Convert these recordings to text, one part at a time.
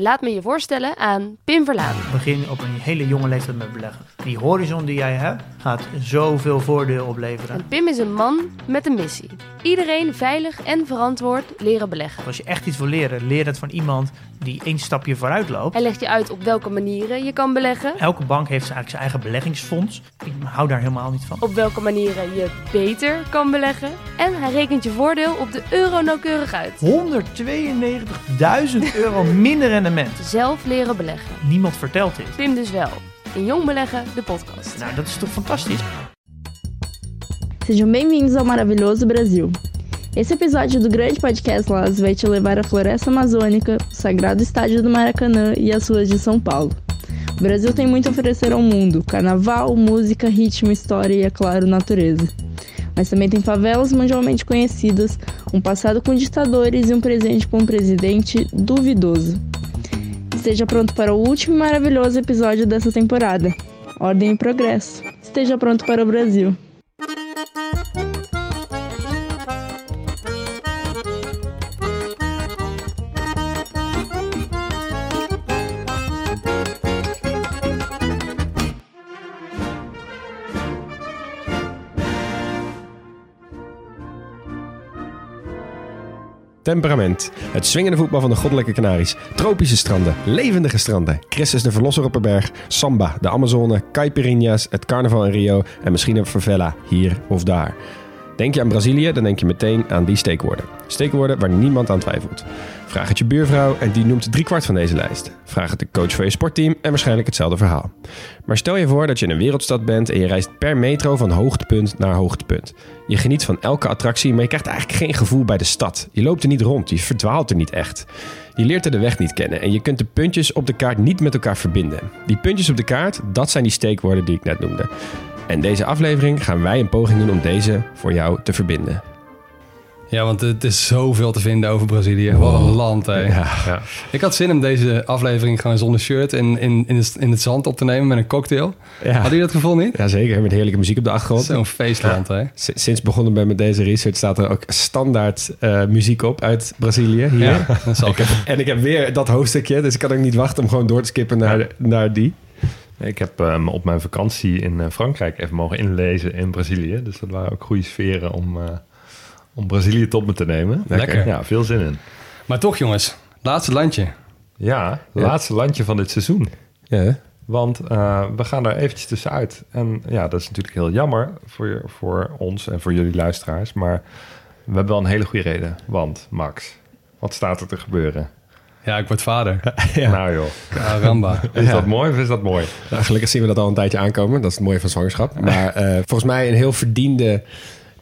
Laat me je voorstellen aan Pim Verlaan. Begin op een hele jonge leeftijd met beleggen. Die horizon die jij hebt, gaat zoveel voordeel opleveren. En Pim is een man met een missie. Iedereen veilig en verantwoord leren beleggen. Als je echt iets wil leren, leer het van iemand die één stapje vooruit loopt. Hij legt je uit op welke manieren je kan beleggen. Elke bank heeft eigenlijk zijn eigen beleggingsfonds. Ik hou daar helemaal niet van. Op welke manieren je beter kan beleggen. En hij rekent je voordeel op de euro nauwkeurig uit. 192.000 euro minder rendement. Zelf leren beleggen. Niemand vertelt dit. Pim dus wel. In Jong Beleggen, de podcast. Nou, dat is toch fantastisch? Sejam bem-vindos ao maravilhoso Brasil. Esse episódio do grande podcast Las vai te levar à floresta amazônica, o sagrado estádio do Maracanã e as ruas de São Paulo. O Brasil tem muito a oferecer ao mundo: carnaval, música, ritmo, história e, é claro, natureza. Mas também tem favelas mundialmente conhecidas, um passado com ditadores e um presente com um presidente duvidoso. Esteja pronto para o último e maravilhoso episódio dessa temporada. Ordem e progresso. Esteja pronto para o Brasil. Temperament. Het swingende voetbal van de goddelijke Canaries. Tropische stranden. Levendige stranden. Christus de Verlosser op een berg. Samba, de Amazone, caipirinha's, het carnaval in Rio en misschien een favela hier of daar. Denk je aan Brazilië, dan denk je meteen aan die steekwoorden. Steekwoorden waar niemand aan twijfelt. Vraag het je buurvrouw en die noemt driekwart van deze lijst. Vraag het de coach van je sportteam en waarschijnlijk hetzelfde verhaal. Maar stel je voor dat je in een wereldstad bent en je reist per metro van hoogtepunt naar hoogtepunt. Je geniet van elke attractie, maar je krijgt eigenlijk geen gevoel bij de stad. Je loopt er niet rond, je verdwaalt er niet echt. Je leert er de weg niet kennen en je kunt de puntjes op de kaart niet met elkaar verbinden. Die puntjes op de kaart, dat zijn die steekwoorden die ik net noemde. En deze aflevering gaan wij een poging doen om deze voor jou te verbinden. Ja, want het is zoveel te vinden over Brazilië. Wat een land, hè. Ja. Ik had zin om deze aflevering gewoon zonder shirt in, in, in, het, in het zand op te nemen met een cocktail. Ja. Had je dat gevoel niet? Jazeker, met heerlijke muziek op de achtergrond. Zo'n feestland, hè. Sinds begonnen ben met deze research staat er ook standaard eh, muziek op uit Brazilië hier. Ja, dat zal ik En ik heb weer dat hoofdstukje, dus ik kan ook niet wachten om gewoon door te skippen naar, naar die. Ik heb me op mijn vakantie in eh, Frankrijk even mogen inlezen in Brazilië. Dus dat waren ook goede sferen om, eh, om Brazilië tot me te nemen. Lekker. Ja, veel zin in. Maar toch, jongens. Laatste landje. Ja, laatste landje van dit seizoen. Ja, Want eh, we gaan er eventjes tussenuit. En ja, dat is natuurlijk heel jammer voor, voor ons en voor jullie luisteraars. Maar we hebben wel een hele goede reden. Want, Max, wat staat er te gebeuren? Ja, ik word vader. Nou joh, Caramba. is Ja. dat mooi of is dat mooi? nou, gelukkig zien we dat al een tijdje aankomen. Dat is het mooie van zwangerschap. Maar eh, volgens mij een heel verdiende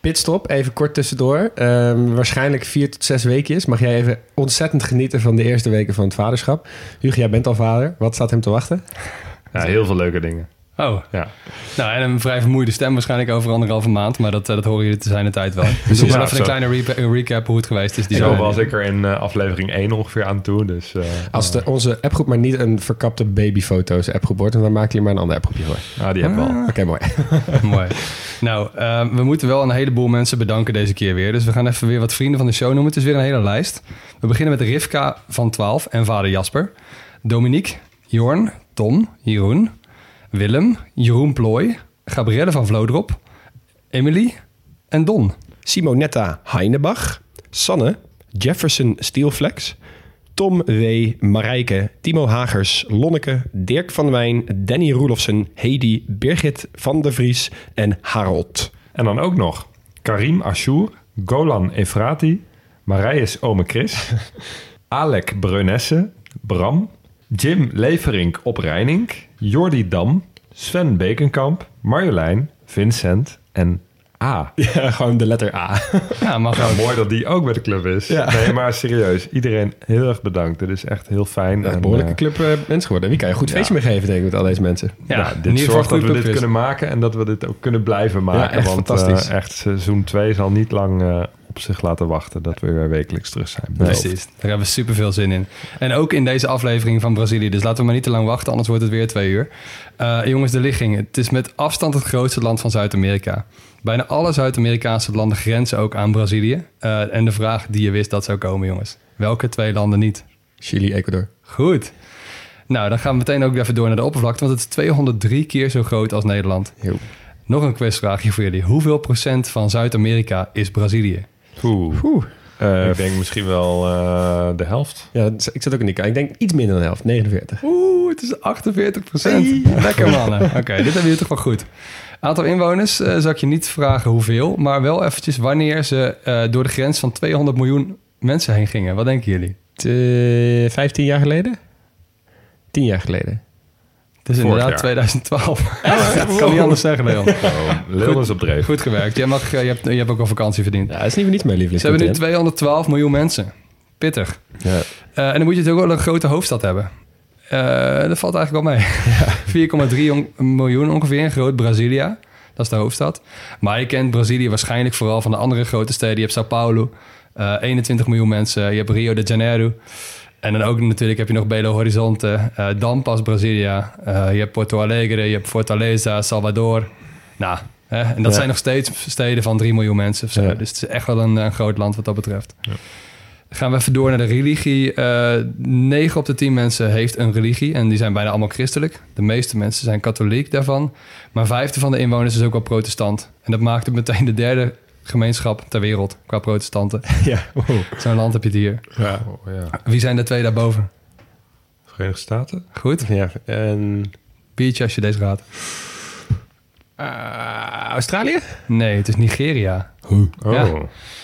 pitstop. Even kort tussendoor. Ehm, waarschijnlijk vier tot zes weekjes. Mag jij even ontzettend genieten van de eerste weken van het vaderschap. Hugo, jij bent al vader. Wat staat hem te wachten? Ja, heel veel leuke dingen. Oh, Ja. nou en een vrij vermoeide stem waarschijnlijk over anderhalve maand. Maar dat, eh, dat horen jullie te zijn de tijd wel. Dus Ja, maar even een kleine recap hoe het geweest is. Die Zo was ik er in eh, aflevering 1 ongeveer aan toe. Dus, eh, Als de, onze appgroep maar niet een verkapte babyfoto's appgroep wordt... dan maken jullie maar een ander appgroepje voor. nou, die hebben we al. Oké, mooi. Mooi. Nou, eh, we moeten wel een heleboel mensen bedanken deze keer weer. Dus we gaan even weer wat vrienden van de show noemen. Het is weer een hele lijst. We beginnen met Rivka van 12 en vader Jasper. Dominique, Jorn, Tom, Jeroen, Willem, Jeroen Plooy, Gabrielle van Vlodrop, Emily en Don. Simonetta Heinebach, Sanne, Jefferson Steelflex, Tom W. Marijke, Timo Hagers, Lonneke, Dirk van Wijn, Danny Roelofsen, Hedy, Birgit van der Vries en Harold. En dan ook nog Karim Ashour, Golan Efrati, Marijs Ome Chris, Alec Breunesse, Bram, Jim Leverink op Reining, Jordi Dam, Sven Bekenkamp, Marjolein, Vincent en A. Ja, gewoon de letter A. Ja, mag ook. mooi dat die ook bij de club is. Ja. Nee, maar serieus. Iedereen heel erg bedankt. Dit is echt heel fijn. Een En, behoorlijke eh, club eh, mensen geworden. Wie kan je een goed feestje Ja. mee geven, denk ik, met al deze mensen. Ja, nou, dit zorgt dat we dit kunnen maken en dat we dit ook kunnen blijven maken. echt want fantastisch. eh, echt seizoen 2 zal niet lang eh, op zich laten wachten dat we weer wekelijks terug zijn. Precies, daar hebben we super veel zin in. En ook in deze aflevering van Brazilië. Dus laten we maar niet te lang wachten, anders wordt het weer twee uur. Eh, jongens, de ligging. Het is met afstand het grootste land van Zuid-Amerika. Bijna alle Zuid-Amerikaanse landen grenzen ook aan Brazilië. Eh, en de vraag die je wist dat zou komen, jongens. Welke twee landen niet? Chili, Ecuador. Goed. Nou, dan gaan we meteen ook even door naar de oppervlakte. Want het is 203 keer zo groot als Nederland. Heel. Nog een quizvraagje voor jullie. Hoeveel procent van Zuid-Amerika is Brazilië? Oeh. Oeh. Eh, ik denk misschien wel eh, de helft. ja, ik zat ook in die kant. Ik denk iets minder dan de helft, 49. Oeh, het is 48 procent. Lekker mannen. Oké, dit hebben jullie toch wel goed. Aantal inwoners eh zal ik je niet vragen hoeveel, maar wel eventjes wanneer ze door de grens van 200 miljoen mensen heen gingen. Wat denken jullie? Eh, 15 jaar geleden? 10 jaar geleden. Het is Vorig inderdaad jaar. 2012. Ik kan niet anders zeggen, Leon. Oh, Leon is op dreef. Goed gewerkt. Jij mag, eh, je, hebt, je hebt ook al vakantie verdiend. Ja, dat is niet voor niets mijn Ze hebben nu lievelingscontent. 212 miljoen mensen. Pittig. Ja. Eh, en dan moet je natuurlijk wel een grote hoofdstad hebben. Eh, dat valt eigenlijk wel mee. 4,3 on- miljoen ongeveer in groot Brazilia. Dat is de hoofdstad. Maar je kent Brazilië waarschijnlijk vooral van de andere grote steden. Je hebt Sao Paulo, eh 21 miljoen mensen. Je hebt Rio de Janeiro. En dan ook natuurlijk heb je nog Belo Horizonte. eh dan pas Brasilia. Eh, je hebt Porto Alegre, je hebt Fortaleza, Salvador. Nou, hè, en dat Ja. zijn nog steeds steden van 3 miljoen mensen of zo. Ja. Dus het is echt wel een, een groot land wat dat betreft. Gaan we even door naar de religie. Eh 9 op de 10 mensen heeft een religie en die zijn bijna allemaal christelijk. De meeste mensen zijn katholiek daarvan. Maar vijfde van de inwoners is ook wel protestant. En dat maakt het meteen de derde gemeenschap ter wereld qua protestanten. Ja, wow. Zo'n land heb je het hier. Ja. Oh, ja. Wie zijn de twee daarboven? Verenigde Staten? Goed? ja. En Biertje als je deze raadt. eh, Australië? Nee, het is Nigeria. Oh. Ja.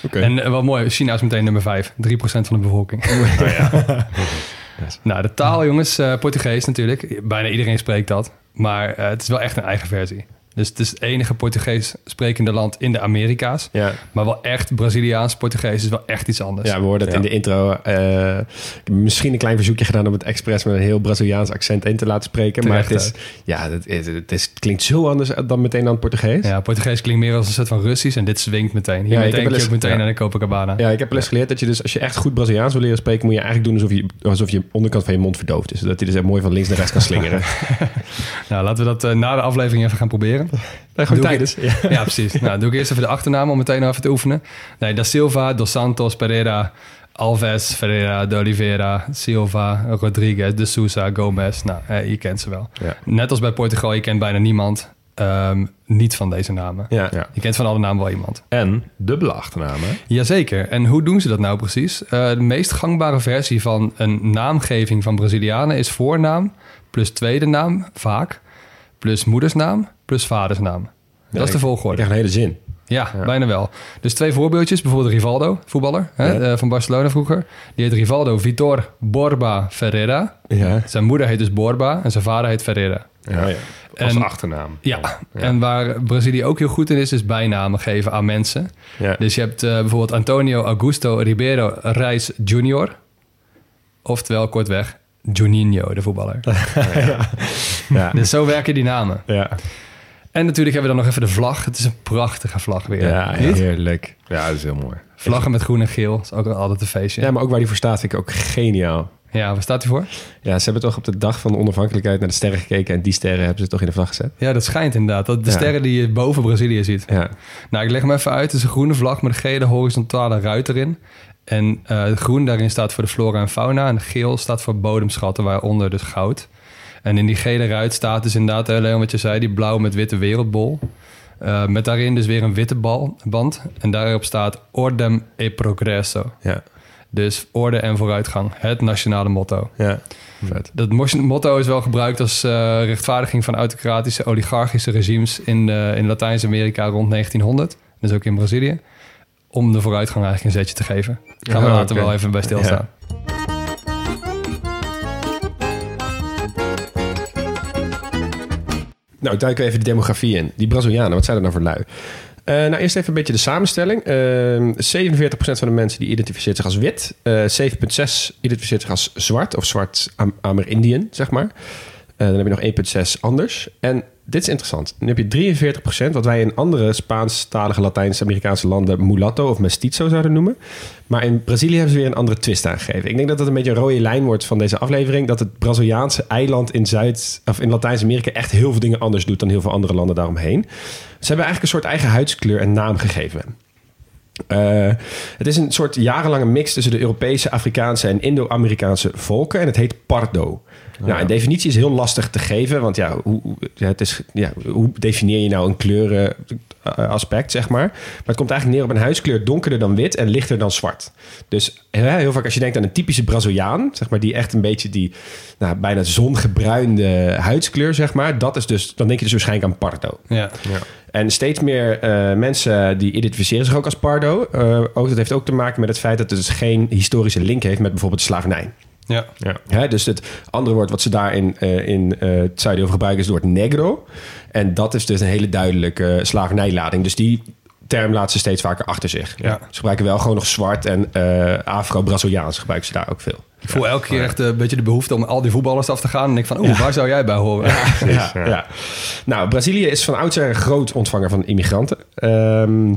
Oké. En eh, wel mooi, China is meteen nummer 5. 3% van de bevolking. nou, de taal, jongens, eh, Portugees natuurlijk. Bijna iedereen spreekt dat. Maar het is wel echt een eigen versie. Dus het is het enige Portugees sprekende land in de Amerika's. Ja. Maar wel echt Braziliaans Portugees is wel echt iets anders. ja, we hoorden het Ja. in de intro. eh, ik heb misschien een klein verzoekje gedaan om het expres met een heel Braziliaans accent in te laten spreken. Terecht, maar het, is, ja, het, is, het, is, het klinkt zo anders dan meteen aan het Portugees. Ja, Portugees klinkt meer als een soort van Russisch en dit zwingt meteen. Hier Ja, ik meteen heb wel je ook meteen ja. naar de Copacabana. Ja, ik heb wel eens geleerd dat je dus als je echt goed Braziliaans wil leren spreken, moet je eigenlijk doen alsof je, alsof je onderkant van je mond verdoofd is. Zodat hij dus echt mooi van links naar rechts kan slingeren. Nou, laten we dat eh, na de aflevering even gaan proberen. Nee, Doe gewoon tijdens. Ja. Ja, precies. nou, doe ik eerst even de achternaam om meteen even te oefenen. Nee, Da Silva, Dos Santos, Pereira, Alves, Ferreira, De Oliveira, Silva, Rodriguez, De Souza, Gomez. Nou, eh, je kent ze wel. Ja. Net als bij Portugal, je kent bijna niemand ehm, niet van deze namen. Ja. Ja. Je kent van alle namen wel iemand. En dubbele achternamen. Jazeker. En hoe doen ze dat nou precies? Eh, de meest gangbare versie van een naamgeving van Brazilianen is voornaam plus tweede naam, vaak, plus moedersnaam plus vadersnaam. Dat is de volgorde. Ik krijg een hele zin. Ja, bijna wel. Dus twee voorbeeldjes. Bijvoorbeeld Rivaldo, voetballer hè, Ja. eh, van Barcelona vroeger. Die heet Rivaldo Vitor Borba Ferreira. Ja. Zijn moeder heet dus Borba en zijn vader heet Ferreira. Ja. ja. Als En- achternaam. Ja, en waar Brazilië ook heel goed in is, is bijnamen geven aan mensen. Ja. Dus je hebt eh, bijvoorbeeld Antonio Augusto Ribeiro Reis Junior. Oftewel, kortweg, Juninho, de voetballer. Ja. dus zo werken die namen. Ja. En natuurlijk hebben we dan nog even de vlag. Het is een prachtige vlag weer. Ja, Niet? heerlijk. Ja, dat is heel mooi. Vlaggen met groen en geel. Dat is ook altijd een feestje. Ja, maar ook waar die voor staat vind ik ook geniaal. Ja, waar staat hij voor? Ja, ze hebben toch op de dag van de onafhankelijkheid naar de sterren gekeken... en die sterren hebben ze toch in de vlag gezet? Ja, dat schijnt inderdaad. Dat de Ja. sterren die je boven Brazilië ziet. Ja. Nou, ik leg hem even uit. Het is een groene vlag met een gele horizontale ruit erin. En eh, het groen daarin staat voor de flora en fauna. En geel staat voor bodemschatten, waaronder dus goud. En in die gele ruit staat dus inderdaad, hè, Leon, wat je zei, die blauw met witte wereldbol. Eh, met daarin dus weer een witte bal, band. En daarop staat Ordem e Progresso. Ja. Dus orde en vooruitgang. Het nationale motto. Ja. Vet. Dat motto is wel gebruikt als eh, rechtvaardiging van autocratische, oligarchische regimes in, eh, in Latijns-Amerika rond 1900. Dus ook in Brazilië. Om de vooruitgang eigenlijk een zetje te geven. Gaan we Ja, later wel even bij stilstaan. Nou, duiken we even de demografie in. Die Brazilianen, wat zijn dat nou voor lui? Eh, nou, eerst even een beetje de samenstelling. Eh 47% van de mensen die identificeert zich als wit. Eh 7,6 identificeert zich als zwart of zwart Am- Amer-Indian, zeg maar. Eh, dan heb je nog 1,6 anders. En dit is interessant. Dan heb je 43%, wat wij in andere Spaanstalige Latijns-Amerikaanse landen mulatto of mestizo zouden noemen. Maar in Brazilië hebben ze weer een andere twist aangegeven. Ik denk dat dat een beetje een rode lijn wordt van deze aflevering. Dat het Braziliaanse eiland in, Zuid, of in Latijns-Amerika echt heel veel dingen anders doet dan heel veel andere landen daaromheen. Ze hebben eigenlijk een soort eigen huidskleur en naam gegeven. Eh, het is een soort jarenlange mix tussen de Europese, Afrikaanse en Indo-Amerikaanse volken. En het heet Pardo. Nou, een definitie is heel lastig te geven. Want ja, hoe, ja, het is, ja, hoe definieer je nou een kleurenaspect, zeg maar? Maar het komt eigenlijk neer op een huidskleur donkerder dan wit en lichter dan zwart. Dus heel, heel vaak als je denkt aan een typische Braziliaan, zeg maar, die echt een beetje die nou, bijna zongebruinde huidskleur, zeg maar. Dat is dus, dan denk je dus waarschijnlijk aan Pardo. Ja. En steeds meer eh, mensen die identificeren zich ook als Pardo. Eh, ook, dat heeft ook te maken met het feit dat het dus geen historische link heeft met bijvoorbeeld de slavernij. Ja. Ja. Hè, dus het andere woord wat ze daar in, eh, in eh, het zuiden over gebruiken is het woord negro. En dat is dus een hele duidelijke slavernijlading. Dus die term laat ze steeds vaker achter zich. Ja. Ze gebruiken wel gewoon nog zwart en eh, Afro-Braziliaans gebruiken ze daar ook veel. Ik voel elke keer echt een beetje de behoefte om al die voetballers af te gaan. En ik van, oeh, waar zou jij bij horen? ja, ja. Nou, Brazilië is van oudsher een groot ontvanger van immigranten. Ehm,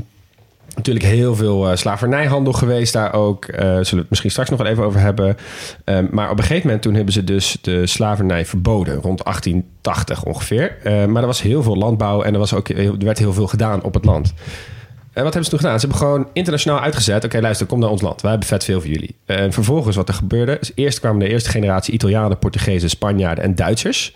natuurlijk heel veel eh, slavernijhandel geweest daar ook. Eh zullen we het misschien straks nog even over hebben. Ehm, maar op een gegeven moment toen hebben ze dus de slavernij verboden. Rond 1880 ongeveer. Eh, maar er was heel veel landbouw en er, was ook, er werd heel veel gedaan op het land. En wat hebben ze toen gedaan? Ze hebben gewoon internationaal uitgezet. Oké, luister, kom naar ons land. Wij hebben vet veel voor jullie. En vervolgens wat er gebeurde... eerst kwamen de eerste generatie Italianen, Portugezen, Spanjaarden en Duitsers.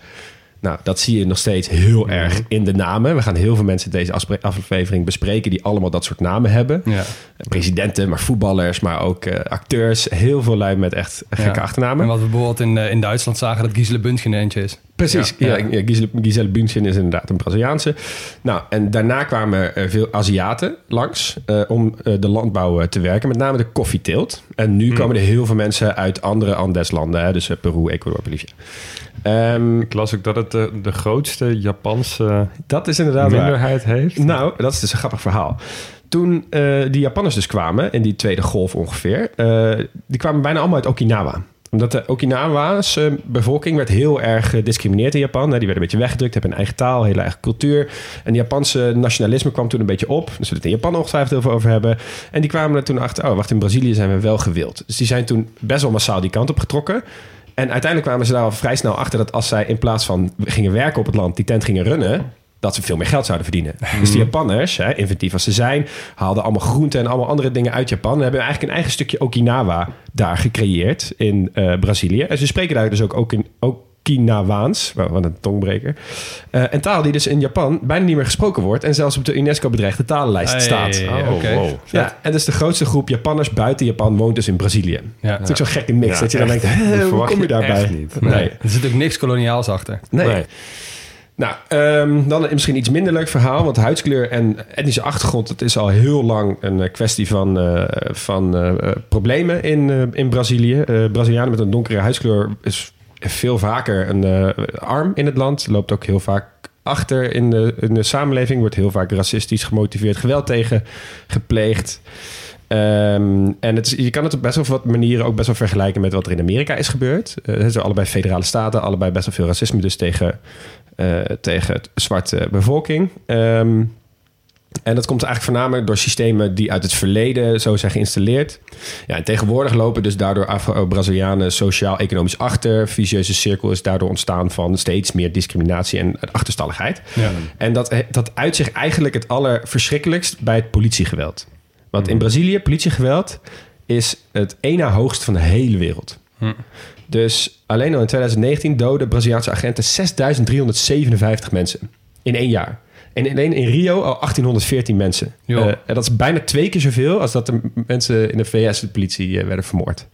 Nou, dat zie je nog steeds heel erg in de namen. We gaan heel veel mensen deze aflevering bespreken... die allemaal dat soort namen hebben. Ja. Presidenten, maar voetballers, maar ook eh, acteurs. Heel veel lui met echt gekke Ja. achternamen. En wat we bijvoorbeeld in, eh, in Duitsland zagen, dat Gisele Bündchen eentje is. Precies, Ja. ja. Gisele, Gisele Bündchen is inderdaad een Braziliaanse. Nou, en daarna kwamen er veel Aziaten langs eh, om de landbouw te werken, met name de koffieteelt. En nu komen er heel veel mensen uit andere Andeslanden, hè, dus Peru, Ecuador, Bolivia. Ehm, Ik las ook dat het de, de grootste Japanse dat is inderdaad waar. minderheid heeft. Nou, dat is dus een grappig verhaal. Toen eh die Japanners dus kwamen, in die tweede golf ongeveer, eh, die kwamen bijna allemaal uit Okinawa. Omdat de Okinawa's bevolking werd heel erg gediscrimineerd in Japan. hè. Die werden een beetje weggedrukt, hebben een eigen taal, een hele eigen cultuur. En die Japanse nationalisme kwam toen een beetje op. Zullen we het in Japan ongetwijfeld heel veel over hebben. En die kwamen er toen achter, oh wacht, in Brazilië zijn we wel gewild. Dus die zijn toen best wel massaal die kant op getrokken. En uiteindelijk kwamen ze daar al vrij snel achter dat als zij in plaats van gingen werken op het land, die tent gingen runnen, dat ze veel meer geld zouden verdienen. Dus die Japanners, hè, inventief als ze zijn, haalden allemaal groenten en allemaal andere dingen uit Japan. En hebben eigenlijk een eigen stukje Okinawa daar gecreëerd in eh, Brazilië. En ze spreken daar dus ook, ook in Okinawaans, wat wat een tongbreker. Eh, een taal die dus in Japan bijna niet meer gesproken wordt en zelfs op de UNESCO bedreigde talenlijst Hey, staat. Oh, oké. wow. Ja, en dus de grootste groep Japanners buiten Japan woont dus in Brazilië. Ja. Het is ook zo'n gekke mix Ja, dat je dan echt. denkt, Dat hè, hoe verwacht kom je je daarbij? echt niet. Nee. Er zit ook niks koloniaals achter. Nee. Nee. Nou, ehm, dan een misschien iets minder leuk verhaal. Want huidskleur en etnische achtergrond... het is al heel lang een eh, kwestie van, eh, van problemen in, eh, in Brazilië. Eh, Brazilianen met een donkere huidskleur is veel vaker een eh, arm in het land. Loopt ook heel vaak achter in de, in de samenleving. Wordt heel vaak racistisch gemotiveerd geweld tegen gepleegd. Ehm, en het is, je kan het op best wel wat manieren ook best wel vergelijken met wat er in Amerika is gebeurd. Eh, het zijn allebei federale staten, allebei best wel veel racisme, dus tegen, eh, tegen zwarte bevolking. Ehm, en dat komt eigenlijk voornamelijk door systemen die uit het verleden zo zijn geïnstalleerd. Ja, en tegenwoordig lopen dus daardoor Afro-Brazilianen sociaal-economisch achter. Vicieuze cirkel is daardoor ontstaan van steeds meer discriminatie en achterstalligheid. Ja. En dat, dat uit zich eigenlijk het allerverschrikkelijkst bij het politiegeweld. Want in Brazilië, politiegeweld is het na hoogst van de hele wereld. Hm. Dus alleen al in 2019 doden Braziliaanse agenten 6357 mensen in één jaar. En alleen in Rio al 1814 mensen. Eh, en dat is bijna twee keer zoveel als dat er mensen in de VS de politie eh, werden vermoord.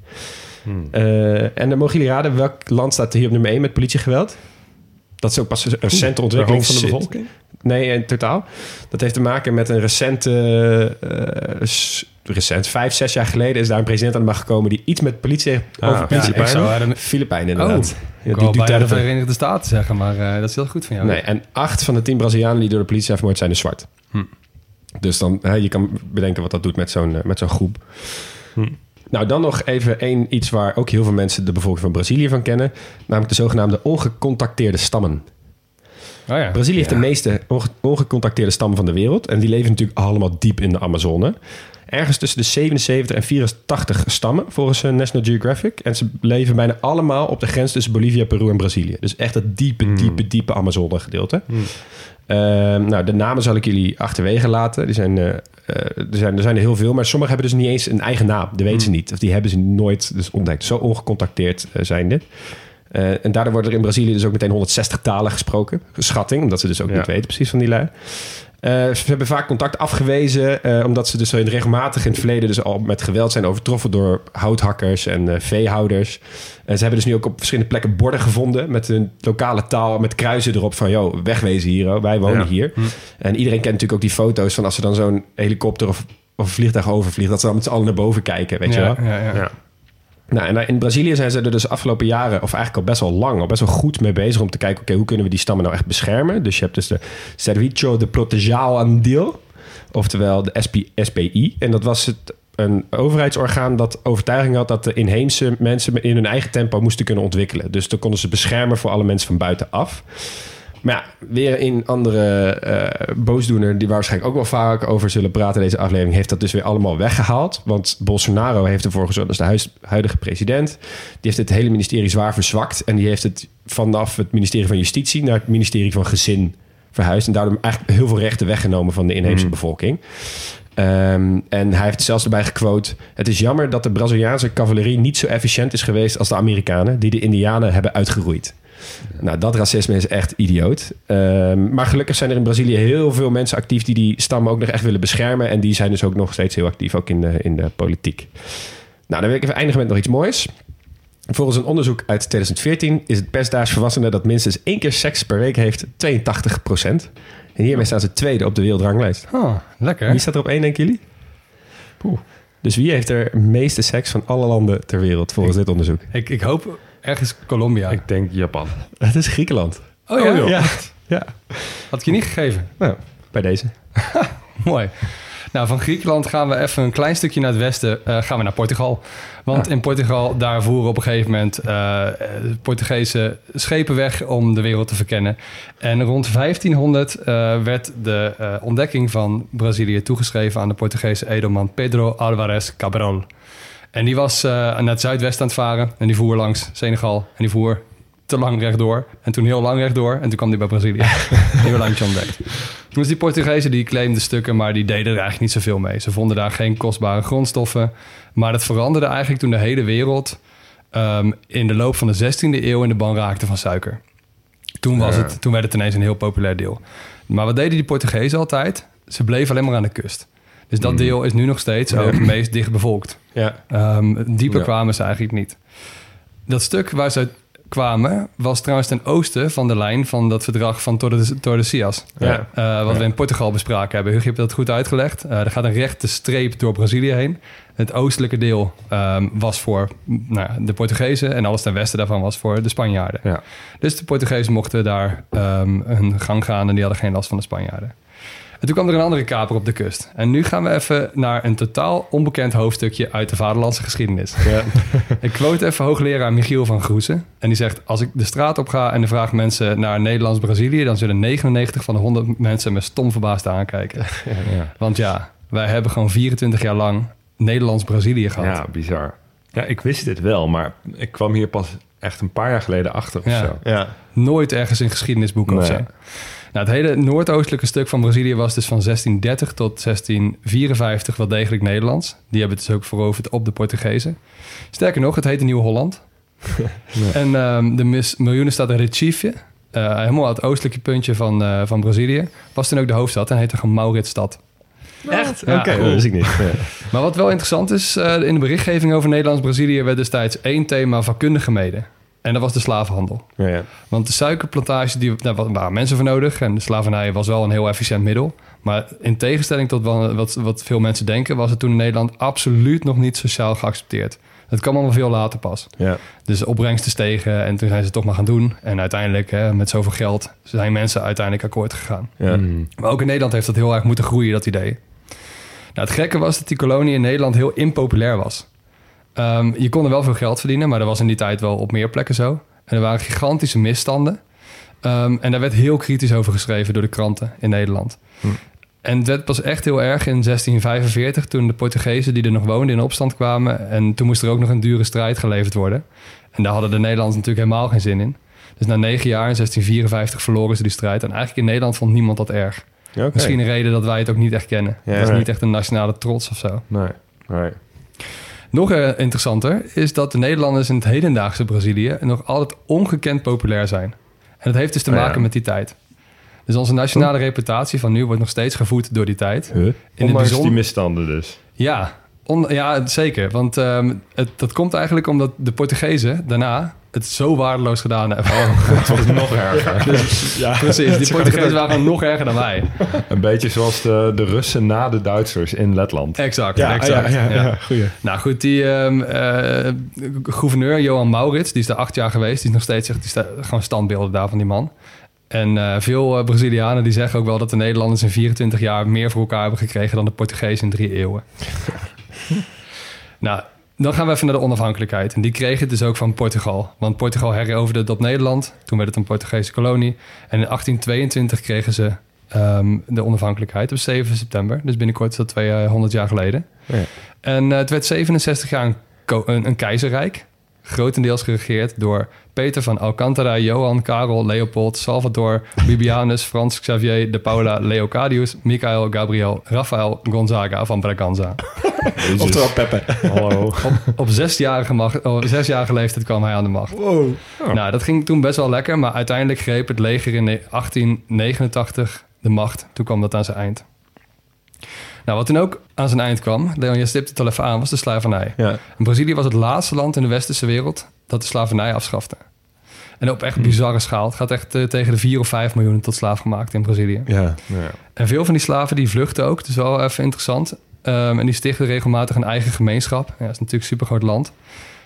Eh, en dan mogen jullie raden welk land staat hier op nummer 1 met politiegeweld? Dat is ook pas een recente ontwikkeling van de bevolking? Nee, in totaal. Dat heeft te maken met een recente... eh, s- recent, vijf, zes jaar geleden is daar een president aan de macht gekomen... die iets met politie Ah, over Ja, politie. ik zou haar de- Filipijnen inderdaad. Ik Ja, bijna de. Verenigde Staten zeggen, maar eh, dat is heel goed van jou. Nee, en acht van de tien Brazilianen die door de politie zijn vermoord zijn dus zwart. Hm. Dus dan, hè, je kan bedenken wat dat doet met zo'n eh, met zo'n groep. Hm. Nou, dan nog even één iets waar ook heel veel mensen de bevolking van Brazilië van kennen. Namelijk de zogenaamde ongecontacteerde stammen. Oh ja. Brazilië heeft de meeste onge- ongecontacteerde stammen van de wereld. En die leven natuurlijk allemaal diep in de Amazone. Ergens tussen de 77 en 84 stammen volgens eh, National Geographic. En ze leven bijna allemaal op de grens tussen Bolivia, Peru en Brazilië. Dus echt het diepe, Hmm. diepe, diepe Amazone gedeelte. Ehm, nou, de namen zal ik jullie achterwege laten. Die zijn, eh, eh, er, zijn, er zijn er heel veel, maar sommigen hebben dus niet eens een eigen naam. Dat weten ze niet. Of die hebben ze nooit dus ontdekt. Zo ongecontacteerd zijn dit. Eh, en daardoor worden er in Brazilië dus ook meteen 160 talen gesproken. Schatting, omdat ze dus ook Ja. niet weten precies van die lui. Eh, ze hebben vaak contact afgewezen, eh, omdat ze dus regelmatig in het verleden dus al met geweld zijn overtroffen door houthakkers en eh, veehouders. En ze hebben dus nu ook op verschillende plekken borden gevonden met een lokale taal, met kruisen erop van, joh, wegwezen hier, oh, wij wonen Ja. hier. En iedereen kent natuurlijk ook die foto's van als ze dan zo'n helikopter of, of een vliegtuig overvliegt, dat ze dan met z'n allen naar boven kijken, weet je wel. ja, ja, ja. Ja. Nou, en in Brazilië zijn ze er dus de afgelopen jaren, of eigenlijk al best wel lang, al best wel goed mee bezig om te kijken, oké, hoe kunnen we die stammen nou echt beschermen? Dus je hebt dus de Servicio de Protejao Andil, oftewel de SP, SPI. En dat was het, een overheidsorgaan dat overtuiging had dat de inheemse mensen in hun eigen tempo moesten kunnen ontwikkelen. Dus dan konden ze beschermen voor alle mensen van buitenaf. Maar ja, weer een andere eh, boosdoener... die waarschijnlijk ook wel vaak over zullen praten in deze aflevering... heeft dat dus weer allemaal weggehaald. Want Bolsonaro heeft ervoor gezorgd... dat is de huis- huidige president... die heeft het hele ministerie zwaar verzwakt... en die heeft het vanaf het ministerie van Justitie... naar het ministerie van Gezin verhuisd... en daardoor eigenlijk heel veel rechten weggenomen... van de inheemse Mm. bevolking. Ehm, en hij heeft zelfs erbij gequote... Het is jammer dat de Braziliaanse cavalerie niet zo efficiënt is geweest... als de Amerikanen... die de Indianen hebben uitgeroeid. Nou, dat racisme is echt idioot. Ehm, maar gelukkig zijn er in Brazilië heel veel mensen actief... die die stammen ook nog echt willen beschermen. En die zijn dus ook nog steeds heel actief, ook in de, in de politiek. Nou, dan wil ik even eindigen met nog iets moois. Volgens een onderzoek uit 2014 is het percentage volwassenen... dat minstens één keer seks per week heeft 82 procent. En hiermee staan ze tweede op de wereldranglijst. Oh, lekker. Wie staat er op één, denken jullie? Poeh. Dus wie heeft er meeste seks van alle landen ter wereld volgens dit onderzoek? Ik, ik hoop ergens Colombia. Ik denk Japan. Het is Griekenland. oh ja? joh. Ja, ja. Had ik je niet gegeven. Nou, bij deze. Mooi. Nou, van Griekenland gaan we even een klein stukje naar het westen. eh, gaan we naar Portugal. Want in Portugal, daar voeren op een gegeven moment eh, Portugese schepen weg om de wereld te verkennen. En rond 1500 eh, werd de eh, ontdekking van Brazilië toegeschreven aan de Portugese edelman Pedro Álvares Cabral. En die was eh, naar het zuidwesten aan het varen en die voer langs Senegal. En die voer te lang rechtdoor. En toen heel lang rechtdoor. En toen kwam hij bij Brazilië. Nieuw landje ontdekt. Dus die Portugezen die claimden stukken, maar die deden er eigenlijk niet zoveel mee. Ze vonden daar geen kostbare grondstoffen. Maar dat veranderde eigenlijk toen de hele wereld ehm, in de loop van de 16e eeuw in de ban raakte van suiker. Toen, was het, toen werd het ineens een heel populair deel. Maar wat deden die Portugezen altijd? Ze bleven alleen maar aan de kust. Dus dat deel is nu nog steeds ook het meest dicht bevolkt. Ja. Ehm, dieper Ja. kwamen ze eigenlijk niet. Dat stuk waar ze kwamen was trouwens ten oosten van de lijn van dat verdrag van Tordes- Tordesillas. Ja. Eh, wat we in Portugal bespraken hebben. Hugo, je hebt dat goed uitgelegd. Eh, er gaat een rechte streep door Brazilië heen. Het oostelijke deel ehm, was voor mm, nou, de Portugezen... en alles ten westen daarvan was voor de Spanjaarden. Ja. Dus de Portugezen mochten daar ehm, hun gang gaan... en die hadden geen last van de Spanjaarden. En toen kwam er een andere kaper op de kust. En nu gaan we even naar een totaal onbekend hoofdstukje... uit de vaderlandse geschiedenis. Ik quote even hoogleraar Michiel van Groesen. En die zegt... als ik de straat op ga en ik vraag mensen naar Nederlands-Brazilië... dan zullen 99 van de 100 mensen me stom verbaasd aankijken. Ja. Want ja, wij hebben gewoon 24 jaar lang Nederlands-Brazilië gehad. ja, bizar. Ja, ik wist dit wel, maar ik kwam hier pas echt een paar jaar geleden achter of Ja. zo. Ja. Nooit ergens in geschiedenisboeken of Nee. zo. Nou, het hele noordoostelijke stuk van Brazilië was dus van 1630 tot 1654 wel degelijk Nederlands. Die hebben het dus ook veroverd op de Portugezen. Sterker nog, het heette Nieuw-Holland. En ehm, de mis- miljoenenstad Recife, eh, helemaal aan het oostelijke puntje van, eh, van Brazilië, was toen ook de hoofdstad en heette gewoon Mauritsstad. Echt? Ja, Oké, cool. dat wist ik niet. Ja. Maar wat wel interessant is, eh, in de berichtgeving over Nederlands-Brazilië werd destijds één thema vakkundig gemeden. En dat was de slavenhandel. Ja, ja. Want de suikerplantage, die, daar wa- waren mensen voor nodig. En de slavernij was wel een heel efficiënt middel. Maar in tegenstelling tot wa- wat, wat veel mensen denken... was het toen in Nederland absoluut nog niet sociaal geaccepteerd. Dat kwam allemaal veel later pas. Ja. Dus de opbrengsten stegen en toen zijn ze het toch maar gaan doen. En uiteindelijk, hè, met zoveel geld, zijn mensen uiteindelijk akkoord gegaan. Ja. Mm. Maar ook in Nederland heeft dat heel erg moeten groeien, dat idee. Nou, het gekke was dat die kolonie in Nederland heel impopulair was. Ehm, je kon er wel veel geld verdienen, maar dat was in die tijd wel op meer plekken zo. En er waren gigantische misstanden. Ehm, en daar werd heel kritisch over geschreven door de kranten in Nederland. Hm. En het werd pas echt heel erg in 1645, toen de Portugezen die er nog woonden in opstand kwamen. En toen moest er ook nog een dure strijd geleverd worden. En daar hadden de Nederlanders natuurlijk helemaal geen zin in. Dus na negen jaar, in 1654, verloren ze die strijd. En eigenlijk in Nederland vond niemand dat erg. Misschien een reden dat wij het ook niet echt kennen. Ja. Het is Nee. niet echt een nationale trots of zo. Nee. Right. Nog eh, interessanter is dat de Nederlanders in het hedendaagse Brazilië nog altijd ongekend populair zijn. En dat heeft dus te Oh ja. maken met die tijd. Dus onze nationale reputatie van nu wordt nog steeds gevoed door die tijd. Huh? In Ondanks die bijzonder, misstanden dus. ja, on- ja, zeker. Want ehm, het, dat komt eigenlijk omdat de Portugezen daarna het zo waardeloos gedaan hebben. Het was nog erger. Ja, Precies, die Portugezen waren nog erger dan wij. Een beetje zoals de, de Russen na de Duitsers in Letland. Exact, Ja, exact. ja, ja, ja. ja. goeie. Nou goed, die ehm, eh, gouverneur Johan Maurits, die is daar acht jaar geweest. Die is nog steeds echt, die sta- gewoon standbeelden daar van die man. En eh, veel eh, Brazilianen die zeggen ook wel dat de Nederlanders in 24 jaar meer voor elkaar hebben gekregen dan de Portugezen in drie eeuwen. nou, dan gaan we even naar de onafhankelijkheid. En die kregen het dus ook van Portugal. Want Portugal heroverde het op Nederland. Toen werd het een Portugese kolonie. En in 1822 kregen ze ehm, de onafhankelijkheid op 7 september. Dus binnenkort is dat 200 jaar geleden. Ja. En eh, het werd 67 jaar een, een keizerrijk. Grotendeels geregeerd door Peter van Alcantara, Johan, Karel, Leopold, Salvador, Bibianus, Frans Xavier, de Paula, Leocadius, Michael, Gabriel, Rafael, Gonzaga van Braganza. Oftewel Peppe. Hallo. Op zesjarige, macht, oh, zesjarige leeftijd kwam hij aan de macht. Wow. Nou, dat ging toen best wel lekker, maar uiteindelijk greep het leger in 1889 de macht. Toen kwam dat aan zijn eind. Nou, wat toen ook aan zijn eind kwam, Leon, je stipt het al even aan, was de slavernij. Ja. En Brazilië was het laatste land in de westerse wereld dat de slavernij afschafte. En op echt bizarre schaal. Het gaat echt eh, tegen de 4 of 5 miljoen tot slaaf gemaakt in Brazilië. Ja. Ja. En veel van die slaven die vluchten ook. Is wel even interessant. Ehm, en die stichten regelmatig een eigen gemeenschap. Ja, dat is natuurlijk een supergroot land.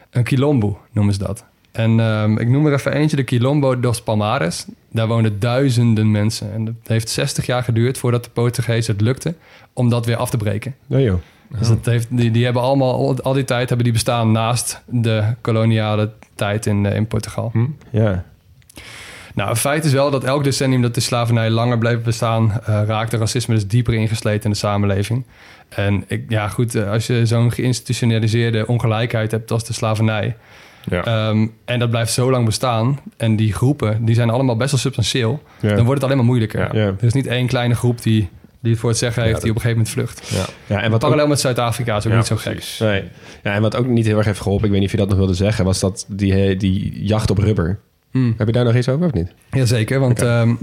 Een quilombo noemen ze dat. En ehm, ik noem er even eentje, de Quilombo dos Palmares. Daar woonden duizenden mensen. En het heeft 60 jaar geduurd voordat de Portugezen het lukte om dat weer af te breken. Nou joh. Dus dat heeft, die, die hebben allemaal, al, die tijd hebben die bestaan naast de koloniale tijd in, eh, in Portugal. Hm? Ja. Nou, het feit is wel dat elk decennium dat de slavernij langer bleef bestaan, eh raakte racisme dus dieper ingesleten in de samenleving. En ik, ja, goed, eh, als je zo'n geïnstitutionaliseerde ongelijkheid hebt als de slavernij, Ja. ehm, en dat blijft zo lang bestaan, en die groepen, die zijn allemaal best wel substantieel, Ja. dan wordt het alleen maar moeilijker. Ja. Er is niet één kleine groep die, die het voor het zeggen heeft, Ja, die op een gegeven moment vlucht. ja. ja, en wat ook, Parallel met Zuid-Afrika is ook Ja, niet zo gek. nee. ja, en wat ook niet heel erg heeft geholpen, ik weet niet of je dat nog wilde zeggen, was dat die, die jacht op rubber. Hmm. Heb je daar nog iets over of niet? Jazeker, want ehm,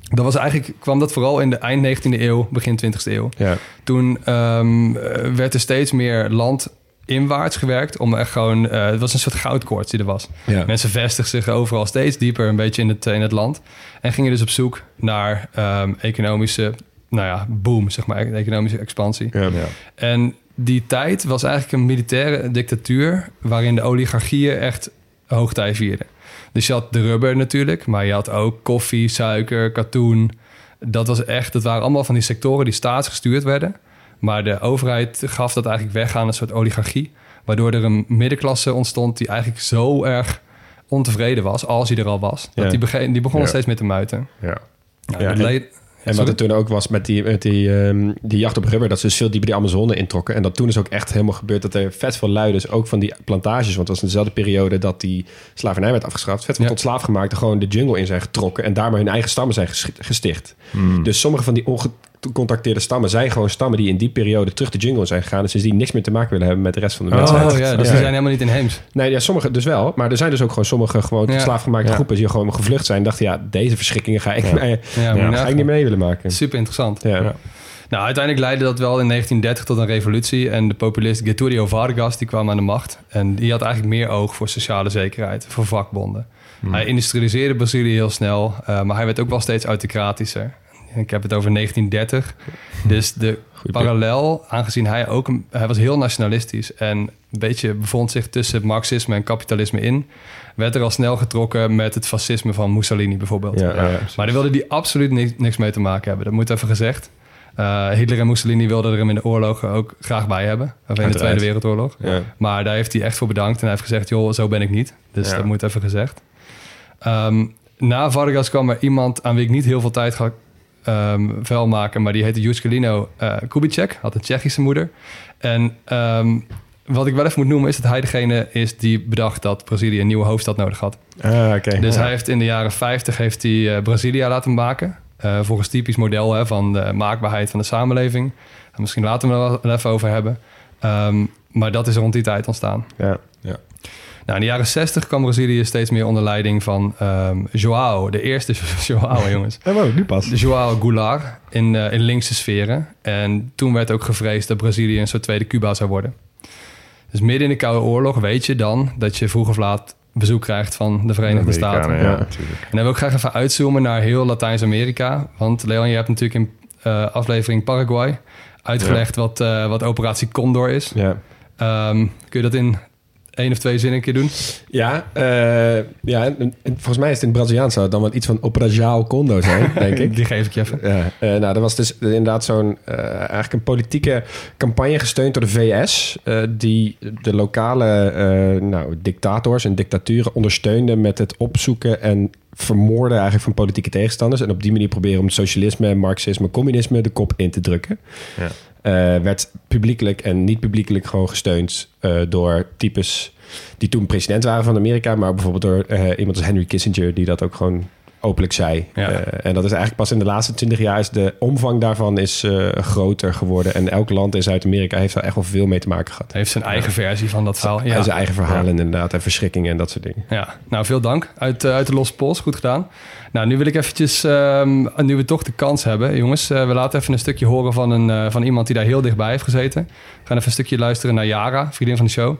dat was eigenlijk, kwam dat vooral in de eind 19e eeuw, begin 20e eeuw. Ja. Toen ehm, eh, werd er steeds meer land inwaarts gewerkt om echt gewoon... eh, het was een soort goudkoorts die er was. Ja. Mensen vestigden zich overal steeds dieper een beetje in het, in het land. En gingen dus op zoek naar ehm, economische, nou ja, boom, zeg maar, economische expansie. Ja. Ja. En die tijd was eigenlijk een militaire dictatuur... waarin de oligarchieën echt hoogtij vierden. Dus je had de rubber natuurlijk, maar je had ook koffie, suiker, katoen. Dat, was echt, dat waren allemaal van die sectoren die staatsgestuurd werden. Maar de overheid gaf dat eigenlijk weg aan een soort oligarchie. Waardoor er een middenklasse ontstond die eigenlijk zo erg ontevreden was, als hij er al was. Dat Ja. die, die begon Ja. steeds meer te muiten. Ja. Nou, Ja, en- wat er toen ook was met die, met die, ehm, die jacht op rubber, dat ze dus veel dieper die Amazone introkken. En dat toen is ook echt helemaal gebeurd dat er vet veel lui, dus ook van die plantages, want het was in dezelfde periode dat die slavernij werd afgeschaft, vet veel Ja. tot slaaf gemaakt, gewoon de jungle in zijn getrokken en daarmee hun eigen stammen zijn ges- gesticht. Hm. Dus sommige van die ongecontacteerde stammen zijn gewoon stammen die in die periode terug de jungle zijn gegaan. Dus die niks meer te maken willen hebben met de rest van de Oh, mensheid. Oh ja, dus Ja. die zijn helemaal niet in Heems. Nee, ja, sommige dus wel. Maar er zijn dus ook gewoon sommige gewoon Ja. slaafgemaakte Ja. groepen die gewoon gevlucht zijn. Dachten, ja, deze verschrikkingen ga ik, Ja. mee- Ja, Ja, moet je ga ik niet mee willen maken. Super interessant. Ja. Ja. Nou, uiteindelijk leidde dat wel in 1930 tot een revolutie. En de populist Getúlio Vargas die kwam aan de macht. En die had eigenlijk meer oog voor sociale zekerheid, voor vakbonden. Hm. Hij industrialiseerde Brazilië heel snel, eh, maar hij werd ook wel steeds autocratischer. Ik heb het over 1930. Dus de Goeie parallel, aangezien hij ook... Een, hij was heel nationalistisch. En een beetje bevond zich tussen marxisme en kapitalisme in, werd er al snel getrokken met het fascisme van Mussolini bijvoorbeeld. Ja, ja, ja. Maar daar wilde hij absoluut ni- niks mee te maken hebben. Dat moet even gezegd. Eh, Hitler en Mussolini wilden er hem in de oorlogen ook graag bij hebben. Of in de. Tweede Wereldoorlog. Ja. Maar daar heeft hij echt voor bedankt. En hij heeft gezegd, joh, zo ben ik niet. Dus Ja. dat moet even gezegd. Ehm, na Vargas kwam er iemand aan wie ik niet heel veel tijd ga ehm vuil maken. Maar die heette Juscelino eh Kubitschek. Had een Tsjechische moeder. En ehm, wat ik wel even moet noemen is dat hij degene is die bedacht dat Brazilië een nieuwe hoofdstad nodig had. Ah, oké. Dus Ja. hij heeft in de jaren 50 heeft hij, eh, Brasilia laten maken. Eh, volgens typisch model hè, van de maakbaarheid van de samenleving. Misschien laten we er wel even over hebben. Ehm, maar dat is rond die tijd ontstaan. Ja. Nou, in de jaren 60 kwam Brazilië steeds meer onder leiding van ehm João, de eerste João, jongens. Ja, wow, nu pas. De João Goulart in, eh, in linkse sferen. En toen werd ook gevreesd dat Brazilië een soort tweede Cuba zou worden. Dus midden in de Koude Oorlog weet je dan dat je vroeg of laat bezoek krijgt van de Verenigde Staten. Ja. Natuurlijk. En dan wil ik graag even uitzoomen naar heel Latijns-Amerika. Want Leon, je hebt natuurlijk in eh, aflevering Paraguay uitgelegd wat, eh, wat operatie Condor is. Ja. Ehm, kun je dat in één of twee zinnen een keer doen? Ja, eh, ja en, en volgens mij is het in het Braziliaans zou het dan wat iets van Operajaal Condo zijn, denk ik. Die geef ik je even. Ja, eh, nou, er was dus inderdaad zo'n eh, eigenlijk een politieke campagne gesteund door de VS, die de lokale nou, dictators en dictaturen ondersteunde met het opzoeken en vermoorden eigenlijk van politieke tegenstanders. En op die manier proberen om socialisme, marxisme, communisme de kop in te drukken. Ja. Eh, werd publiekelijk en niet publiekelijk gewoon gesteund eh, door types die toen president waren van Amerika, maar bijvoorbeeld door eh, iemand als Henry Kissinger, die dat ook gewoon openlijk zei. Ja. Eh, en dat is eigenlijk pas in de laatste twintig jaar is de omvang daarvan is eh, groter geworden. En elk land in Zuid-Amerika heeft daar echt wel veel mee te maken gehad. Heeft zijn eigen versie van dat verhaal. En zijn eigen verhalen inderdaad en verschrikkingen en dat soort dingen. Ja, nou veel dank. Uit, eh, uit de losse pols, goed gedaan. Nou, nu wil ik eventjes, ehm, nu we toch de kans hebben, jongens, we laten even een stukje horen van, een, van iemand die daar heel dichtbij heeft gezeten. We gaan even een stukje luisteren naar Yara, vriendin van de show.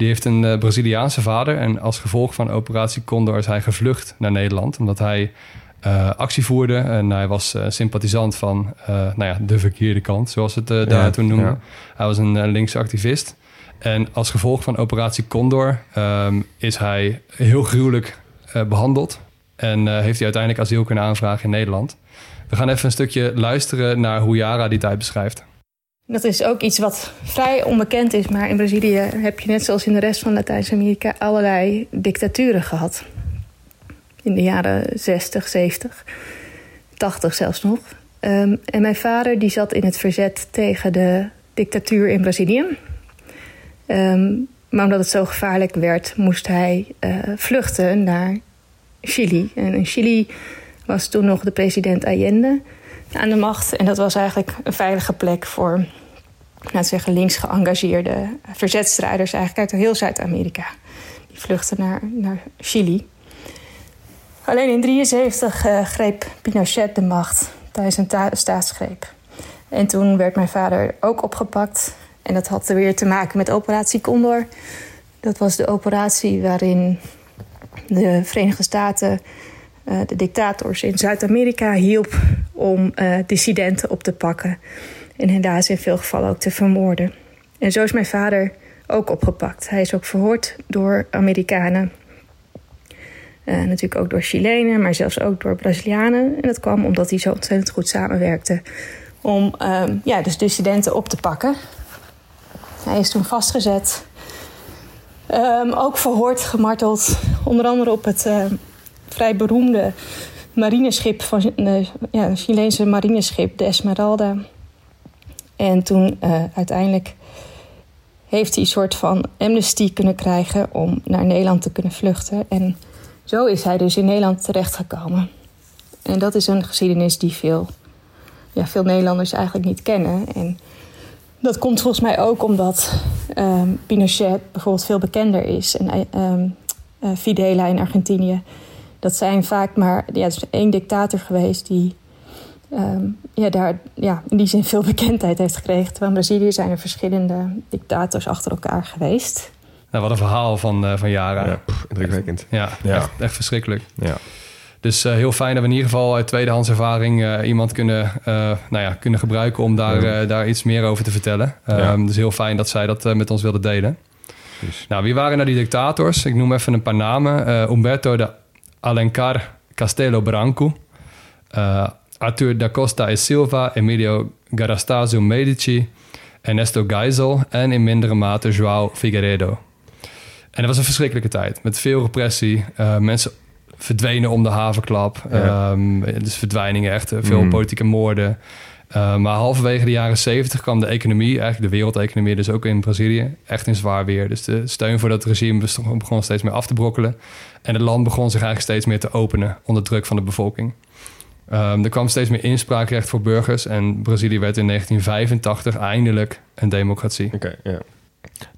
Die heeft een eh, Braziliaanse vader en als gevolg van operatie Condor is hij gevlucht naar Nederland, omdat hij eh, actie voerde en hij was eh, sympathisant van nou ja, de verkeerde kant, zoals het daar Ja, toen noemden. ja. Hij was een linkse activist. En als gevolg van operatie Condor ehm, is hij heel gruwelijk eh, behandeld. En heeft hij uiteindelijk asiel kunnen aanvragen in Nederland. We gaan even een stukje luisteren naar hoe Yara die tijd beschrijft. Dat is ook iets wat vrij onbekend is, maar in Brazilië heb je net zoals in de rest van Latijns-Amerika allerlei dictaturen gehad. In de jaren 60, 70, 80 zelfs nog. Ehm, en mijn vader die zat in het verzet tegen de dictatuur in Brazilië. Ehm, maar omdat het zo gevaarlijk werd, moest hij eh, vluchten naar Chili. En in Chili was toen nog de president Allende aan de macht. En dat was eigenlijk een veilige plek voor, laten zeggen, links geëngageerde verzetstrijders, eigenlijk uit heel Zuid-Amerika. Die vluchtten naar, naar Chili. Alleen in 1973 greep Pinochet de macht tijdens een ta- staatsgreep. En toen werd mijn vader ook opgepakt. En dat had er weer te maken met Operatie Condor. Dat was de operatie waarin de Verenigde Staten eh, de dictators in Zuid-Amerika hielp om eh, dissidenten op te pakken. En helaas in veel gevallen ook te vermoorden. En zo is mijn vader ook opgepakt. Hij is ook verhoord door Amerikanen. Eh, natuurlijk ook door Chilenen, maar zelfs ook door Brazilianen. En dat kwam omdat hij zo ontzettend goed samenwerkte om ehm, ja, dus dissidenten op te pakken. Hij is toen vastgezet. Ehm, ook verhoord, gemarteld. Onder andere op het eh, vrij beroemde marineschip van de ja, een Chileense marineschip, de Esmeralda. En toen eh, uiteindelijk heeft hij een soort van amnestie kunnen krijgen om naar Nederland te kunnen vluchten. En zo is hij dus in Nederland terechtgekomen. En dat is een geschiedenis die veel, ja, veel Nederlanders eigenlijk niet kennen. En dat komt volgens mij ook omdat ehm, Pinochet bijvoorbeeld veel bekender is. En ehm, eh, Fidela in Argentinië. Dat zijn vaak maar ja, is één dictator geweest die ehm, ja, daar ja, in die zin veel bekendheid heeft gekregen. Terwijl in Brazilië zijn er verschillende dictators achter elkaar geweest. Nou, wat een verhaal van, eh, van Yara. Ja, Ja, pff, indrukwekkend. Echt, echt verschrikkelijk. Ja. Dus eh, heel fijn dat we in ieder geval uit tweedehands ervaring eh, iemand kunnen, eh, nou ja, kunnen gebruiken om daar, Ja. eh, daar iets meer over te vertellen. Ja. Ehm, Dus heel fijn dat zij dat met ons wilde delen. precies. Nou, wie waren nou die dictators? Ik noem even een paar namen. Eh, Umberto de Alencar Castelo Branco. Eh, Arthur da Costa e Silva. Emilio Garastasio Medici. Ernesto Geisel. En in mindere mate João Figueiredo. En dat was een verschrikkelijke tijd. Met veel repressie. Eh, mensen verdwenen om de havenklap. Ja. Ehm, dus verdwijningen echt. eh, Veel Mm. politieke moorden. Uh, maar halverwege de jaren 70 kwam de economie, eigenlijk de wereldeconomie, dus ook in Brazilië, echt in zwaar weer. Dus de steun voor dat regime begon steeds meer af te brokkelen. En het land begon zich eigenlijk steeds meer te openen onder druk van de bevolking. Um, er kwam steeds meer inspraakrecht voor burgers en Brazilië werd in 1985 eindelijk een democratie. Oké, ja.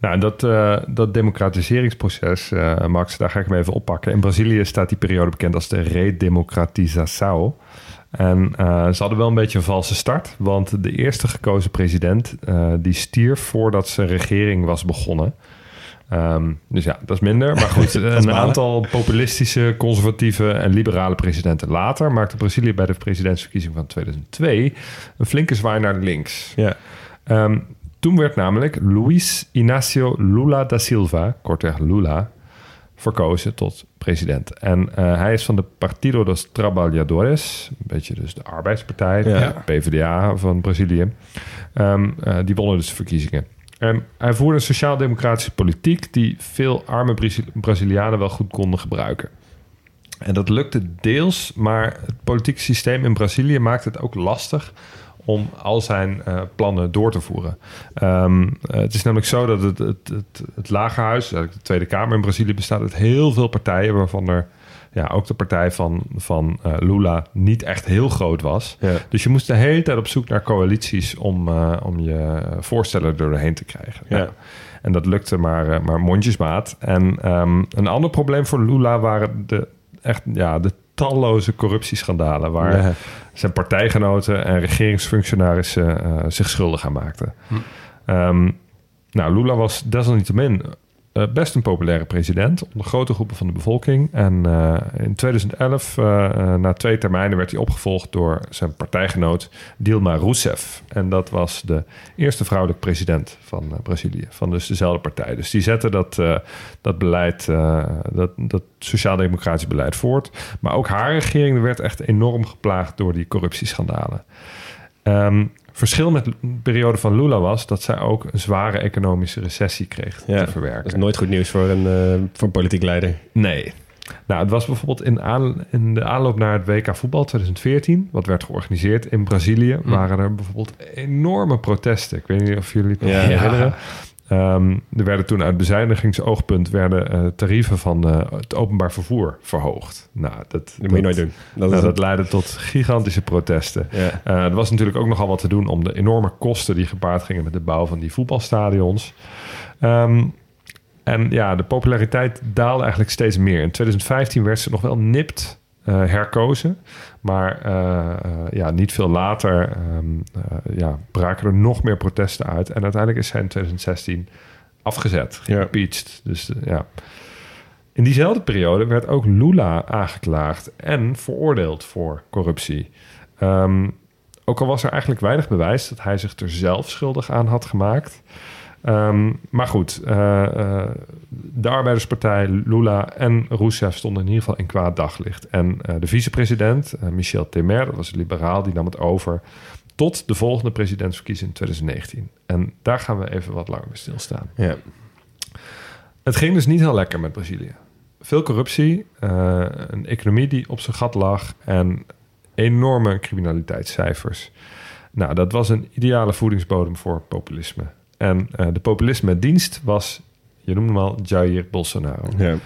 Nou, dat, eh, dat democratiseringsproces, eh, Max, daar ga ik hem even oppakken. In Brazilië staat die periode bekend als de redemocratização. En uh, ze hadden wel een beetje een valse start, want de eerste gekozen president die stierf voordat zijn regering was begonnen. Um, dus ja, dat is minder. Maar goed, een aantal populistische, conservatieve en liberale presidenten later maakte Brazilië bij de presidentsverkiezing van 2002 een flinke zwaai naar links. Ja. Um, toen werd namelijk Luiz Inácio Lula da Silva, kortweg Lula, verkozen tot president. En uh, hij is van de Partido dos Trabalhadores, een beetje dus de arbeidspartij, Ja. de PvdA van Brazilië. Um, uh, die wonnen dus de verkiezingen. En hij voerde een sociaal-democratische politiek die veel arme Brazili Brazilianen wel goed konden gebruiken. En dat lukte deels, maar het politieke systeem in Brazilië maakt het ook lastig om al zijn uh, plannen door te voeren. Uh, het is namelijk zo dat het, het, het, het Lagerhuis, de Tweede Kamer in Brazilië, bestaat uit heel veel partijen, waarvan er ja, ook de partij van, van uh, Lula niet echt heel groot was. Ja. Dus je moest de hele tijd op zoek naar coalities om, om je voorstellen doorheen te krijgen. Ja. En dat lukte maar, maar mondjesmaat. En um, een ander probleem voor Lula waren de, echt, ja, de talloze corruptieschandalen... waar Ja. zijn partijgenoten en regeringsfunctionarissen zich schuldig aan maakten. Hm. Um, nou, Lula was desalniettemin uh, best een populaire president onder grote groepen van de bevolking. En uh, in 2011, na twee termijnen, werd hij opgevolgd door zijn partijgenoot Dilma Rousseff. En dat was de eerste vrouwelijke president van Brazilië, van dus dezelfde partij. Dus die zette dat, dat beleid, dat, dat sociaal-democratisch beleid voort. Maar ook haar regering werd echt enorm geplaagd door die corruptieschandalen. Um, verschil met de periode van Lula was dat zij ook een zware economische recessie kreeg Ja, te verwerken. Dat is nooit goed nieuws voor een, uh, voor een politiek leider. Nee. Nou, het was bijvoorbeeld in, aan, in de aanloop naar het WK voetbal 2014, wat werd georganiseerd in Brazilië, Hm. waren er bijvoorbeeld enorme protesten. Ik weet niet of jullie het nog Ja. herinneren. Um, er werden toen uit bezuinigingsoogpunt werden uh, tarieven van uh, het openbaar vervoer verhoogd. Nou, dat, Dat, moet je nooit doen. Dat, nou, dat leidde tot gigantische protesten. Ja. Uh, er was natuurlijk ook nogal wat te doen om de enorme kosten die gepaard gingen met de bouw van die voetbalstadions. Um, en ja, de populariteit daalde eigenlijk steeds meer. In 2015 werd ze nog wel nipt herkozen. Maar uh, ja, niet veel later um, ja, braken er nog meer protesten uit. En uiteindelijk is zij in 2016 afgezet. Ja. Dus ja. In diezelfde periode werd ook Lula aangeklaagd en veroordeeld voor corruptie. Um, ook al was er eigenlijk weinig bewijs dat hij zich er zelf schuldig aan had gemaakt. Um, maar goed, uh, uh, de Arbeiderspartij, Lula en Rousseff stonden in ieder geval in kwaad daglicht. En uh, de vicepresident, Michel Temer, dat was een liberaal, die nam het over tot de volgende presidentsverkiezing in 2019. En daar gaan we even wat langer bij stilstaan. Ja. Het ging dus niet heel lekker met Brazilië. Veel corruptie, een economie die op zijn gat lag en enorme criminaliteitscijfers. Nou, dat was een ideale voedingsbodem voor populisme. En uh, de populisme-dienst was, je noemde hem al, Jair Bolsonaro. Ja. En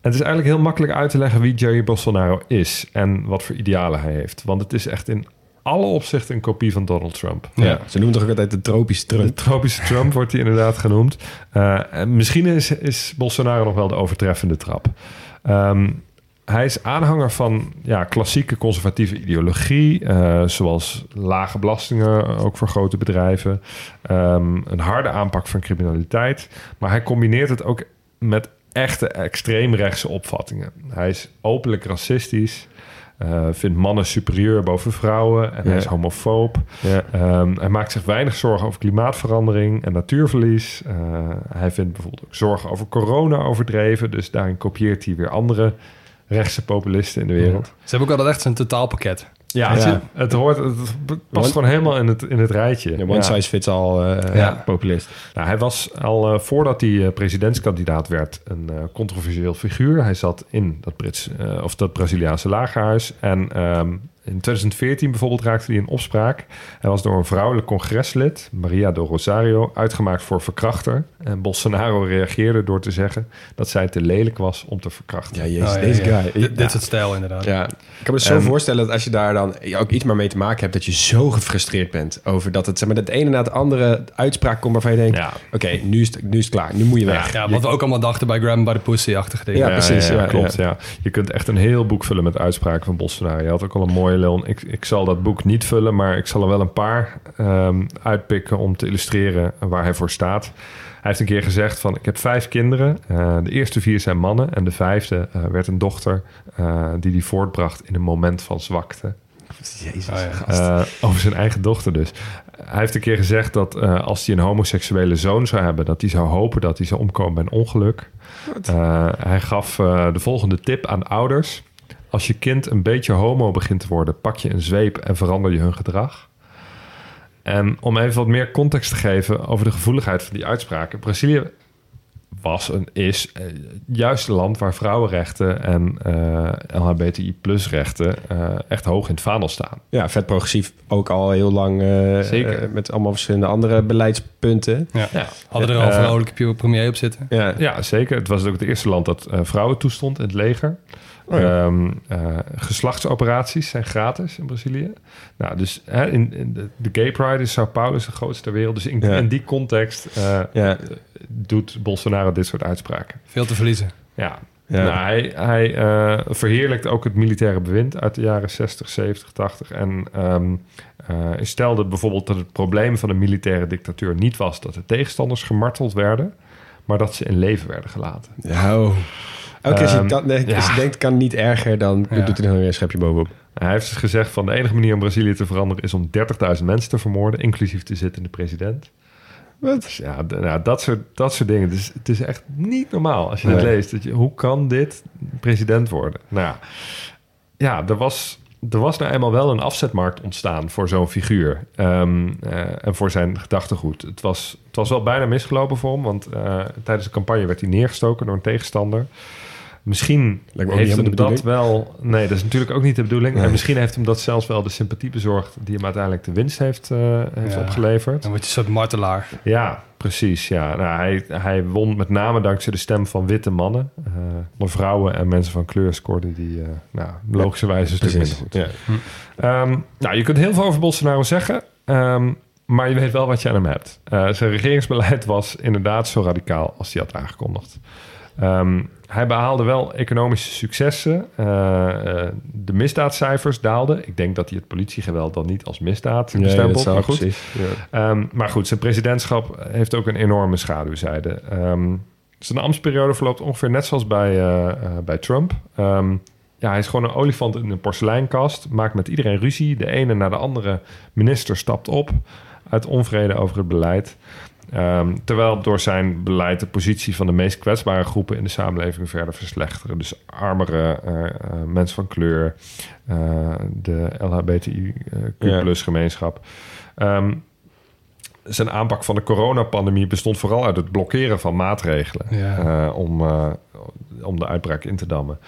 het is eigenlijk heel makkelijk uit te leggen wie Jair Bolsonaro is en wat voor idealen hij heeft. Want het is echt in alle opzichten een kopie van Donald Trump. Ja, ze noemen toch ook altijd de tropische Trump. De tropische Trump wordt hij inderdaad genoemd. Uh, en misschien is, is Bolsonaro nog wel de overtreffende trap. Um, hij is aanhanger van ja, klassieke conservatieve ideologie, uh, zoals lage belastingen, ook voor grote bedrijven, um, een harde aanpak van criminaliteit. Maar hij combineert het ook met echte extreemrechtse opvattingen. Hij is openlijk racistisch. eh, vindt mannen superieur boven vrouwen en Ja. hij is homofoob. Ja. Ehm, hij maakt zich weinig zorgen over klimaatverandering en natuurverlies. Eh, hij vindt bijvoorbeeld ook zorgen over corona overdreven. Dus daarin kopieert hij weer andere rechtse populisten in de wereld. Ze hebben ook altijd echt zo'n totaalpakket. Ja, Ja. Het, het hoort, het past One- gewoon helemaal in het, in het rijtje. Ja, one Ja. size fits all eh, Ja. populist. Nou, hij was al eh, voordat hij eh, presidentskandidaat werd een eh, controversieel figuur. Hij zat in dat, Brits, eh, of dat Braziliaanse lagerhuis. En ehm, in 2014 bijvoorbeeld raakte hij in opspraak. Hij was door een vrouwelijk congreslid, Maria do Rosario, uitgemaakt voor verkrachter. En Bolsonaro reageerde door te zeggen dat zij te lelijk was om te verkrachten. Ja, jezus, Oh, ja, deze ja. guy. Dit, Ja. dit soort stijl inderdaad. Ja, ik kan me zo En- voorstellen dat als je daar dan ook iets maar mee te maken hebt, dat je zo gefrustreerd bent over dat het, zeg maar, het ene na het andere uitspraak komt waarvan je denkt, Ja. oké, nu, is het, nu is het klaar, nu moet je weg. Ja, wat we ook allemaal dachten bij Graham by the Pussy-achtige dingen. Ja, precies, ja, klopt. Ja. Je kunt echt een heel boek vullen met uitspraken van Bolsonaro. Je had ook al een Leon. Ik, ik zal dat boek niet vullen, maar ik zal er wel een paar ehm, uitpikken om te illustreren waar hij voor staat. Hij heeft een keer gezegd van, ik heb vijf kinderen. Eh, de eerste vier zijn mannen en de vijfde eh, werd een dochter eh, die hij voortbracht in een moment van zwakte. Jezus, Oh, ja. gast. Eh, over zijn eigen dochter dus. Hij heeft een keer gezegd dat eh, als hij een homoseksuele zoon zou hebben... dat hij zou hopen dat hij zou omkomen bij een ongeluk. Eh, hij gaf eh, de volgende tip aan ouders. Als je kind een beetje homo begint te worden... pak je een zweep en verander je hun gedrag. En om even wat meer context te geven over de gevoeligheid van die uitspraken. Brazilië was en is eh, juist een land waar vrouwenrechten en eh LHBTI plus rechten eh, echt hoog in het vaandel staan. Ja, vet progressief. Ook al heel lang eh, Zeker. met allemaal verschillende andere beleidspunten. Ja. Ja. Hadden er al een vrouwelijke premier op zitten. Ja, Ja, zeker. Het was ook het eerste land dat eh, vrouwen toestond in het leger. Oh ja. Ehm, eh, geslachtsoperaties zijn gratis in Brazilië. Nou, dus hè, in, in de, de Gay Pride is Sao Paulo is de grootste ter wereld. Dus in, Ja. in die context eh, ja, doet Bolsonaro dit soort uitspraken. Veel te verliezen. Ja, ja. Nou, hij hij eh, verheerlijkt ook het militaire bewind uit de jaren 60, 70, 80. En ehm, eh, stelde bijvoorbeeld dat het probleem van een militaire dictatuur niet was dat de tegenstanders gemarteld werden, maar dat ze in leven werden gelaten. Ja, oh. Elke keer als je, Ehm, dat, nee, als je ja. denkt, kan niet erger, dan doet hij er weer een schepje bovenop. Hij heeft dus gezegd van de enige manier om Brazilië te veranderen is om 30.000 mensen te vermoorden, inclusief de zittende president. Wat? Dus ja, nou, dat, soort, dat soort dingen. Dus het is echt niet normaal als je Nee. het leest. Dat je, hoe kan dit president worden? Nou ja, ja er, was, er was nou eenmaal wel een afzetmarkt ontstaan voor zo'n figuur. Ehm, eh, en voor zijn gedachtegoed. Het was, het was wel bijna misgelopen voor hem. Want eh, tijdens de campagne werd hij neergestoken door een tegenstander. Misschien heeft hem dat wel... Nee, dat is natuurlijk ook niet de bedoeling. Nee. En misschien heeft hem dat zelfs wel de sympathie bezorgd... die hem uiteindelijk de winst heeft, eh, heeft Ja. opgeleverd. Dan word je een soort martelaar. Ja, precies. Ja. Nou, hij, hij won met name dankzij de stem van witte mannen. Eh maar vrouwen en mensen van kleur scoorden die eh, nou, logischerwijze een stuk minder goed. Ja. Ehm, nou, je kunt heel veel over Bolsonaro zeggen, ehm, maar je weet wel wat je aan hem hebt. Eh, zijn regeringsbeleid was inderdaad zo radicaal als hij had aangekondigd. Ehm, hij behaalde wel economische successen. Eh, eh, de misdaadcijfers daalden. Ik denk dat hij het politiegeweld dan niet als misdaad Nee, bestempelt. maar goed. precies. Ja. Ehm, maar goed, zijn presidentschap heeft ook een enorme schaduwzijde. Ehm, zijn ambtsperiode verloopt ongeveer net zoals bij, eh, bij Trump. Ehm, ja, hij is gewoon een olifant in een porseleinkast. Maakt met iedereen ruzie. De ene na de andere minister stapt op uit onvrede over het beleid. Ehm, terwijl door zijn beleid de positie van de meest kwetsbare groepen in de samenleving verder verslechteren. Dus armere eh, eh, mensen van kleur, eh, de LHBTIQ-gemeenschap. Ehm, zijn aanpak van de coronapandemie bestond vooral uit het blokkeren van maatregelen Ja. om, om de uitbraak in te dammen.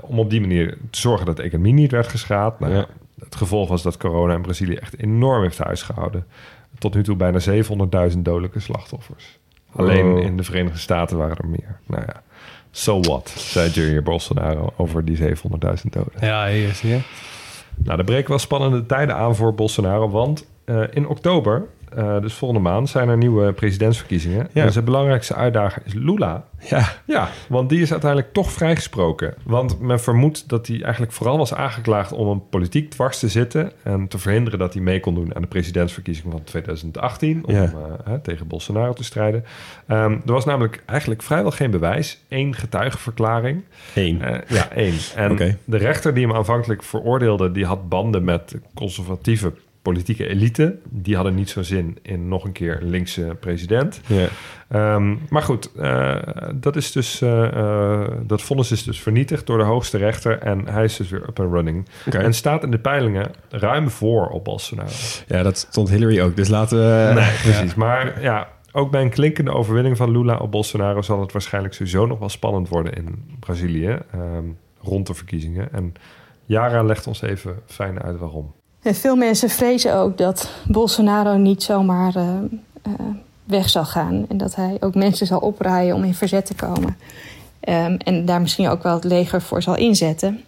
Om op die manier te zorgen dat de economie niet werd geschaad. Nou, Ja. Het gevolg was dat corona in Brazilië echt enorm heeft huisgehouden. Tot nu toe bijna 700.000 dodelijke slachtoffers. Alleen Oh. in de Verenigde Staten waren er meer. Nou ja, so what, zei Jair Bolsonaro over die 700.000 doden. Ja, hier zie je. Nou, er breken wel spannende tijden aan voor Bolsonaro, want eh, in oktober eh, dus volgende maand, zijn er nieuwe presidentsverkiezingen. Ja. En zijn belangrijkste uitdager is Lula. Ja, Ja, want die is uiteindelijk toch vrijgesproken. Want men vermoedt dat hij eigenlijk vooral was aangeklaagd om een politiek dwars te zitten en te verhinderen dat hij mee kon doen aan de presidentsverkiezingen van 2018 om Ja. eh, hè, tegen Bolsonaro te strijden. Ehm, er was namelijk eigenlijk vrijwel geen bewijs, één getuigenverklaring. één. Eh, ja, één. En de rechter die hem aanvankelijk veroordeelde, die had banden met conservatieve politieke elite. Die hadden niet zo'n zin in nog een keer linkse president. Ehm, maar goed, eh, dat, is dus, eh, eh, dat vonnis is dus vernietigd door de hoogste rechter. En hij is dus weer up and running. En staat in de peilingen ruim voor op Bolsonaro. ja, dat stond Hillary ook. Dus laten we... nee, precies. Maar ja, ook bij een klinkende overwinning van Lula op Bolsonaro... zal het waarschijnlijk sowieso nog wel spannend worden in Brazilië. ehm, rond de verkiezingen. En Yara legt ons even fijn uit waarom. Veel mensen vrezen ook dat Bolsonaro niet zomaar eh, eh, weg zal gaan. En dat hij ook mensen zal opraaien om in verzet te komen. Ehm, en daar misschien ook wel het leger voor zal inzetten.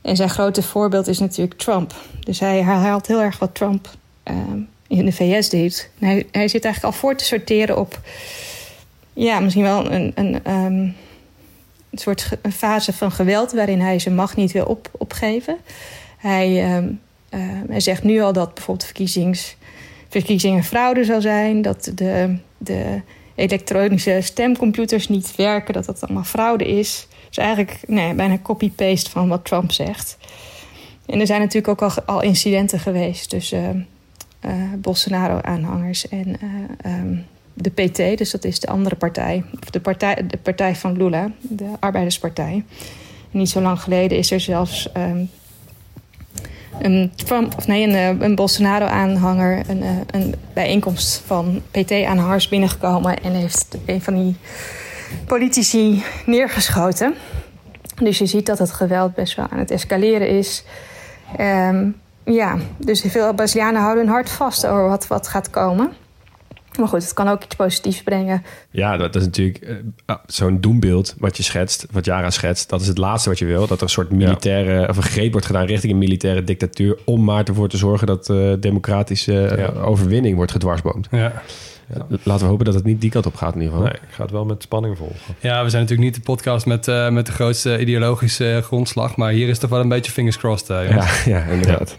En zijn grote voorbeeld is natuurlijk Trump. Dus hij herhaalt heel erg wat Trump ehm, in de VS deed. Hij, zit eigenlijk al voor te sorteren op... ja, misschien wel een, een, ehm, een soort fase van geweld... waarin hij zijn macht niet wil op, opgeven. Hij... ehm, uh, hij zegt nu al dat bijvoorbeeld verkiezings, verkiezingen fraude zou zijn, dat de, de elektronische stemcomputers niet werken, dat dat allemaal fraude is. Dus eigenlijk nee, bijna copy-paste van wat Trump zegt. En er zijn natuurlijk ook al, incidenten geweest tussen uh, uh, Bolsonaro-aanhangers en uh, um, de PT, dus dat is de andere partij, of de partij, de partij van Lula, de Arbeiderspartij. Niet zo lang geleden is er zelfs um, een of nee, een, een Bolsonaro-aanhanger een, een bijeenkomst van PT-aanhangers binnengekomen en heeft een van die politici neergeschoten. Dus je ziet dat het geweld best wel aan het escaleren is. Um, ja, dus veel Brazilianen houden hun hart vast over wat, wat gaat komen. Maar goed, het kan ook iets positiefs brengen. Ja, dat is natuurlijk uh, zo'n doembeeld wat je schetst, wat Jara schetst. Dat is het laatste wat je wil. Dat er een soort militaire, ja. of een greep wordt gedaan richting een militaire dictatuur. Om maar ervoor te zorgen dat uh, democratische ja. overwinning wordt gedwarsboomd. Ja. Ja. Laten we hopen dat het niet die kant op gaat in ieder geval. Nee, ik ga het wel met spanning volgen. Ja, we zijn natuurlijk niet de podcast met, uh, met de grootste ideologische grondslag. Maar hier is toch wel een beetje fingers crossed. Uh, ja, ja, inderdaad.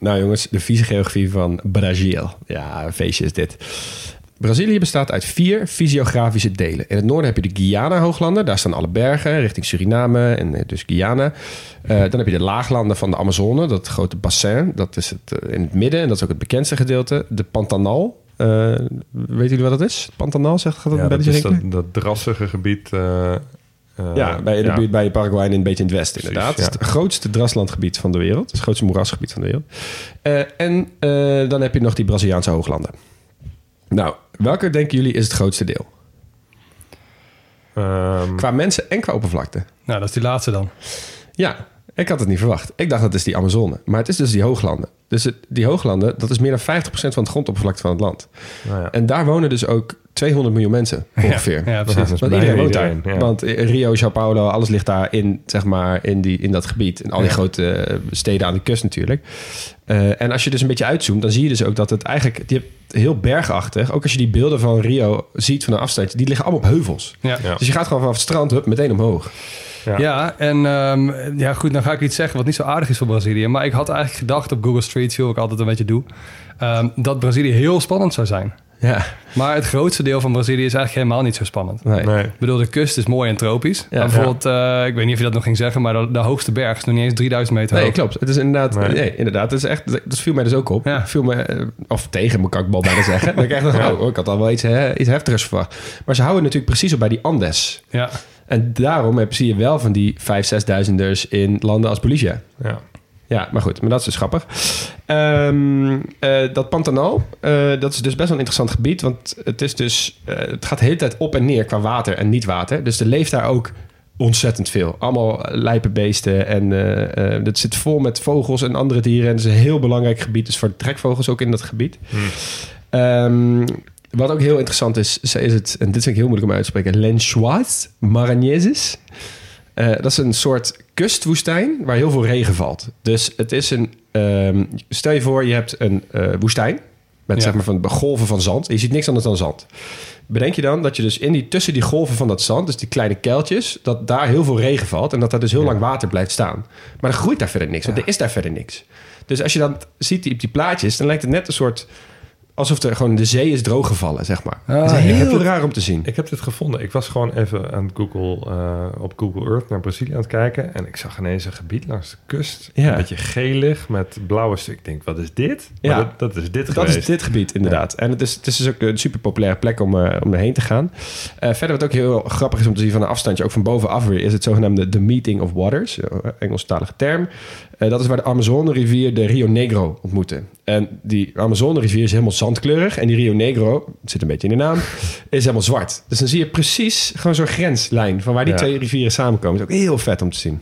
Nou jongens, de fysiogeografie van Brazil. Ja, een feestje is dit. Brazilië bestaat uit vier fysiografische delen. In het noorden heb je de Guyana-hooglanden. Daar staan alle bergen richting Suriname en eh, dus Guyana. Eh, dan heb je de laaglanden van de Amazone. Dat grote bassin. Dat is het eh, in het midden. En dat is ook het bekendste gedeelte. De Pantanal. Eh weten jullie wat dat is? Pantanal, zegt gaat dat Ja, dat is rinkelen? dat, dat drassige gebied... eh, Ja, bij, de ja. buurt bij Paraguay en een beetje in het westen, Precies, inderdaad. Het is ja. het grootste draslandgebied van de wereld. Het, is het grootste moerasgebied van de wereld. Eh, en eh, dan heb je nog die Braziliaanse hooglanden. Nou, welke denken jullie is het grootste deel? Ehm, Qua mensen en qua oppervlakte. Nou, dat is die laatste dan. Ja, ik had het niet verwacht. Ik dacht dat is die Amazone. Maar het is dus die hooglanden. Dus het, die hooglanden, dat is meer dan 50% van het grondoppervlakte van het land. nou ja. En daar wonen dus ook 200 miljoen mensen ongeveer. Ja, Ja, precies. dat is Want iedereen woont daar. ja. Want Rio, Sao Paulo, alles ligt daar in, zeg maar, in, die, in dat gebied. En al die Ja. grote eh, steden aan de kust natuurlijk. Eh, en als je dus een beetje uitzoomt, dan zie je dus ook dat het eigenlijk... Die hebt heel bergachtig. Ook als je die beelden van Rio ziet van een afstand. Die liggen allemaal op heuvels. Ja. Ja. Dus je gaat gewoon vanaf het strand hup, meteen omhoog. Ja. Ja, en ehm, ja, goed, dan ga ik iets zeggen wat niet zo aardig is voor Brazilië. Maar ik had eigenlijk gedacht op Google Street View, wat ik altijd een beetje doe, ehm, dat Brazilië heel spannend zou zijn. Ja, Maar het grootste deel van Brazilië is eigenlijk helemaal niet zo spannend. nee. Nee. Ik bedoel, de kust is mooi en tropisch. Ja. bijvoorbeeld, eh, ik weet niet of je dat nog ging zeggen, maar de, de hoogste berg is nog niet eens 3000 meter Nee, hoog. klopt. Het is inderdaad... Nee, Nee. inderdaad. Het is echt, dat viel mij dus ook op. Ja. Viel me, eh, of tegen, moet ik ook wel bijna zeggen. Ik echt dacht, oh, ik had al wel iets, hè, iets heftigers verwacht. Maar ze houden natuurlijk precies op bij die Andes. Ja, En daarom heb, zie je wel van die 5.000, 6.000ers in landen als Bolivia. Ja. Ja, maar goed, maar dat is dus grappig. Ehm, eh, dat Pantanal, eh, dat is dus best wel een interessant gebied. Want het, is dus, eh, het gaat de hele tijd op en neer qua water en niet water. Dus er leeft daar ook ontzettend veel. Allemaal lijpenbeesten. En het zit vol met vogels en andere dieren. En het is een heel belangrijk gebied. Dus voor trekvogels ook in dat gebied. Ehm, wat ook heel interessant is, is het, en dit vind ik heel moeilijk om uit te spreken, Lenchois Maranhenses. Eh, dat is een soort kustwoestijn waar heel veel regen valt. Dus het is een, ehm, stel je voor, je hebt een eh, woestijn met Ja. zeg maar van golven van zand. Je ziet niks anders dan zand. Bedenk je dan dat je dus in die, tussen die golven van dat zand, dus die kleine kuiltjes, dat daar heel veel regen valt en dat daar dus heel lang water blijft staan. Maar er groeit daar verder niks, want er is daar verder niks. Dus als je dan ziet die, op die plaatjes, dan lijkt het net een soort alsof er gewoon de zee is drooggevallen, zeg maar. Ah, het is heel raar om te zien. Ik heb dit gevonden. Ik was gewoon even aan Google, eh, op Google Earth naar Brazilië aan het kijken. En ik zag ineens een gebied langs de kust. Ja. Een beetje gelig met blauwe stuk. Ik denk, wat is dit? Ja. Maar dat, dat is dit Dat geweest. is dit gebied, inderdaad. En het is, het is dus ook een super populaire plek om, eh, om erheen te gaan. Eh, verder, wat ook heel grappig is om te zien van een afstandje, ook van bovenaf weer, is het zogenaamde The Meeting of Waters, Engelstalige term. Eh, dat is waar de Amazone-rivier de Rio Negro ontmoeten. En die Amazone-rivier is helemaal zandkleurig. En die Rio Negro, het zit een beetje in de naam, is helemaal zwart. Dus dan zie je precies gewoon zo'n grenslijn van waar die Ja. twee rivieren samenkomen. Dat is ook heel vet om te zien.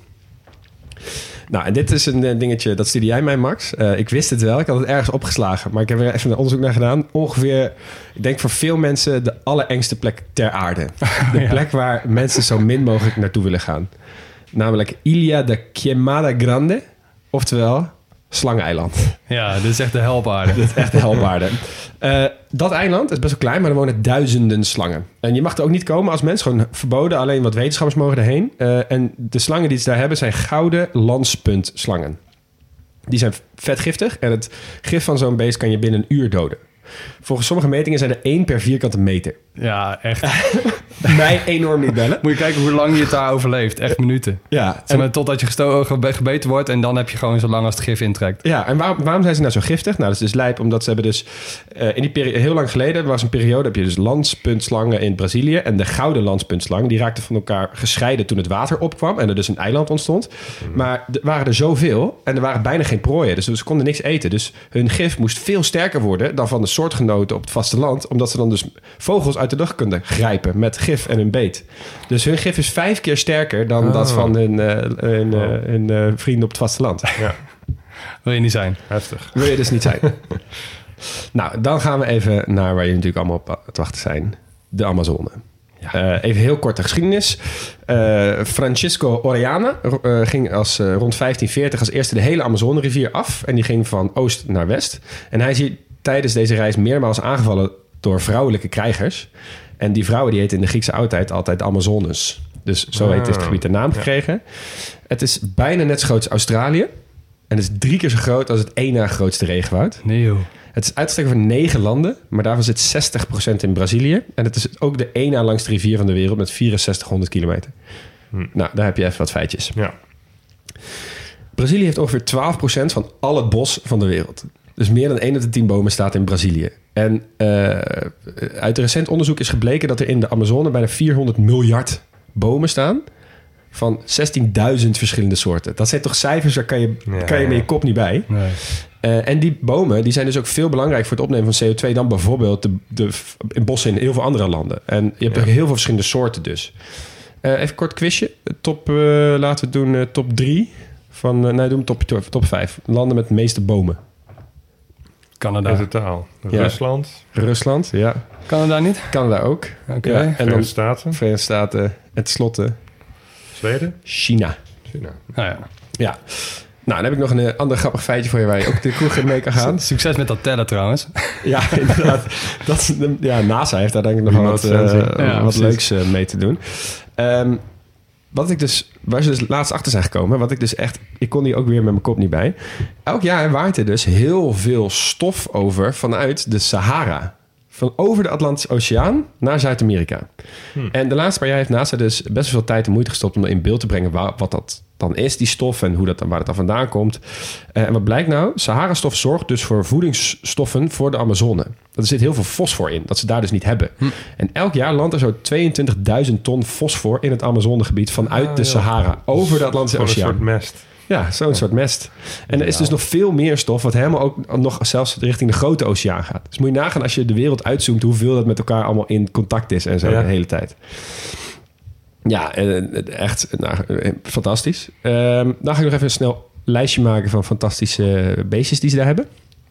Nou, en dit is een eh, dingetje, dat stuurde jij mij, Max. Eh, ik wist het wel, ik had het ergens opgeslagen. Maar ik heb er even een onderzoek naar gedaan. Ongeveer, ik denk voor veel mensen, de allerengste plek ter aarde. De Ja. plek waar mensen zo min mogelijk naartoe willen gaan. Namelijk Ilha de Queimada Grande. Oftewel, Slangeneiland. ja, dit is echt de helpaarde. Dat is echt de helwaarde. Eh, dat eiland is best wel klein, maar er wonen duizenden slangen. En je mag er ook niet komen als mens, gewoon verboden. Alleen wat wetenschappers mogen erheen. Eh, en de slangen die ze daar hebben zijn gouden lanspuntslangen. Die zijn vetgiftig en het gif van zo'n beest kan je binnen een uur doden. Volgens sommige metingen zijn er één per vierkante meter. Ja, echt. Mij enorm niet bellen. Moet je kijken hoe lang je het daar overleeft. Echt minuten. Ja, Zeg maar, totdat je gebe- gebeten wordt en dan heb je gewoon zo lang als het gif intrekt. Ja, en waarom, waarom zijn ze nou zo giftig? Nou, dat is dus lijp, omdat ze hebben dus... eh, in die periode, heel lang geleden was een periode... heb je dus landspuntslangen in Brazilië. En de gouden landspuntslang, die raakten van elkaar gescheiden... toen het water opkwam en er dus een eiland ontstond. Maar er waren er zoveel en er waren bijna geen prooien. Dus ze konden niks eten. Dus hun gif moest veel sterker worden... dan van de soortgenoten op het vasteland. Omdat ze dan dus vogels uit de lucht konden grijpen... met gif en hun beet. Dus hun gif is vijf keer sterker... dan Oh. dat van hun, hun, hun eh, vrienden op het vasteland. Ja, Wil je niet zijn. heftig. Wil je dus niet zijn. nou, dan gaan we even naar waar je natuurlijk allemaal op het wachten zijn. De Amazone. Even heel kort de geschiedenis. Francisco Orellana ging als, rond 1540 als eerste de hele Amazone-rivier af. En die ging van oost naar west. En hij is hier tijdens deze reis meermaals aangevallen door vrouwelijke krijgers. En die vrouwen die heten in de Griekse oudheid altijd Amazones. Dus zo heeft dit Ah, gebied de naam ja. gekregen. Het is bijna net zo groot als Australië. En het is drie keer zo groot als het één na grootste regenwoud. Nee joh. Het is uitgestrekt over negen landen, maar daarvan zit 60% in Brazilië. En het is ook de één na langste rivier van de wereld met 6400 kilometer. Hm. Nou, daar heb je even wat feitjes. Ja. Brazilië heeft ongeveer 12% van al het bos van de wereld. Dus meer dan 1 op de 10 bomen staat in Brazilië. En eh, uit recent onderzoek is gebleken dat er in de Amazone bijna 400 miljard bomen staan. Van 16.000 verschillende soorten. Dat zijn toch cijfers, daar kan je, Ja, kan je met je kop niet bij. Nee. Eh, en die bomen die zijn dus ook veel belangrijk voor het opnemen van CO2 dan bijvoorbeeld de, de, in bossen in heel veel andere landen. En je hebt Ja. ook heel veel verschillende soorten dus. Eh, even kort quizje. Top, eh, laten we doen top 3 van, nee, doen top, top 5. Landen met de meeste bomen. Canada. In totaal. Ja. Rusland, Rusland, ja. Canada niet? Canada ook. Oké. Ja, en dan Verenigde Staten, Verenigde Staten en tenslotte Zweden, China. China. Nou ja. Ja. Nou, dan heb ik nog een eh, ander grappig feitje voor je waar je ook de kroeg in mee kan gaan. Succes met dat tellen trouwens. Ja, inderdaad. Dat, is- ja, NASA heeft daar denk ik nog wel wat, eh. Ja, wat leuks eh, mee te doen. Ehm, wat ik dus, waar ze dus laatst achter zijn gekomen, wat ik dus echt, ik kon hier ook weer met mijn kop niet bij. Elk jaar waait er dus heel veel stof over vanuit de Sahara. Van over de Atlantische Oceaan naar Zuid-Amerika. En de laatste paar jaar heeft NASA dus best wel veel tijd en moeite gestopt om in beeld te brengen wa- wat dat dan is, die stof, en hoe dat, dan- waar het dan vandaan komt. Eh, en wat blijkt nou? Sahara-stof zorgt dus voor voedingsstoffen voor de Amazone. Er zit heel veel fosfor in, dat ze daar dus niet hebben. En elk jaar landt er zo 22.000 ton fosfor in het Amazonegebied vanuit Ah, de. Sahara, over de Atlantische Gewoon een Oceaan. soort mest. Ja, zo'n soort mest. En er is dus nog veel meer stof, wat helemaal ook nog zelfs richting de grote oceaan gaat. Dus moet je nagaan als je de wereld uitzoomt, hoeveel dat met elkaar allemaal in contact is en zo de hele tijd. Ja, echt nou, eh, fantastisch. Ehm, dan ga ik nog even een snel lijstje maken van fantastische beestjes die ze daar hebben.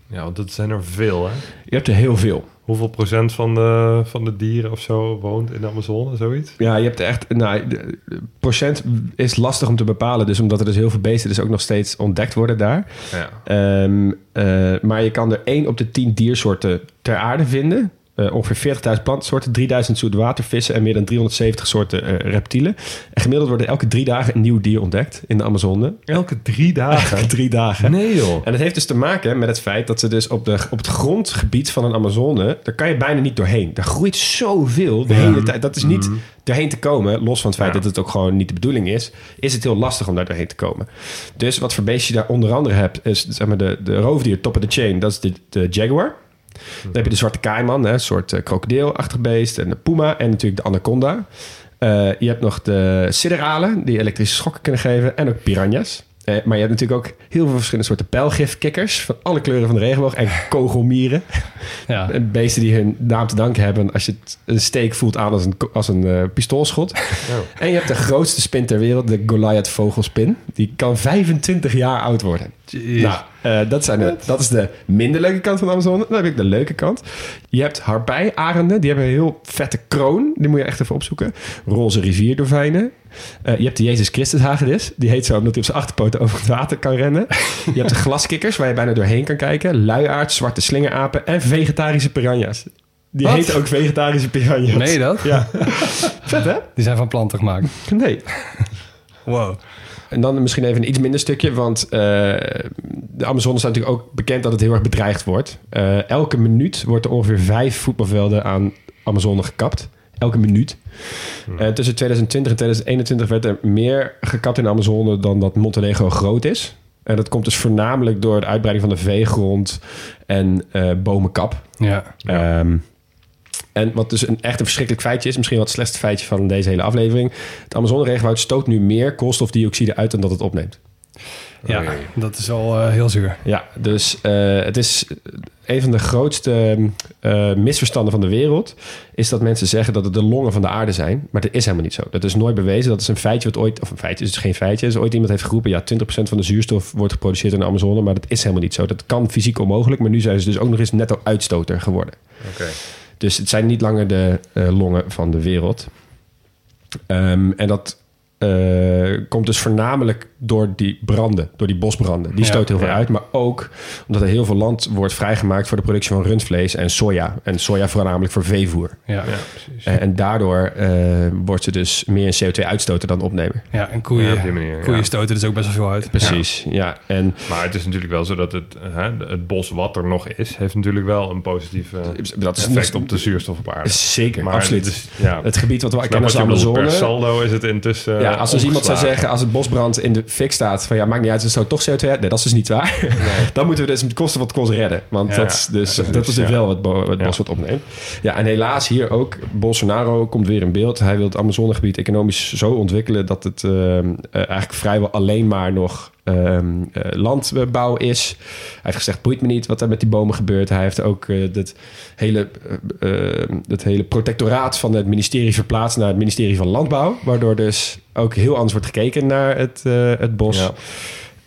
Ja, want dat zijn er veel, hè? Je hebt er heel veel. Hoeveel procent van de, van de dieren of zo woont in de Amazone, zoiets? Ja, je hebt echt... Nou, de- procent is lastig om te bepalen. Dus omdat er dus heel veel beesten dus ook nog steeds ontdekt worden daar. Ja. Ehm, eh, maar je kan er 1 op de 10 diersoorten ter aarde vinden. Eh, ongeveer 40.000 plantensoorten, 3000 zoetwatervissen en meer dan 370 soorten eh, reptielen. En gemiddeld wordt er elke drie dagen een nieuw dier ontdekt in de Amazone. Elke drie dagen? Elke drie dagen. Nee, joh. En dat heeft dus te maken met het feit dat ze dus op, de, op het grondgebied van een Amazone, daar kan je bijna niet doorheen. Daar groeit zoveel de hele tijd. Dat is niet doorheen te komen, los van het feit Ja. dat het ook gewoon niet de bedoeling is, is het heel lastig om daar doorheen te komen. Dus wat voor beestje je daar onder andere hebt, is zeg maar de, de roofdier top of the chain, dat is de, de jaguar. Dan heb je de zwarte kaiman, een soort uh, krokodilachtig beest, en de puma en natuurlijk de anaconda. Uh, je hebt nog de sideralen, die elektrische schokken kunnen geven, en ook piranha's. Uh, maar je hebt natuurlijk ook heel veel verschillende soorten pijlgifkikkers van alle kleuren van de regenboog en kogelmieren. Ja. En beesten die hun naam te danken hebben als je het een steek voelt aan als een, als een uh, pistoolschot. Oh. En je hebt de grootste spin ter wereld, de Goliath vogelspin. Die kan 25 jaar oud worden. Jeez. Nou, uh, dat, zijn de, dat is de minder leuke kant van de Amazone. Dan heb ik de leuke kant. Je hebt harpij-arenden. Die hebben een heel vette kroon. Die moet je echt even opzoeken. Roze rivierdorfijnen. Uh, je hebt de Jezus Christus hagedis. Die heet zo omdat hij op zijn achterpoten over het water kan rennen. Je hebt de glaskikkers waar je bijna doorheen kan kijken. Luiaard, zwarte slingerapen en vegetarische piranha's. Die heten ook vegetarische piranha's. Meen je dat? Ja. Vet hè? Die zijn van planten gemaakt. Nee. Wow. En dan misschien even een iets minder stukje, want uh, de Amazone staat natuurlijk ook bekend dat het heel erg bedreigd wordt. Uh, elke minuut wordt er ongeveer vijf voetbalvelden aan Amazone gekapt. Elke minuut. Hmm. Uh, tussen 2020 en 2021 werd er meer gekapt in de Amazone dan dat Montenegro groot is. En dat komt dus voornamelijk door de uitbreiding van de veegrond en uh, bomenkap. Ja. Um, en wat dus een echt een verschrikkelijk feitje is, misschien wat het slechtste feitje van deze hele aflevering. Het Amazone-regenwoud stoot nu meer koolstofdioxide uit dan dat het opneemt. Ja, dat is al uh, heel zuur. Ja, dus uh, het is een van de grootste uh, misverstanden van de wereld. Is dat mensen zeggen dat het de longen van de aarde zijn. Maar dat is helemaal niet zo. Dat is nooit bewezen. Dat is een feitje wat ooit, of een feitje, is dus geen feitje. Is ooit iemand heeft geroepen, ja, 20% van de zuurstof wordt geproduceerd in de Amazone. Maar dat is helemaal niet zo. Dat kan fysiek onmogelijk. Maar nu zijn ze dus ook nog eens netto uitstoter geworden. Oké. Okay. Dus het zijn niet langer de uh, longen van de wereld. Um, en dat uh, komt dus voornamelijk door die branden, door die bosbranden. Die stoten heel veel ja. uit, maar ook omdat er heel veel land wordt vrijgemaakt voor de productie van rundvlees en soja. En soja voornamelijk voor veevoer. Ja, ja precies. En, en daardoor uh, wordt ze dus meer CO2 uitstoten dan opnemen. Ja, en koeien, Ja, op die manier, koeien ja. stoten dus ook best wel veel uit. Precies, ja. En Maar het is natuurlijk wel zo dat het, hè, het bos wat er nog is, heeft natuurlijk wel een positief eh, dat is effect op de zuurstof op aarde. zeker, Maar absoluut. het is- ja. Het gebied wat we kennen als de bedoelt. Per saldo is het intussen. Ja, als dus iemand zou zeggen, als het bosbrand in de fik staat, van ja, maakt niet uit, het zou toch CO2 uit. Nee, dat is dus niet waar. Dan moeten we dus met kosten wat kost redden. Want Ja, dat is dus, dat is dus wel wat, bo- wat Ja. bos wat opneemt. Ja, en helaas hier ook, Bolsonaro komt weer in beeld. Hij wil het Amazonegebied economisch zo ontwikkelen dat het ehm, eh, eigenlijk vrijwel alleen maar nog ehm, eh, landbouw is. Hij heeft gezegd, boeit me niet wat er met die bomen gebeurt. Hij heeft ook eh, dat, hele, eh, eh, dat hele protectoraat van het ministerie verplaatst naar het ministerie van Landbouw. Waardoor dus ook heel anders wordt gekeken naar het, eh, het bos. Ja.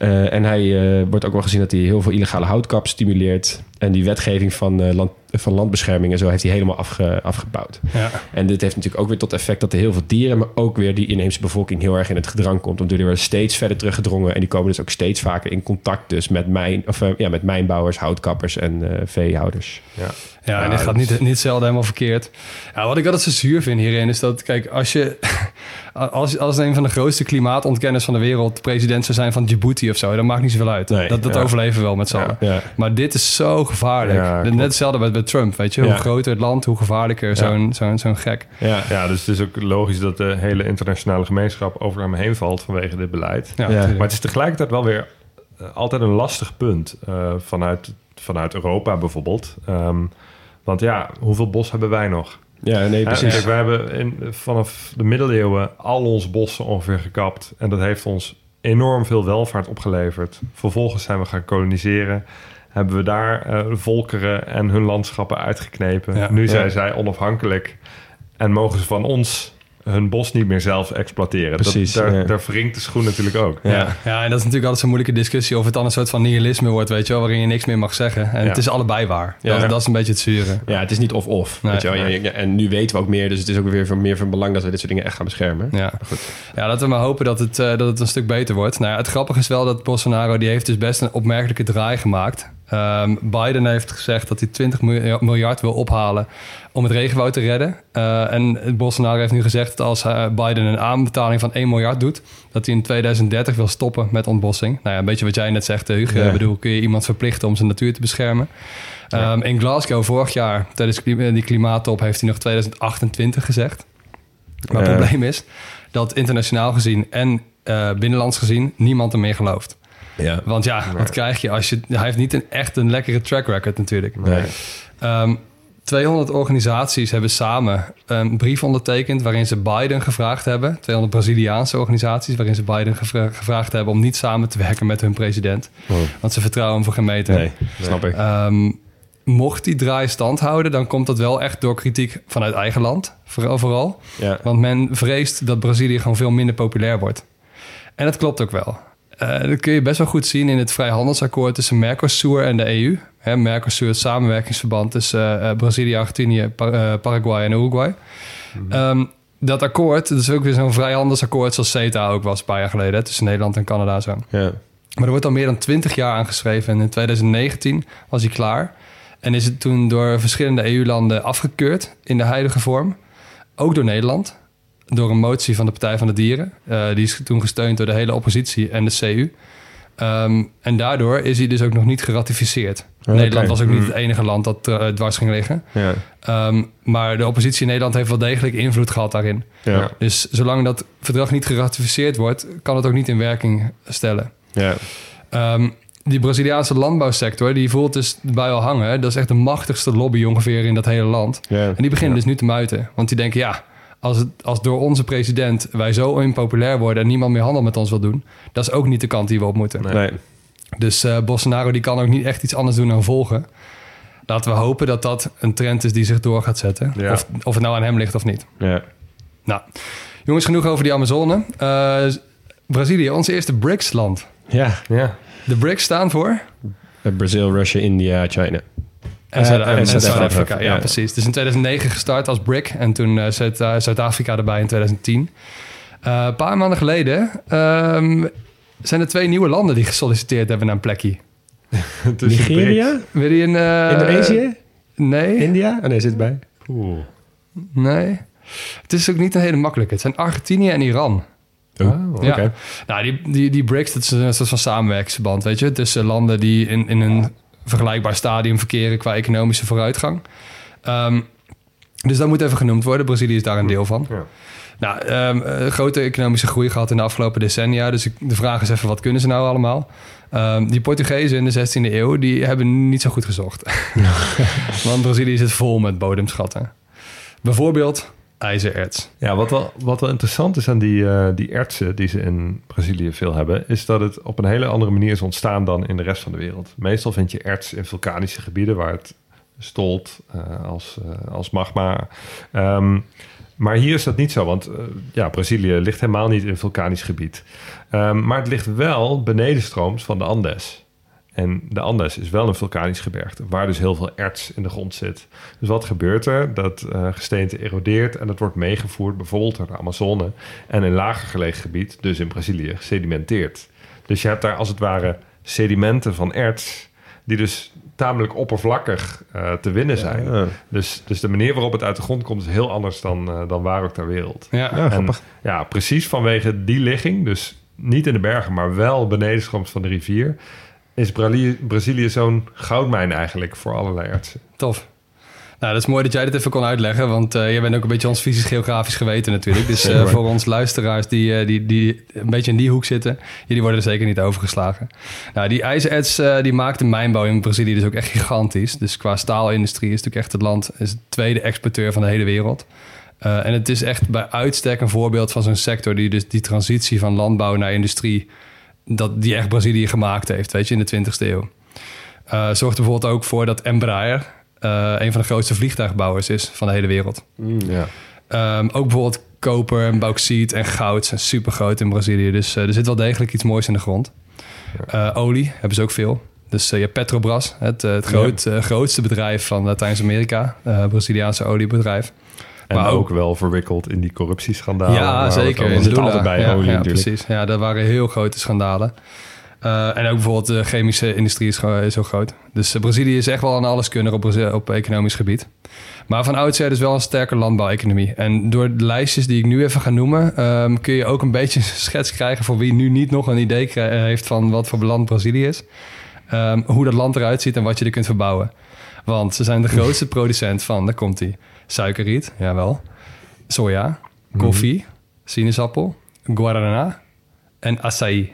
Eh, en hij eh, wordt ook wel gezien dat hij heel veel illegale houtkap stimuleert. En die wetgeving van, eh, land, van landbescherming en zo heeft hij helemaal afge, afgebouwd. Ja. En dit heeft natuurlijk ook weer tot effect dat er heel veel dieren, maar ook weer die inheemse bevolking heel erg in het gedrang komt. Omdat die worden steeds verder teruggedrongen en die komen dus ook steeds vaker in contact dus met, mijn, of, eh, ja, met mijnbouwers, houtkappers en eh, veehouders. Ja. Ja, en dit gaat niet, niet zelden helemaal verkeerd. Ja, wat ik altijd zo zuur vind hierin is dat, kijk, als je als, als een van de grootste klimaatontkenners van de wereld president zou zijn van Djibouti of zo, dan maakt niet zoveel uit. Nee, dat dat ja. overleven we wel met z'n Ja. allen. Ja. Maar dit is zo gevaarlijk. Ja, Net hetzelfde met, met Trump, weet je. Hoe groter het land, hoe gevaarlijker zo'n zo'n zo'n gek. Ja. ja, dus het is ook logisch dat de hele internationale gemeenschap over hem heen valt vanwege dit beleid. Ja. Maar het is tegelijkertijd wel weer eh, altijd een lastig punt eh, vanuit, vanuit Europa bijvoorbeeld. Ehm, want ja, hoeveel bos hebben wij nog? ja, nee, precies. Kijk, wij hebben in, vanaf de middeleeuwen al onze bossen ongeveer gekapt. En dat heeft ons enorm veel welvaart opgeleverd. Vervolgens zijn we gaan koloniseren. Hebben we daar eh, volkeren en hun landschappen uitgeknepen. Ja. nu Ja. zijn zij onafhankelijk. En mogen ze van ons hun bos niet meer zelf exploiteren. Precies, Dat, daar, ja. daar wringt de schoen natuurlijk ook. Ja. ja, en dat is natuurlijk altijd zo'n moeilijke discussie of het dan een soort van nihilisme wordt, weet je wel, waarin je niks meer mag zeggen. En Ja. het is allebei waar. Ja. Dat, dat is een beetje het zure. Ja, het is niet of-of. Nee. weet je wel. Ja, ja, En nu weten we ook meer, dus het is ook weer van meer van belang dat we dit soort dingen echt gaan beschermen. Ja. ja, laten we maar hopen dat het, eh, dat het een stuk beter wordt. Nou ja, het grappige is wel dat Bolsonaro, die heeft dus best een opmerkelijke draai gemaakt. Ehm, Biden heeft gezegd dat hij 20 milja- miljard wil ophalen om het regenwoud te redden. Eh, en Bolsonaro heeft nu gezegd dat als eh, Biden een aanbetaling van 1 miljard doet... dat hij in 2030 wil stoppen met ontbossing. Nou ja, een beetje wat jij net zegt, Hugo. Ja. Ik bedoel, kun je iemand verplichten om zijn natuur te beschermen? Ehm, in Glasgow vorig jaar, tijdens die klimaattop, heeft hij nog 2028 gezegd. Maar het Ja. probleem is dat internationaal gezien en eh, binnenlands gezien niemand hem meer gelooft. Ja. Want ja, wat krijg je als je... Hij heeft niet een, echt een lekkere track record natuurlijk. Nee. Ehm, 200 organisaties hebben samen een brief ondertekend... waarin ze Biden gevraagd hebben. 200 Braziliaanse organisaties... waarin ze Biden gevra- gevraagd hebben om niet samen te werken met hun president. Oh. Want ze vertrouwen hem voor geen meter. Nee, snap ik. Ehm, mocht die draai stand houden, dan komt dat wel echt door kritiek vanuit eigen land. Vooral. vooral. Ja. Want men vreest dat Brazilië gewoon veel minder populair wordt. En dat klopt ook wel. Eh, dat kun je best wel goed zien in het vrijhandelsakkoord tussen Mercosur en de EU. Hè, Mercosur, het samenwerkingsverband tussen eh, Brazilië, Argentinië, Pa- eh, Paraguay en Uruguay. Ehm, dat akkoord, dat is ook weer zo'n vrijhandelsakkoord zoals CETA ook was een paar jaar geleden, hè, tussen Nederland en Canada zo. Maar er wordt al meer dan 20 jaar aangeschreven. En in 2019 was hij klaar. En is het toen door verschillende EU-landen afgekeurd in de huidige vorm. Ook door Nederland. Door een motie van de Partij van de Dieren. Eh, die is toen gesteund door de hele oppositie en de CU. Ehm, en daardoor is hij dus ook nog niet geratificeerd. Oké. Nederland was ook niet Mm. het enige land dat eh, dwars ging liggen. Ja. Ehm, maar de oppositie in Nederland heeft wel degelijk invloed gehad daarin. Ja. Dus zolang dat verdrag niet geratificeerd wordt, kan het ook niet in werking stellen. Ja. Ehm, die Braziliaanse landbouwsector, die voelt dus bui al hangen. Dat is echt de machtigste lobby ongeveer in dat hele land. En die beginnen dus nu te muiten. Want die denken, ja, als, het, als door onze president wij zo impopulair worden... en niemand meer handel met ons wil doen... dat is ook niet de kant die we op moeten. Nee. Dus eh, Bolsonaro die kan ook niet echt iets anders doen dan volgen. Laten we hopen dat dat een trend is die zich door gaat zetten. Ja. Of, of het nou aan hem ligt of niet. Ja. Nou, jongens, genoeg over die Amazone. Eh, Brazilië, ons eerste BRICS-land. Ja. Ja. De BRICS staan voor... Brazil, Russia, India, China. En Zuid- en Zuid-Afrika, ja, ja. precies. Dus in 2009 gestart als BRIC en toen eh, eh, Zuid-Afrika erbij in 2010. Eh, een paar maanden geleden ehm, zijn er twee nieuwe landen die gesolliciteerd hebben naar een plekje. Nigeria? Wil je een... eh, Indonesië? Nee, India? Oh nee, zit bij. Oeh. nee. Het is ook niet een hele makkelijke. Het zijn Argentinië en Iran. Oh, Ja. Oké. Nou, die, die, die BRICS, dat is een soort van samenwerkingsverband, weet je. Tussen landen die in, in een vergelijkbaar stadium verkeren qua economische vooruitgang. Ehm, dus dat moet even genoemd worden. Brazilië is daar een deel van. Ja. Nou, ehm, eh, grote economische groei gehad in de afgelopen decennia. Dus de vraag is even, wat kunnen ze nou allemaal? Ehm, die Portugezen in de 16e eeuw, die hebben niet zo goed gezocht. Want Brazilië zit vol met bodemschatten. Bijvoorbeeld ijzererts. Ja, wat wel, wat wel interessant is aan die, eh, die ertsen die ze in Brazilië veel hebben, is dat het op een hele andere manier is ontstaan dan in de rest van de wereld. Meestal vind je erts in vulkanische gebieden waar het stolt eh, als, eh, als magma. Ehm, maar hier is dat niet zo, want ja, Brazilië ligt helemaal niet in vulkanisch gebied. Ehm, maar het ligt wel benedenstrooms van de Andes. En de Andes is wel een vulkanisch gebergte, waar dus heel veel erts in de grond zit. Dus wat gebeurt er? Dat eh, gesteente erodeert en dat wordt meegevoerd bijvoorbeeld door de Amazone en in lager gelegen gebied, dus in Brazilië, gesedimenteerd. Dus je hebt daar als het ware sedimenten van erts, die dus tamelijk oppervlakkig eh, te winnen zijn. Ja. Dus, dus de manier waarop het uit de grond komt is heel anders dan, eh, dan waar ook ter wereld. Ja, Ja, En, ja, precies vanwege die ligging, dus niet in de bergen, maar wel benedenstrooms van de rivier, is Brazilië, Brazilië zo'n goudmijn eigenlijk voor allerlei ertsen. Tof. Nou, dat is mooi dat jij dit even kon uitleggen, want eh, jij bent ook een beetje ons fysisch geografisch geweten natuurlijk. Dus eh, voor ons luisteraars die, eh, die, die een beetje in die hoek zitten, jullie worden er zeker niet overgeslagen. Nou, die ijzererts die maakt de mijnbouw in Brazilië dus ook echt gigantisch. Dus qua staalindustrie is natuurlijk echt het land, is het tweede exporteur van de hele wereld. En het is echt bij uitstek een voorbeeld van zo'n sector die dus die transitie van landbouw naar industrie, dat die echt Brazilië gemaakt heeft, weet je, in de 20e eeuw. Eh zorgt er bijvoorbeeld ook voor dat Embraer eh, een van de grootste vliegtuigbouwers is van de hele wereld. Ja. Ehm, ook bijvoorbeeld koper, en bauxiet en goud zijn super groot in Brazilië. Dus eh, er zit wel degelijk iets moois in de grond. Olie hebben ze ook veel. Dus je hebt Petrobras, het, het groot, grootste bedrijf van Latijns-Amerika. Braziliaanse oliebedrijf. En Maar ook, wel verwikkeld in die corruptieschandalen. ja, zeker. In zit altijd bij ja, olie ja, natuurlijk. precies. Ja, dat waren heel grote schandalen. Eh, en ook bijvoorbeeld de chemische industrie is, heel groot. Dus eh, Brazilië is echt wel een alleskunner op, Brazi- op economisch gebied. Maar van oudsher dus wel een sterke landbouweconomie. En door de lijstjes die ik nu even ga noemen... ehm, kun je ook een beetje een schets krijgen... voor wie nu niet nog een idee eh, heeft van wat voor land Brazilië is. Ehm, hoe dat land eruit ziet en wat je er kunt verbouwen. Want ze zijn de grootste producent van, daar komt hij, suikerriet, jawel, soja, koffie, sinaasappel, guarana en açaí,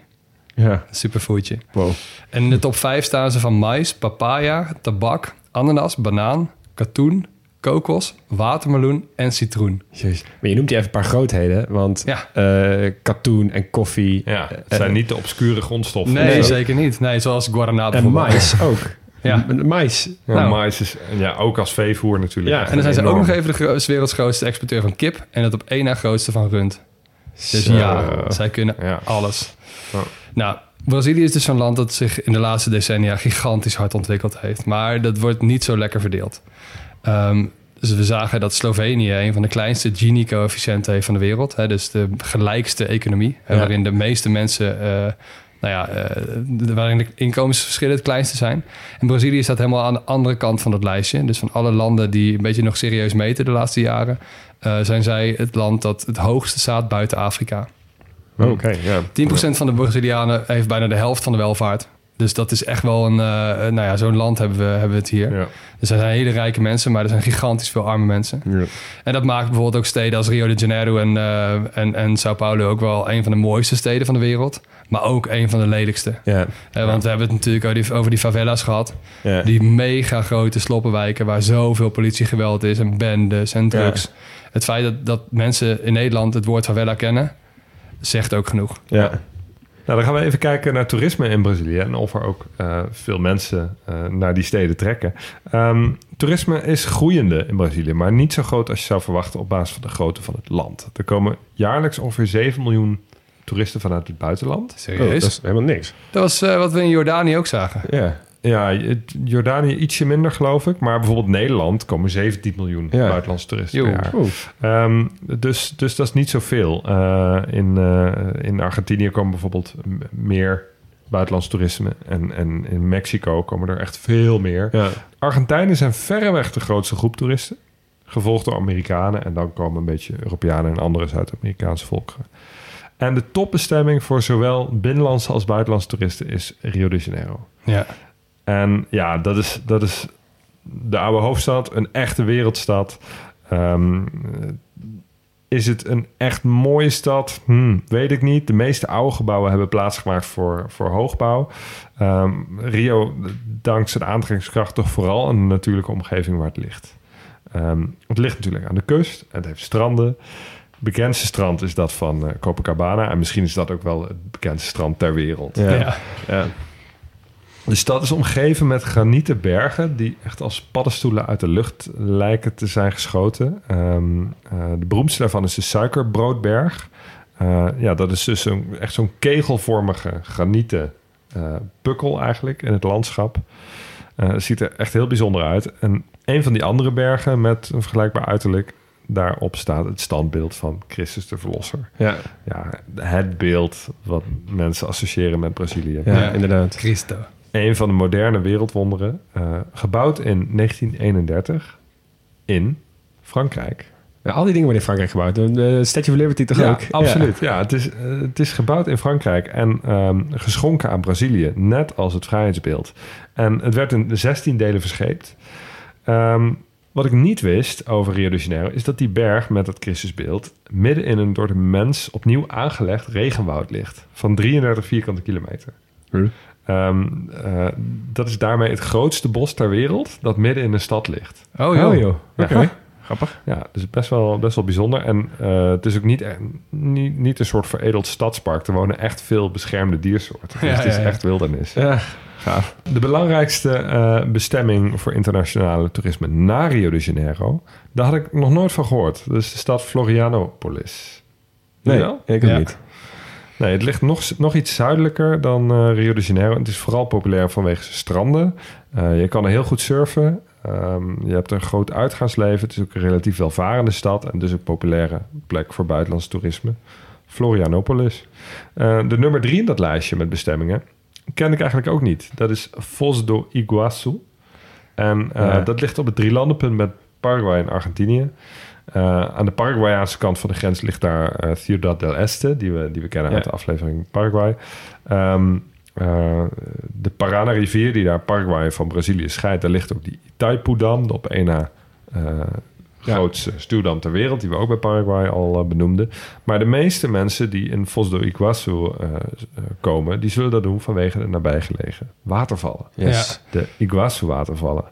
Ja. superfoodje. Wow. En in de top 5 staan ze van mais, papaya, tabak, ananas, banaan, katoen, kokos, watermeloen en citroen. Jezus. Maar je noemt hier even een paar grootheden, want Ja. eh, katoen en koffie Ja, het Eh, zijn niet de obscure grondstoffen. Nee, Nee. zeker niet. Nee, zoals guarana en mais ook. Ja. Mais. Ja, Nou. mais is ja, ook als veevoer natuurlijk. Ja, En dan zijn ze ook nog even de werelds grootste exporteur van kip en het op één na grootste van rund. Dus ja, zij kunnen Ja. alles. Ja. Nou, Brazilië is dus zo'n land dat zich in de laatste decennia gigantisch hard ontwikkeld heeft. Maar dat wordt niet zo lekker verdeeld. Ehm, dus we zagen dat Slovenië een van de kleinste Gini-coëfficiënten heeft van de wereld. Hè, dus de gelijkste economie, hè, Ja. waarin de meeste mensen... eh, nou ja, eh, waarin de inkomensverschillen het kleinste zijn. En Brazilië staat helemaal aan de andere kant van dat lijstje. Dus van alle landen die een beetje nog serieus meten de laatste jaren... eh, zijn zij het land dat het hoogste staat buiten Afrika. Oh, Oké, ja. 10% van de Brazilianen heeft bijna de helft van de welvaart. Dus dat is echt wel een... eh, nou ja, zo'n land hebben we, hebben we het hier. ja. Dus er zijn hele rijke mensen, maar er zijn gigantisch veel arme mensen. Ja. En dat maakt bijvoorbeeld ook steden als Rio de Janeiro en, eh, en, en Sao Paulo ook wel een van de mooiste steden van de wereld. Maar ook een van de lelijkste. Ja. Eh, want we hebben het natuurlijk over die, over die favelas gehad. Ja. Die mega grote sloppenwijken waar zoveel politiegeweld is en bendes en drugs. Het feit dat, dat mensen in Nederland het woord favela kennen, zegt ook genoeg. Ja. Nou, dan gaan we even kijken naar toerisme in Brazilië en of er ook eh, veel mensen eh, naar die steden trekken. Ehm, toerisme is groeiende in Brazilië, maar niet zo groot als je zou verwachten op basis van de grootte van het land. Er komen jaarlijks ongeveer 7 miljoen toeristen vanuit het buitenland. Oh, Serieus? dat is helemaal niks. Dat was eh, wat we in Jordanië ook zagen. Ja. Ja, Jordanië ietsje minder geloof ik, maar bijvoorbeeld Nederland komen 17 miljoen Ja. buitenlandse toeristen per jaar. Oeh. Ehm, dus, dus dat is niet zoveel. Eh in, eh, in Argentinië komen bijvoorbeeld meer buitenlands toerisme. En, en in Mexico komen er echt veel meer. Ja. Argentijnen zijn verreweg de grootste groep toeristen. Gevolgd door Amerikanen. En dan komen een beetje Europeanen en andere Zuid-Amerikaanse volkeren. En de topbestemming voor zowel binnenlandse als buitenlandse toeristen is Rio de Janeiro. Ja. En ja, dat is, dat is de oude hoofdstad, een echte wereldstad. Ehm, is het een echt mooie stad? Hm, weet ik niet. De meeste oude gebouwen hebben plaatsgemaakt voor, voor hoogbouw. Ehm, Rio dankt zijn aantrekkingskracht toch vooral de natuurlijke omgeving waar het ligt. Ehm, het ligt natuurlijk aan de kust. Het heeft stranden. Het bekendste strand is dat van eh, Copacabana. En misschien is dat ook wel het bekendste strand ter wereld. Ja. Ja. Ja. De stad is omgeven met granieten bergen die echt als paddenstoelen uit de lucht lijken te zijn geschoten. Ehm, eh, de beroemdste daarvan is de Suikerbroodberg. Eh, ja, dat is dus een, echt zo'n kegelvormige granieten eh, pukkel eigenlijk in het landschap. Eh, het ziet er echt heel bijzonder uit. En een van die andere bergen met een vergelijkbaar uiterlijk, daarop staat het standbeeld van Christus de Verlosser. Ja. Ja, het beeld wat mensen associëren met Brazilië. Ja, Ja. inderdaad. Christo. Een van de moderne wereldwonderen. eh, gebouwd in 1931 in Frankrijk. Ja, al die dingen worden in Frankrijk gebouwd. De Statue of Liberty toch ja, ook? absoluut. Ja. het, is, eh, het is gebouwd in Frankrijk en ehm, geschonken aan Brazilië, net als het vrijheidsbeeld. En het werd in 16 delen verscheept. Ehm, wat ik niet wist over Rio de Janeiro is dat die berg met het Christusbeeld midden in een door de mens opnieuw aangelegd regenwoud ligt van 33 vierkante kilometer. Hm. Ehm, eh, dat is daarmee het grootste bos ter wereld dat midden in de stad ligt. Oh joh. Oh joh, oké. Ja. Grappig. Ja, dus best wel, best wel bijzonder. En eh, het is ook niet, echt- niet, niet een soort veredeld stadspark. Er wonen echt veel beschermde diersoorten. Dus Ja, het is ja, echt wildernis. Ja, gaaf. De belangrijkste eh, bestemming voor internationale toerisme na Rio de Janeiro... daar had ik nog nooit van gehoord. Dat is de stad Florianopolis. Nee, ik ook Ja. niet. Nee, het ligt nog, nog iets zuidelijker dan eh, Rio de Janeiro. Het is vooral populair vanwege zijn stranden. Eh, je kan er heel goed surfen. Ehm, je hebt een groot uitgaansleven. Het is ook een relatief welvarende stad. En dus een populaire plek voor buitenlands toerisme. Florianopolis. Eh, de nummer drie in dat lijstje met bestemmingen ken ik eigenlijk ook niet. Dat is Foz do Iguaçu. En Ja. dat ligt op het drielandenpunt met Paraguay en Argentinië. Eh, aan de Paraguayaanse kant van de grens ligt daar eh, Ciudad del Este, die we, die we kennen Ja. uit de aflevering Paraguay. Ehm, eh, de Parana-rivier, die daar Paraguay van Brazilië scheidt, daar ligt ook die Itaipu-dam, de op één na grootste stuwdam ter wereld, die we ook bij Paraguay al benoemden. Maar de meeste mensen die in Foz do Iguaçu komen, die zullen dat doen vanwege de nabijgelegen watervallen Yes. de Iguazu-watervallen.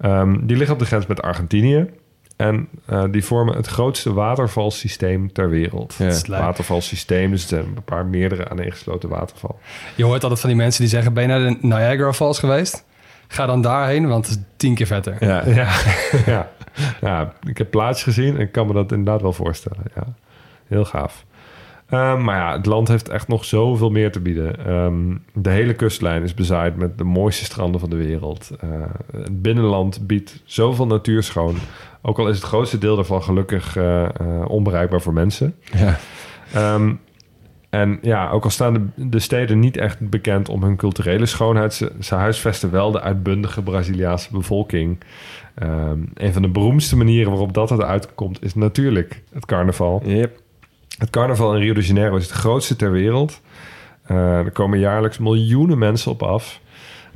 Ehm, die liggen op de grens met Argentinië. En eh, die vormen het grootste watervalsysteem ter wereld. Ja. Lijp. Watervalsysteem, dus het zijn een paar meerdere aaneengesloten watervallen. Je hoort altijd van die mensen die zeggen... ben je naar de Niagara Falls geweest? Ga dan daarheen, want het is tien keer vetter. Ja. Ja, ja. ja, ik heb plaatjes gezien en ik kan me dat inderdaad wel voorstellen. Ja. Heel gaaf. Ehm, maar ja, het land heeft echt nog zoveel meer te bieden. Ehm, de hele kustlijn is bezaaid met de mooiste stranden van de wereld. Eh, het binnenland biedt zoveel natuur schoon. Ook al is het grootste deel daarvan gelukkig eh, eh, onbereikbaar voor mensen. Ja. Ehm, en ja, ook al staan de, de steden niet echt bekend om hun culturele schoonheid, ze, ze huisvesten wel de uitbundige Braziliaanse bevolking. Een van de beroemdste manieren waarop dat eruit komt, is natuurlijk het carnaval. Yep. Het carnaval in Rio de Janeiro is het grootste ter wereld. Eh, er komen jaarlijks miljoenen mensen op af.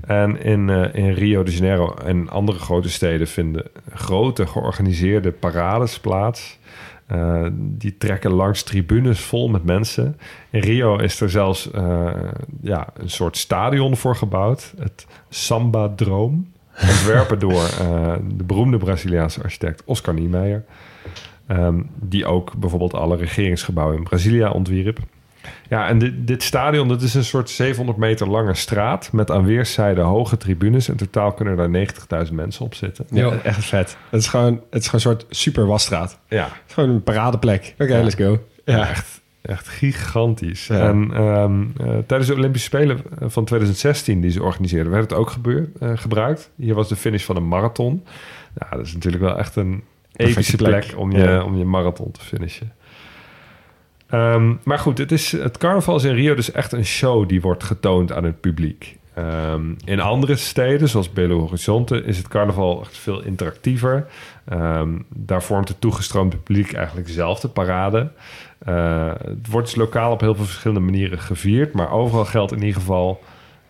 En in, eh, in Rio de Janeiro en andere grote steden vinden grote georganiseerde parades plaats. Eh, die trekken langs tribunes vol met mensen. In Rio is er zelfs ja, een soort stadion voor gebouwd. Het Samba Droom. Ontwerpen door de beroemde Braziliaanse architect Oscar Niemeyer. Ehm, die ook bijvoorbeeld alle regeringsgebouwen in Brazilia ontwierp. Ja, en dit, dit stadion, dat is een soort 700 meter lange straat... met aan weerszijden hoge tribunes. In totaal kunnen er 90.000 mensen op zitten. Ja, Jo. echt vet. Het is gewoon, het is gewoon een soort super wasstraat. Ja, Het is gewoon een paradeplek. Oké, Ja. let's go. Ja, echt, echt gigantisch. Ja. En ehm, eh, tijdens de Olympische Spelen van 2016 die ze organiseerden, werd het ook gebeur, eh, gebruikt. Hier was de finish van een marathon. Nou, dat is natuurlijk wel echt een epische plek. plek, om, je, Ja. om je marathon te finishen. Ehm, maar goed, het, is, het carnaval is in Rio dus echt een show die wordt getoond aan het publiek. Ehm, in andere steden, zoals Belo Horizonte, is het carnaval echt veel interactiever. Ehm, daar vormt het toegestroomde publiek eigenlijk zelf de parade. Eh, het wordt dus lokaal op heel veel verschillende manieren gevierd. Maar overal geldt in ieder geval...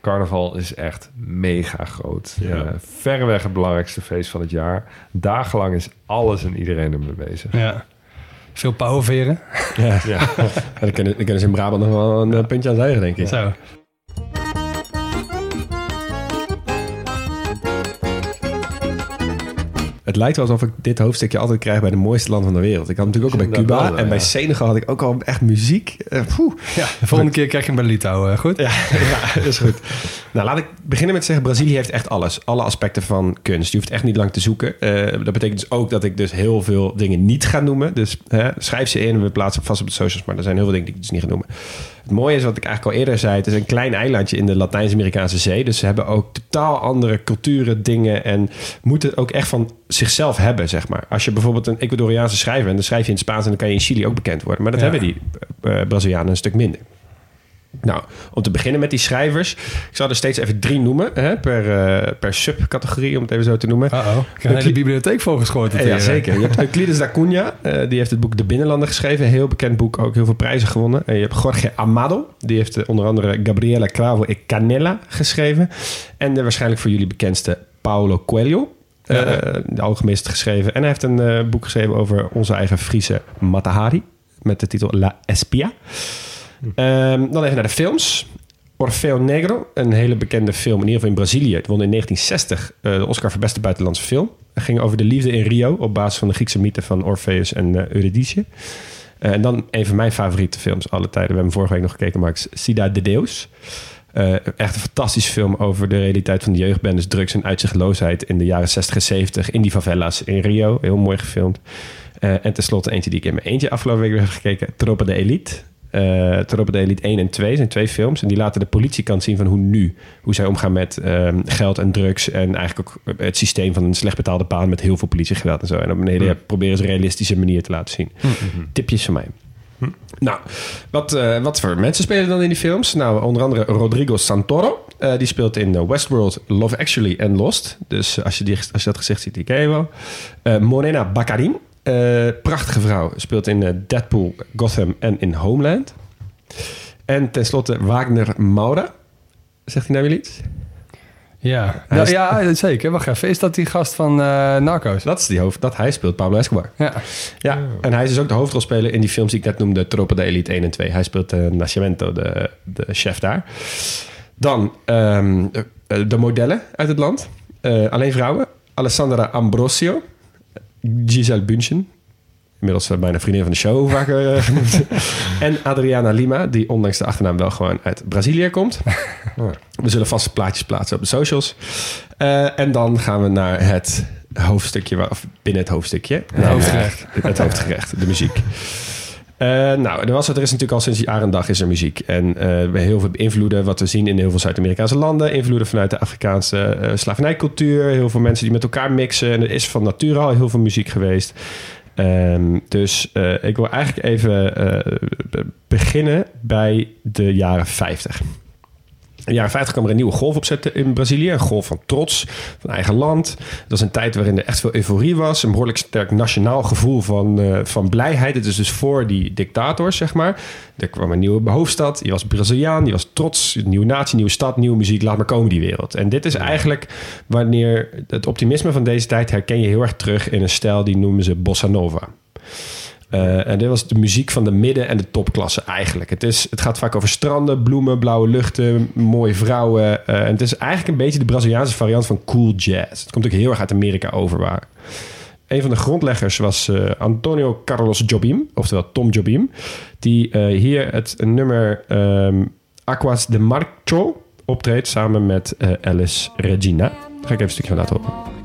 carnaval is echt mega groot. Ja. Eh, verreweg het belangrijkste feest van het jaar. Dagenlang is alles en iedereen ermee bezig. Ja. Veel pauwenveren. Ja. Ja. En dan kunnen, dan kunnen ze in Brabant nog wel een eh, puntje aan zeggen, denk ik. Zo. Het lijkt wel alsof ik dit hoofdstukje altijd krijg bij de mooiste land van de wereld. Ik had natuurlijk ook al bij Cuba wel, en bij. Senegal had ik ook al echt muziek. Eh, poeh. Ja, de volgende keer krijg je hem bij Litouwen. Goed? Ja, ja, dat is goed. Nou, laat ik beginnen met te zeggen, Brazilië heeft echt alles. Alle aspecten van kunst. Je hoeft echt niet lang te zoeken. Eh, dat betekent dus ook dat ik dus heel veel dingen niet ga noemen. Dus hè, schrijf ze in. We plaatsen vast op de socials. Maar er zijn heel veel dingen die ik dus niet ga noemen. Het mooie is wat ik eigenlijk al eerder zei. Het is een klein eilandje in de Latijns-Amerikaanse zee. Dus ze hebben ook totaal andere culturen, dingen. En moeten het ook echt van zichzelf hebben, zeg maar. Als je bijvoorbeeld een Ecuadoriaanse schrijver... en dan schrijf je in het Spaans en dan kan je in Chili ook bekend worden. Maar dat Ja. hebben die eh, Brazilianen een stuk minder. Nou, om te beginnen met die schrijvers. Ik zal er steeds even drie noemen hè, per, eh, per subcategorie, om het even zo te noemen. Uh-oh. Ik heb hele bibliotheek volgeschoten. Ja, zeker. Je hebt Euclides da Cunha, eh, die heeft het boek De Binnenlander geschreven. Heel bekend boek, ook heel veel prijzen gewonnen. En je hebt Jorge Amado, die heeft eh, onder andere Gabriela Cravo e Canela geschreven. En de waarschijnlijk voor jullie bekendste Paulo Coelho. de alchemist geschreven. En hij heeft een boek geschreven over onze eigen Friese Matahari. Met de titel La Espia. Ehm, dan even naar de films. Orfeo Negro, een hele bekende film, in ieder geval in Brazilië. Het won in 1960 eh, de Oscar voor beste buitenlandse film. Het ging over de liefde in Rio op basis van de Griekse mythe van Orpheus en eh, Eurydice. Eh, en dan een van mijn favoriete films alle tijden. We hebben vorige week nog gekeken, Max. Cida de Deus. Echt een fantastische film over de realiteit van de jeugdbendes, drugs en uitzichtloosheid in de jaren 60 en 70 in die favelas in Rio. Heel mooi gefilmd. En tenslotte eentje die ik in mijn eentje afgelopen week weer heb gekeken. Tropa de Elite. Eh Tropa de Elite 1 en 2 zijn twee films. En die laten de politiekant zien van hoe nu. Hoe zij omgaan met ehm, geld en drugs. En eigenlijk ook het systeem van een slecht betaalde baan met heel veel politiegeweld en zo. En op een hele proberen ze een realistische manier te laten zien. Tipjes van mij. Nou, wat, eh, wat voor mensen spelen dan in die films? Nou, onder andere Rodrigo Santoro. Eh, die speelt in eh, Westworld, Love Actually en Lost. Dus eh, als je, die, als je dat gezicht ziet, die ken je wel. Eh, Morena Baccarin. Eh, prachtige vrouw. Speelt in eh, Deadpool, Gotham en in Homeland. En tenslotte Wagner Maura. Zegt hij nou weer iets? Ja, Hij ja, is- ja, zeker. Wacht even. Is dat die gast van eh Narcos? Dat is die hoofd. Dat hij speelt Pablo Escobar. Ja. Ja, en hij is dus ook de hoofdrolspeler in die films die ik net noemde, Tropa de Elite 1 en 2. Hij speelt uh, Nascimento, de, de chef daar. Dan ehm, de, de modellen uit het land. Eh, alleen vrouwen. Alessandra Ambrosio. Giselle Bündchen. Inmiddels eh, bijna vriendin van de show, vaak eh, genoemd. en Adriana Lima, die ondanks de achternaam wel gewoon uit Brazilië komt. We zullen vaste plaatjes plaatsen op de socials. Eh, en dan gaan we naar het hoofdstukje, of binnen het hoofdstukje. Het hoofdgerecht. Het hoofdgerecht, de muziek. Eh, nou, er, was, er is natuurlijk al sinds die jaren en dag is er muziek. En eh, we hebben heel veel beïnvloeden wat we zien in heel veel Zuid-Amerikaanse landen. Invloeden vanuit de Afrikaanse eh, slavernijcultuur. Heel veel mensen die met elkaar mixen. En er is van nature al heel veel muziek geweest. Ehm, dus ik wil eigenlijk even be- beginnen bij de jaren 50. In de jaren 50 kwam er een nieuwe golf opzetten in Brazilië. Een golf van trots, van eigen land. Dat was een tijd waarin er echt veel euforie was. Een behoorlijk sterk nationaal gevoel van, eh, van blijheid. Het is dus voor die dictators, zeg maar. Er kwam een nieuwe hoofdstad. Die was Braziliaan, die was trots. Nieuwe natie, nieuwe stad, nieuwe muziek. Laat maar komen die wereld. En dit is eigenlijk wanneer... Het optimisme van deze tijd herken je heel erg terug... in een stijl die noemen ze bossa nova. Eh, en dit was de muziek van de midden- en de topklasse eigenlijk. Het, is, het gaat vaak over stranden, bloemen, blauwe luchten, mooie vrouwen. Eh, en het is eigenlijk een beetje de Braziliaanse variant van cool jazz. Het komt ook heel erg uit Amerika over waar. Een van de grondleggers was eh, Antonio Carlos Jobim, oftewel Tom Jobim. Die hier het nummer ehm, Aquas de Marcho optreedt samen met Alice Regina. Daar ga ik even een stukje van laten horen.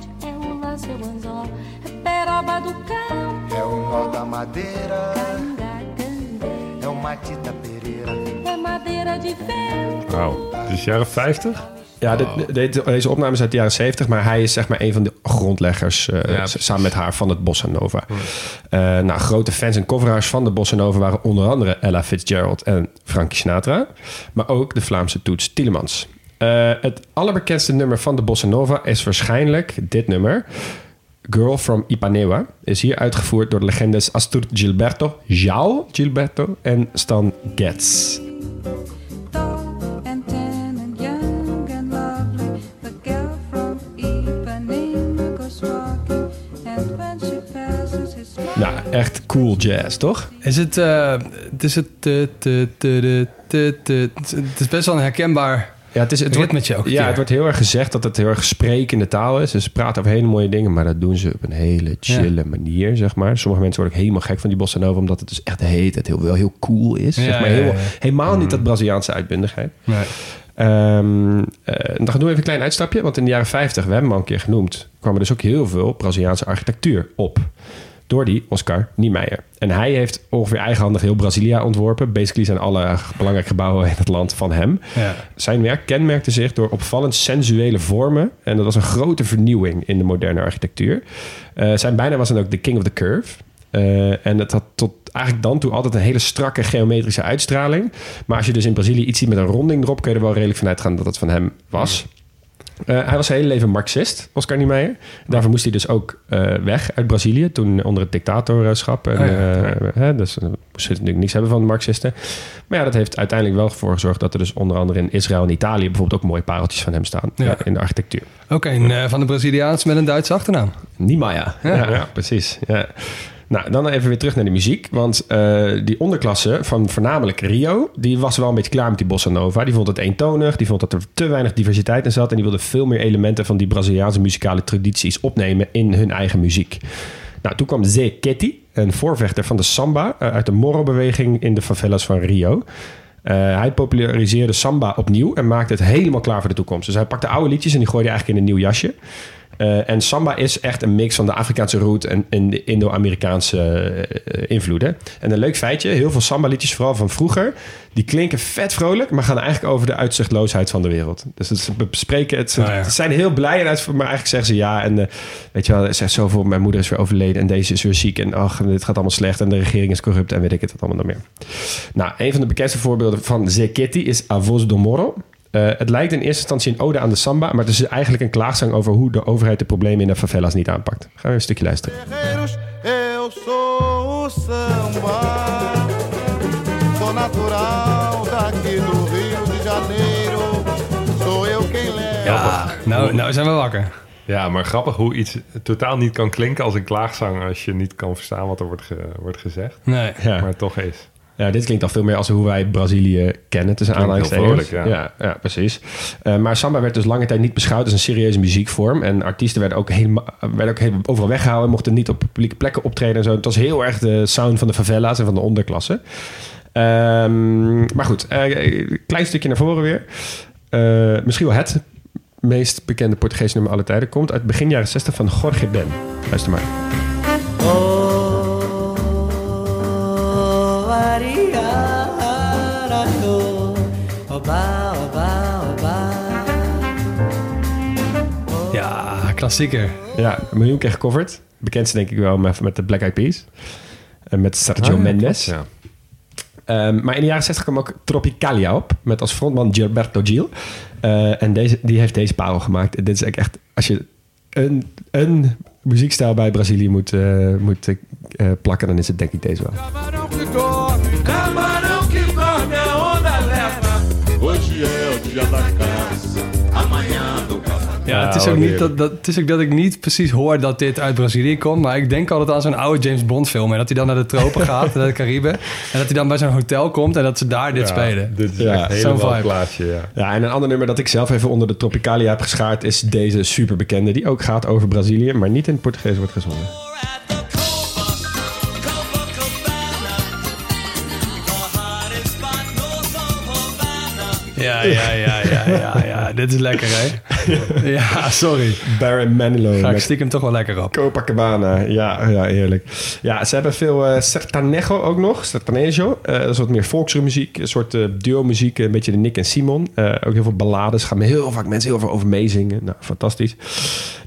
Madeira, Canga, canga, é Matita Pereira. é madeira de vento. Wauw. Dus jaren 50? Ja, dit, dit- deze opname is uit de jaren 70, maar hij is zeg maar een van de grondleggers eh, Ja, samen met haar van het Bossa Nova. Eh, nou, grote fans en coveraars van de Bossa Nova waren onder andere Ella Fitzgerald en Frankie Sinatra, maar ook de Vlaamse toets Tielemans. Eh, het allerbekendste nummer van de Bossa Nova is waarschijnlijk dit nummer. Girl from Ipanema is hier uitgevoerd door de legendes Astur Gilberto, João Gilberto en Stan Getz. Nou, echt cool jazz, toch? Is het, eh, het is het, te, te, te, te, te- het is best wel een herkenbaar Ja, het, is, het wordt ritmetje ook. Ja, het wordt heel erg gezegd dat het heel erg sprekende taal is. Dus ze praten over hele mooie dingen, maar dat doen ze op een hele chille manier, zeg maar. Sommige mensen worden ook helemaal gek van die bossa nova, omdat het dus echt heet het heel, wel heel cool is. Ja, zeg maar. Heel-. Helemaal niet dat Braziliaanse uitbundigheid. Nee. Ehm, eh, dan gaan we even een klein uitstapje, want in de jaren 50, we hebben hem al een keer genoemd, kwam er dus ook heel veel Braziliaanse architectuur op. Door die Oscar Niemeyer. En hij heeft ongeveer eigenhandig heel Brazilia ontworpen. Basically zijn alle belangrijke gebouwen in het land van hem. Ja. Zijn werk kenmerkte zich door opvallend sensuele vormen. En dat was een grote vernieuwing in de moderne architectuur. Eh, zijn bijnaam was dan ook de King of the Curve. Eh, en het had tot eigenlijk dan toe altijd een hele strakke geometrische uitstraling. Maar als je dus in Brazilië iets ziet met een ronding erop... kun je er wel redelijk van uitgaan dat het van hem was. Eh, hij was zijn hele leven Marxist, Oscar Niemeyer. Daarvoor moest hij dus ook eh, weg uit Brazilië... toen onder het dictatorschap. En, Oh ja, eh, hè, dus moest natuurlijk niks hebben van de Marxisten. Maar ja, dat heeft uiteindelijk wel voor gezorgd... dat er dus onder andere in Israël en Italië... bijvoorbeeld ook mooie pareltjes van hem staan Ja. in de architectuur. Oké, een, van de Braziliaans met een Duitse achternaam. Niemeyer. Ja, Ja. ja, precies. Ja. Nou, dan even weer terug naar de muziek. Want eh, die onderklasse van voornamelijk Rio... die was wel een beetje klaar met die bossa nova. Die vond het eentonig. Die vond dat er te weinig diversiteit in zat. En die wilde veel meer elementen van die Braziliaanse muzikale tradities opnemen... in hun eigen muziek. Nou, toen kwam Zé Ketty, een voorvechter van de samba... eh, uit de Moro-beweging in de favelas van Rio... Eh, hij populariseerde samba opnieuw en maakte het helemaal klaar voor de toekomst. Dus hij pakte oude liedjes en die gooide eigenlijk in een nieuw jasje. Eh, en samba is echt een mix van de Afrikaanse root en, en de Indo-Amerikaanse eh, invloeden. En een leuk feitje, heel veel samba-liedjes, vooral van vroeger... die klinken vet vrolijk, maar gaan eigenlijk over de uitzichtloosheid van de wereld. Dus het, ze bespreken het, ze, Nou ja. zijn heel blij, en uit, maar eigenlijk zeggen ze ja. En eh, weet je wel, er zegt zoveel, mijn moeder is weer overleden... en deze is weer ziek en ach, dit gaat allemaal slecht... en de regering is corrupt en weet ik het allemaal nog meer. Nou, een van de bekendste voorbeelden van Zeketi is Avos do Eh, het lijkt in eerste instantie een ode aan de samba, maar het is eigenlijk een klaagzang over hoe de overheid de problemen in de favelas niet aanpakt. Gaan we een stukje luisteren. Guerreiros, eu sou o samba. Sou natural daqui do Rio de Janeiro. Sou eu quem leva. Ja, nou, nou zijn we wakker. Ja, maar grappig hoe iets totaal niet kan klinken als een klaagzang... als je niet kan verstaan wat er wordt, ge- wordt gezegd. Nee. Ja. Maar het toch is. Ja, dit klinkt al veel meer als hoe wij Brazilië kennen, tussen aanhalingstekens. vrolijk, ja. ja. Ja, precies. Eh, maar samba werd dus lange tijd niet beschouwd als een serieuze muziekvorm. En artiesten werden ook, helemaal, werden ook heel- overal weggehouden, mochten niet op publieke plekken optreden en zo. Het was heel erg de sound van de favela's en van de onderklasse. Ehm, maar goed, eh, klein stukje naar voren weer. Eh, misschien wel het meest bekende Portugese nummer aller tijden komt uit begin jaren 60 van Jorge Ben. Luister maar. Ja, klassieker. Ja, een miljoen keer gecoverd. bekendste denk ik wel met, de Black Eyed Peas. En met Sergio Ah, ja, Mendes. klopt, ja. Ehm, maar in de jaren 60 kwam ook Tropicalia op. Met als frontman Gilberto Gil. Eh, en deze, die heeft deze parel gemaakt. En dit is echt... Als je een, een muziekstijl bij Brazilië moet, eh, moet eh, plakken... dan is het denk ik deze wel. Camarão que dorme, a onda leva. Hoje é o dia da caça, amanhã do caçador. Ja, het, is ook niet dat, dat, het is ook dat ik niet precies hoor dat dit uit Brazilië komt. Maar ik denk altijd aan zo'n oude James Bond film. En dat hij dan naar de tropen gaat, naar de Cariben. En dat hij dan bij zo'n hotel komt en dat ze daar dit Ja, spelen. Dit is Ja, echt zo'n vibe. plaatje, ja. Ja, en een ander nummer dat ik zelf even onder de Tropicalia heb geschaard... is deze superbekende, die ook gaat over Brazilië... maar niet in het Portugees wordt gezongen. Ja, ja, ja, ja, ja, ja. Dit is lekker, hè? Ja, sorry. Baron Manilow Ga ik stiekem toch wel lekker op. Copacabana. Ja, ja, heerlijk. Ja, ze hebben veel eh sertanejo ook nog. Sertanejo. Eh, dat is wat meer volksmuziek. Een soort eh, duo-muziek. Een beetje de Nick en Simon. Ook heel veel ballades. Gaan heel vaak mensen heel veel over meezingen. Nou, fantastisch.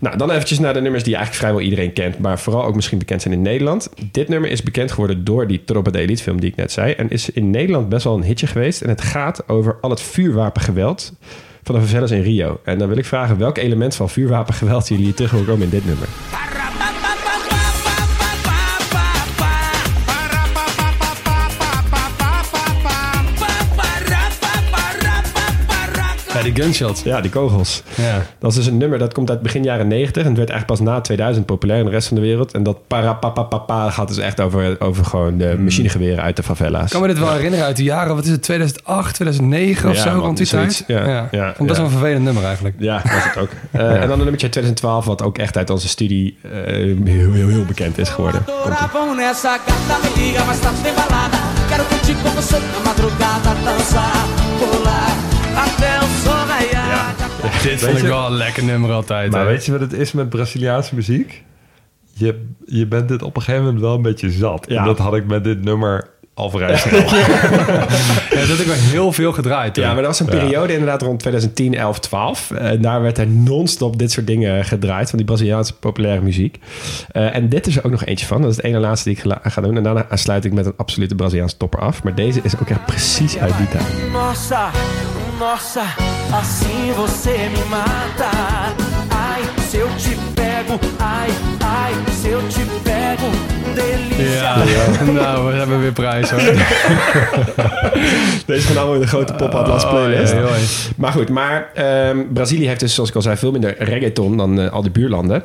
Nou, dan eventjes naar de nummers die eigenlijk vrijwel iedereen kent. Maar vooral ook misschien bekend zijn in Nederland. Dit nummer is bekend geworden door die Tropa de Elite film die ik net zei. En is in Nederland best wel een hitje geweest. En het gaat over al het vuurwapengeweld de favelas in Rio. En dan wil ik vragen welk element van vuurwapengeweld jullie terug wil komen in dit nummer. Ja, die gunshots. Ja, die kogels. Ja. Dat is dus een nummer dat komt uit begin jaren 90 en het werd eigenlijk pas na 2000 populair in de rest van de wereld. En dat parapapapapa gaat dus echt over, over gewoon de machinegeweren uit de favela's. Ik kan me dit wel herinneren uit de jaren, wat is het, 2008, 2009 of Ja, zo, man, rond die zoiets. tijd? Ja, ja, Vond ja. wel een vervelend nummer eigenlijk. Ja, was het ook. Eh, En dan een nummertje uit 2012 wat ook echt uit onze studie eh, heel, heel, heel bekend is geworden. Quero curtir com você na madrugada, dançar, pular, até. Dit vond ik wel een lekker nummer altijd. Maar hè. weet je wat het is met Braziliaanse muziek? Je, je bent dit op een gegeven moment wel een beetje zat. Ja. En dat had ik met dit nummer al vrij snel. Ja, dat heb ik wel heel veel gedraaid. toen. Ja, maar dat was een Ja. periode inderdaad rond 2010, 11, 12. Eh, En daar werd er non-stop dit soort dingen gedraaid van die Braziliaanse populaire muziek. Eh, en dit is er ook nog eentje van. Dat is het ene laatste die ik ga doen. En daarna sluit ik met een absolute Braziliaanse topper af. Maar deze is ook echt precies uit die tijd. Nossa, assim você me mata. Ai, se eu te pego, ai, ai, se eu te pego, delícia. Ja, nou, we hebben weer prijs hoor. Deze gaan allemaal in de grote Pop Atlas Oh, playlist. ja. Maar goed, maar ehm, Brazilië heeft dus, zoals ik al zei, veel minder reggaeton dan eh, al die buurlanden.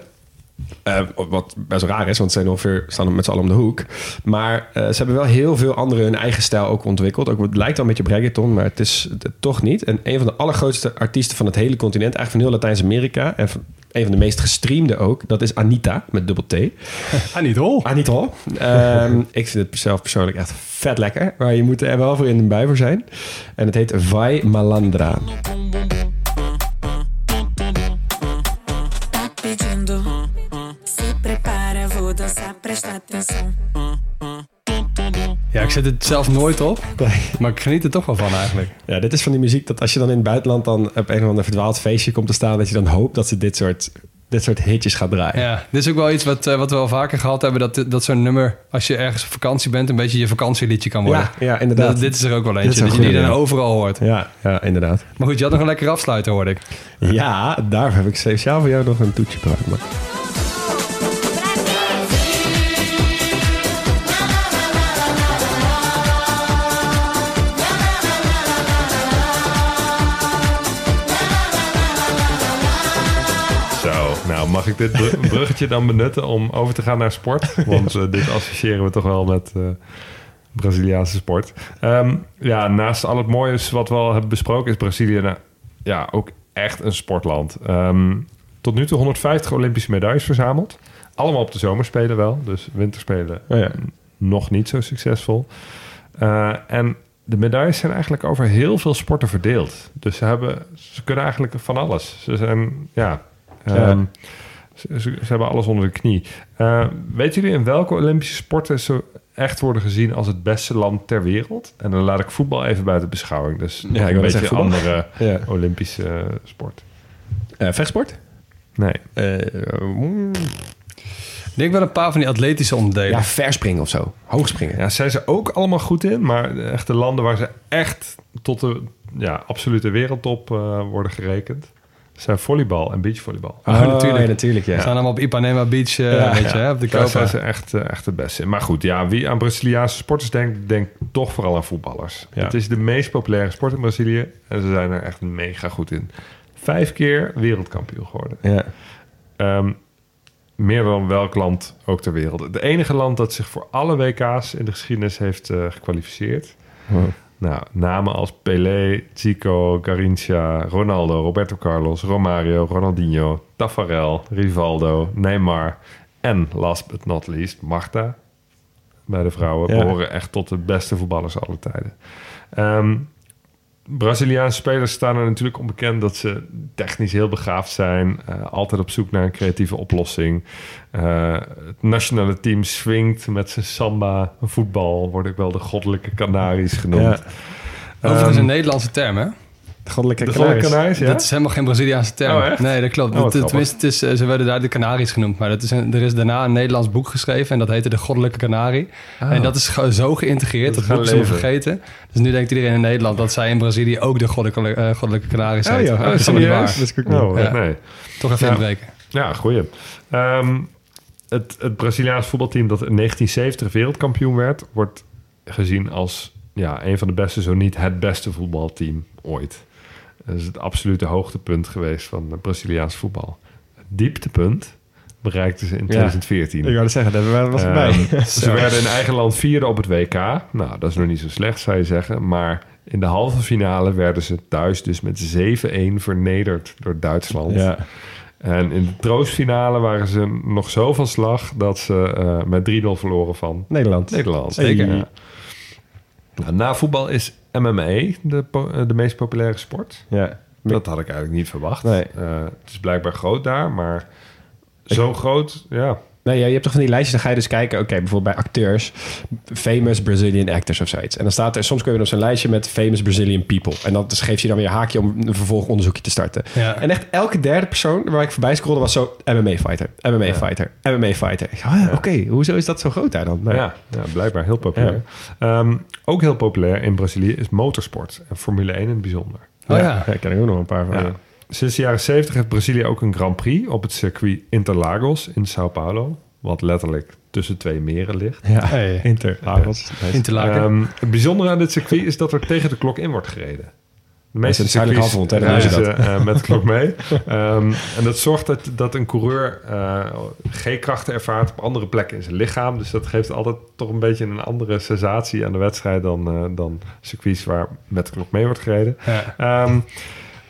Eh, wat best wel raar is, want ze zijn ongeveer, staan met z'n allen om de hoek. Maar eh, ze hebben wel heel veel andere hun eigen stijl ook ontwikkeld. Ook, het lijkt al een beetje reggaeton, maar het is het toch niet. En een van de allergrootste artiesten van het hele continent, eigenlijk van heel Latijns-Amerika... en van, een van de meest gestreamde ook, dat is Anita, met dubbel T. Anita. Anita. Ehm, ik vind het zelf persoonlijk echt vet lekker. Maar je moet er wel voor in de bui voor zijn. En het heet Vai Malandra. Presta atenção. Ja, ik zet het zelf nooit op, maar ik geniet er toch wel van eigenlijk. Ja, dit is van die muziek dat als je dan in het buitenland dan op een of ander verdwaald feestje komt te staan, dat je dan hoopt dat ze dit soort, dit soort hitjes gaat draaien. Ja, dit is ook wel iets wat, eh, wat we al vaker gehad hebben, dat, dat zo'n nummer, als je ergens op vakantie bent, een beetje je vakantieliedje kan worden. Ja, ja, inderdaad. Dat- dit is er ook wel eentje, is dat een je die dan overal hoort. Ja, ja, inderdaad. Maar goed, je had nog een lekker afsluiter, hoorde ik. Ja, daar heb ik speciaal voor jou nog een toetje gemaakt. Nou mag ik dit br- bruggetje dan benutten om over te gaan naar sport? Want eh, dit associëren we toch wel met eh, Braziliaanse sport. Ehm, ja, naast al het moois wat we al hebben besproken, is Brazilië nou, ja, ook echt een sportland. Ehm, tot nu toe 150 Olympische medailles verzameld. Allemaal op de zomerspelen wel, dus winterspelen Oh ja. nog niet zo succesvol. Eh, en de medailles zijn eigenlijk over heel veel sporten verdeeld. Dus ze, hebben, ze kunnen eigenlijk van alles. Ze zijn, ja, ehm, Ze, ze- ze hebben alles onder de knie. Eh weten jullie in welke Olympische sporten ze echt worden gezien als het beste land ter wereld? En dan laat ik voetbal even buiten beschouwing. Dus nog ik een beetje zeggen voetbal. andere Ja. Olympische eh, sport. Eh, vechtsport? Nee. Eh, mm, Ik denk wel een paar van die atletische onderdelen. Ja, verspringen of zo. Hoogspringen. Ja, zijn ze ook allemaal goed in. Maar echt de landen waar ze echt tot de ja, absolute wereldtop eh, worden gerekend... zijn volleybal en beachvolleybal. Oh, natuurlijk. ja, natuurlijk, ja. We staan allemaal op Ipanema Beach, eh, Ja, weet ja. je, hè, op de Daar zijn ze echt, eh, echt het beste in. Maar goed, ja, wie aan Braziliaanse sporters denkt, denkt toch vooral aan voetballers. Ja. Het is de meest populaire sport in Brazilië. En ze zijn er echt mega goed in. Vijf keer wereldkampioen geworden. Ja. Ehm, meer dan welk land ook ter wereld. Het enige land dat zich voor alle WK's in de geschiedenis heeft eh, gekwalificeerd. Wow. Nou, namen als Pelé, Zico, Garrincha, Ronaldo, Roberto Carlos, Romario, Ronaldinho, Tafarel, Rivaldo, Neymar en last but not least Marta bij de vrouwen Ja. behoren echt tot de beste voetballers aller tijden. Ehm, Braziliaanse spelers staan er natuurlijk onbekend dat ze technisch heel begaafd zijn. eh, altijd op zoek naar een creatieve oplossing. Eh, het nationale team swingt met zijn samba voetbal. Word ik wel de goddelijke Canaries genoemd. Ja. Overigens Ehm, een Nederlandse term, hè? De goddelijke de goddelijke Canaries. Canaries, ja? Dat is helemaal geen Braziliaanse term. Oh, echt? nee, dat klopt. Oh, tenminste, het is, eh, ze werden daar de Canaries genoemd. Maar dat is een, er is daarna een Nederlands boek geschreven. En dat heette De Goddelijke Canarie. Ah. En dat is zo geïntegreerd. Dat Dat, boek is vergeten. Dus nu denkt iedereen in Nederland dat zij in Brazilië ook de Goddelijke, eh, goddelijke Canaries Oh. Maar Oh, dat is helemaal niet serieus? waar. Dat is niet. Ja. nee. Toch even Ja. inbreken. Ja, goeie. Ehm, het, het Braziliaans voetbalteam dat in 1970 wereldkampioen werd... wordt gezien als ja, een van de beste, zo niet het beste voetbalteam ooit. Dat is het absolute hoogtepunt geweest van het Braziliaans voetbal. Het dieptepunt bereikten ze in 2014. Ik wou het zeggen, dat was Ehm, erbij. ze werden in eigen land vierde op het WK. Nou, dat is nog niet zo slecht, zou je zeggen. Maar in de halve finale werden ze thuis dus met 7-1 vernederd door Duitsland. Ja. En in de troostfinale waren ze nog zo van slag... dat ze eh, met 3-0 verloren van Nederland. Nederland. Zeker. Ja. Nou, na voetbal is MMA de, eh, de meest populaire sport. Ja. Dat had ik eigenlijk niet verwacht. Nee. Eh, het is blijkbaar groot daar, maar zo groot, ja. Nee, ja, je hebt toch van die lijstjes, dan ga je dus kijken, oké, bijvoorbeeld bij acteurs, famous Brazilian actors of zoiets. En dan staat er, soms kun je op zo'n lijstje met famous Brazilian people. En dan dus geeft je dan weer een haakje om een vervolgonderzoekje te starten. Ja. En echt elke derde persoon waar ik voorbij scrolde was zo MMA-fighter, MMA-fighter, MMA-fighter. Ik dacht, ah, Oké, hoezo is dat zo groot daar dan? Maar- Ja, ja, blijkbaar heel populair. Ehm, ook heel populair in Brazilië is motorsport. En Formule 1 in het bijzonder. Oh ja. Daar ken ik ook nog een paar van. Ja. ja. Sinds de jaren 70 heeft Brazilië ook een Grand Prix op het circuit Interlagos in Sao Paulo. Wat letterlijk tussen twee meren ligt. Ja, Hey. Interlagos. Interlaken. Ehm, het bijzondere aan dit circuit is dat er tegen de klok in wordt gereden. De Dat is een zuidelijk circuits halfrond, hè, reizen eh, met de klok mee. Ehm, en dat zorgt dat, dat een coureur eh, G-krachten ervaart op andere plekken in zijn lichaam. Dus dat geeft altijd toch een beetje een andere sensatie aan de wedstrijd dan, eh, dan circuits waar met de klok mee wordt gereden. Ja.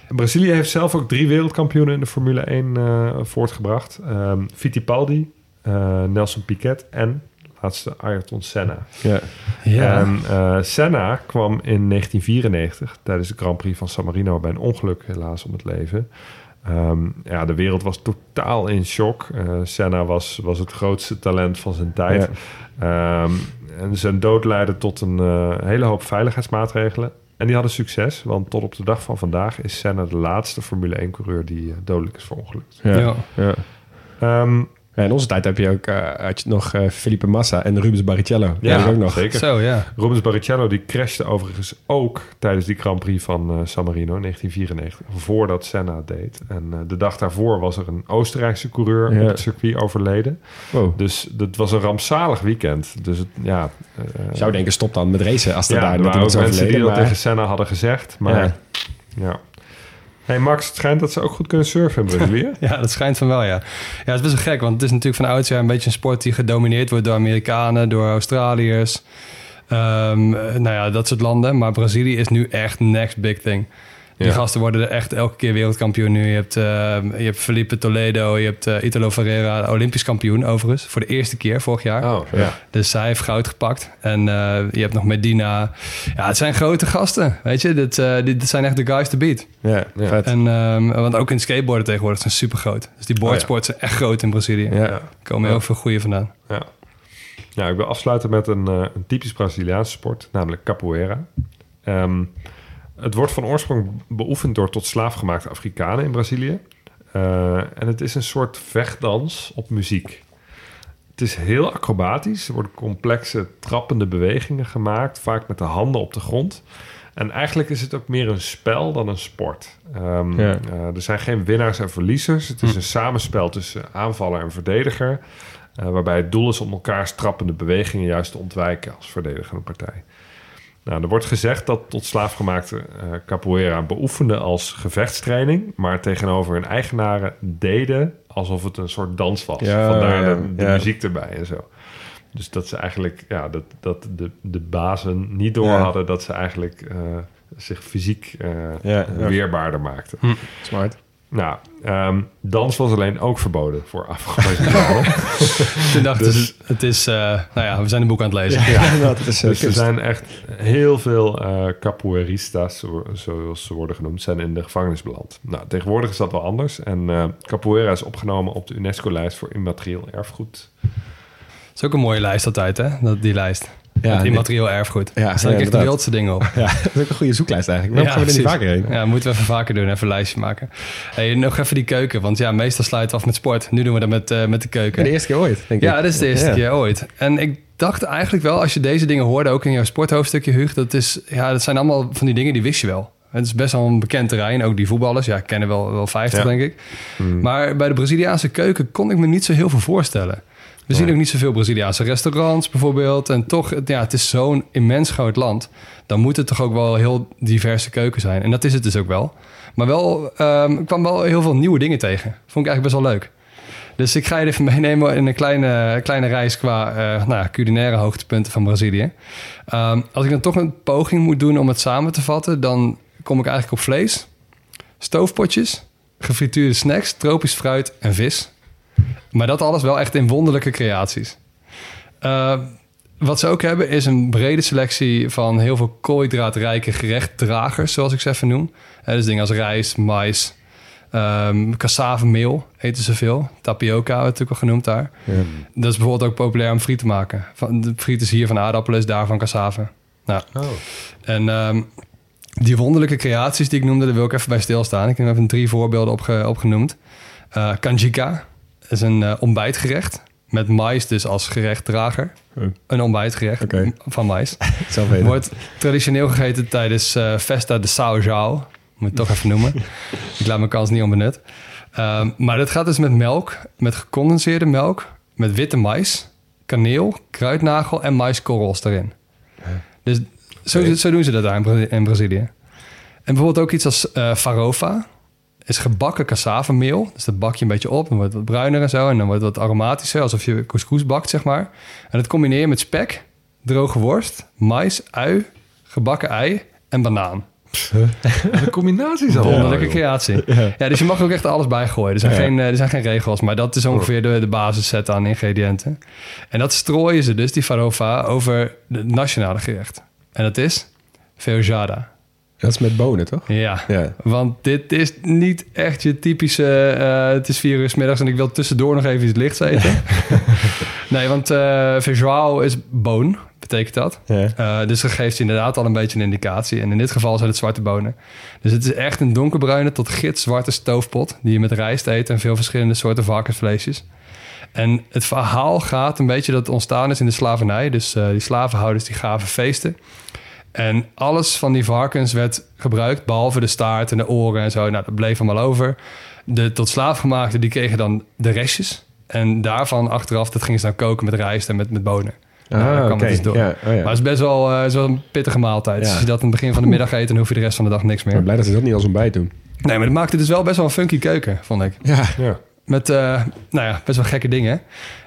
Brazilië heeft zelf ook drie wereldkampioenen in de Formule 1 eh, voortgebracht. Ehm Fittipaldi, eh, Nelson Piquet en laatste Ayrton Senna. Ja. Ja. En eh, Senna kwam in 1994 tijdens de Grand Prix van San Marino bij een ongeluk helaas om het leven. Ehm, ja, de wereld was totaal in shock. Eh, Senna was, was het grootste talent van zijn tijd. Ehm, en zijn dood leidde tot een hele hoop veiligheidsmaatregelen. En die hadden succes, want tot op de dag van vandaag is Senna de laatste Formule 1-coureur die eh, dodelijk is verongelukt. Ja. Ja. Ja. Ja, in onze tijd heb je ook eh, had je nog eh, Felipe Massa en Rubens Barrichello. Ik ook nog. zeker. Zo, ja. Rubens Barrichello die crashte overigens ook tijdens die Grand Prix van eh, San Marino in 1994, voordat Senna het deed. En eh, de dag daarvoor was er een Oostenrijkse coureur Ja. op het circuit overleden. Wow. Dus dat was een rampzalig weekend. Dus het, ja, eh, Ik zou denken, stop dan met racen als er ja, daar er net waren ook mensen die dat Maar... tegen Senna hadden gezegd. Maar Ja. ja. Hey Max, het schijnt dat ze ook goed kunnen surfen in Brazilië. Ja, dat schijnt van wel, ja. Ja, het is best wel gek, want het is natuurlijk van oudsher een beetje een sport die gedomineerd wordt door Amerikanen, door Australiërs. Ehm, eh, nou ja, dat soort landen. Maar Brazilië is nu echt next big thing. Die Ja. gasten worden er echt elke keer wereldkampioen nu. Je hebt, ehm, je hebt Felipe Toledo, je hebt eh, Italo Ferreira, Olympisch kampioen overigens. Voor de eerste keer vorig jaar. Oh, ja. Dus hij heeft goud gepakt. En eh, je hebt nog Medina. Ja, het zijn grote gasten. Weet je, dit, eh, dit, dit zijn echt de guys to beat. Ja, Ja. vet. En, ehm, want ook in skateboarden tegenwoordig zijn super groot. Dus die boardsports zijn echt groot in Brazilië. Ja. Er komen heel veel goede vandaan. Ja. ja, ik wil afsluiten met een, eh, een typisch Braziliaanse sport, namelijk capoeira. Ehm, het wordt van oorsprong beoefend door tot slaafgemaakte Afrikanen in Brazilië. Eh, en het is een soort vechtdans op muziek. het is heel acrobatisch. Er worden complexe trappende bewegingen gemaakt, vaak met de handen op de grond. En eigenlijk is het ook meer een spel dan een sport. Ehm, Ja. eh, er zijn geen winnaars en verliezers. Het is Hm. een samenspel tussen aanvaller en verdediger. eh, waarbij het doel is om elkaars trappende bewegingen juist te ontwijken als verdedigende partij. Nou, er wordt gezegd dat tot slaafgemaakte eh capoeira beoefenden als gevechtstraining, maar tegenover hun eigenaren deden alsof het een soort dans was. Ja, Vandaar ja, de, de ja. muziek erbij en zo. Dus dat ze eigenlijk, ja, dat, dat de, de bazen niet door Ja. hadden dat ze eigenlijk eh, zich fysiek eh, Ja, ja. weerbaarder maakten. Hm. Smart. Nou, ehm, dans was alleen ook verboden voor Afro-Amerikanen. Toen dachten Dus- ze, het is, eh, nou ja, we zijn een boek aan het lezen. Ja, het is eh, dus er zijn echt heel veel eh capoeiristas, zo- zoals ze worden genoemd, zijn in de gevangenis beland. Nou, tegenwoordig is dat wel anders. En eh capoeira is opgenomen op de UNESCO-lijst voor immaterieel erfgoed. Het is ook een mooie lijst altijd, hè? Dat, die lijst. Ja, nee. immaterieel erfgoed. Ja, Daar staan ja, echt de wildste dingen op. Ja, dat is ook een goede zoeklijst eigenlijk. Waarom gaan we er niet vaker heen? Ja, moeten we even vaker doen. Even een lijstje maken. Hey, nog even die keuken. Want ja, meestal sluiten we af met sport. Nu doen we dat met, eh, met de keuken. De eerste keer ooit, denk ik. Ja, dat is de eerste keer ooit. En ik dacht eigenlijk wel, als je deze dingen hoorde, ook in jouw sporthoofdstukje, Huug, dat, is, ja, dat zijn allemaal van die dingen die wist je wel. Het is best wel een bekend terrein. Ook die voetballers, ja, kennen wel, wel 50, Ja. denk ik. Hmm. Maar bij de Braziliaanse keuken kon ik me niet zo heel veel voorstellen. We zien ook niet zoveel Braziliaanse restaurants bijvoorbeeld. En toch, het- ja, het is zo'n immens groot land. Dan moet het toch ook wel heel diverse keuken zijn. En dat is het dus ook wel. Maar wel, ehm, ik kwam wel heel veel nieuwe dingen tegen. Vond ik eigenlijk best wel leuk. Dus ik ga je even meenemen in een kleine, kleine reis qua eh, nou culinaire hoogtepunten van Brazilië. Ehm, als ik dan toch een poging moet doen om het samen te vatten, dan kom ik eigenlijk op vlees, stoofpotjes, gefrituurde snacks, tropisch fruit en vis. Maar dat alles wel echt in wonderlijke creaties. Eh, wat ze ook hebben is een brede selectie van heel veel koolhydraatrijke gerechtdragers, zoals ik ze even noem. Eh, dus dingen als rijst, mais, ehm cassavemeel eten ze veel. Tapioca natuurlijk al genoemd daar. Ja. Dat is bijvoorbeeld ook populair om friet te maken. Van, de friet is hier van aardappelen, is daar van cassave. Nou, Oh. en ehm, die wonderlijke creaties die ik noemde, daar wil ik even bij stilstaan. Ik heb even drie voorbeelden opge- opgenoemd. Eh kanjika is een eh, ontbijtgerecht. Met mais dus als gerechtdrager. Oh. Een ontbijtgerecht van mais. Zelf weten. Wordt traditioneel gegeten tijdens eh, Festa de São João. Moet ik toch even noemen. ik laat mijn kans niet onbenut. Ehm, maar dat gaat dus met melk, met gecondenseerde melk, met witte mais, kaneel, kruidnagel en maiskorrels erin. Dus zo, zo doen ze dat daar in, Bra- in Brazilië. En bijvoorbeeld ook iets als eh farofa. Is gebakken cassavemeel. Dus dat bak je een beetje op. Dan wordt het wat bruiner en zo. En dan wordt het wat aromatischer. Alsof je couscous bakt, zeg maar. En dat combineer je met spek, droge worst, mais, ui, gebakken ei en banaan. De combinaties al. Wonderlijke creatie. Ja. dus je mag ook echt alles bijgooien. Er zijn, Ja. geen, eh, er zijn geen regels, maar dat is ongeveer de, de basisset aan ingrediënten. En dat strooien ze dus, die farofa, over het nationale gerecht. En dat is feijoada. Dat is met bonen, toch? Ja, Ja. want dit is niet echt je typische... eh, het is vier uur 's middags en ik wil tussendoor nog even iets lichts eten. nee, want eh feijoao is boon, betekent dat. Ja. Eh, dus dat geeft inderdaad al een beetje een indicatie. En in dit geval zijn het zwarte bonen. Dus het is echt een donkerbruine tot gitzwarte stoofpot... die je met rijst eet en veel verschillende soorten varkensvleesjes. En het verhaal gaat een beetje dat het ontstaan is in de slavernij. Dus die slavenhouders die gaven feesten. En alles van die varkens werd gebruikt, behalve de staart en de oren en zo. Nou, dat bleef allemaal over. De tot slaafgemaakten, die kregen dan de restjes. En daarvan achteraf, dat gingen ze dan koken met rijst en met, met bonen. Nou, Ah, dan het dus door. Ja, oh ja. Maar het is best wel, eh, het is wel een pittige maaltijd. Ja. Dus als je dat aan het begin van de middag eet, dan hoef je de rest van de dag niks Ik ben meer. blij dat ze dat niet als ontbijt doen. Nee, maar dat maakte dus wel best wel een funky keuken, vond ik. Ja. Ja. Met, eh, nou ja, best wel gekke dingen.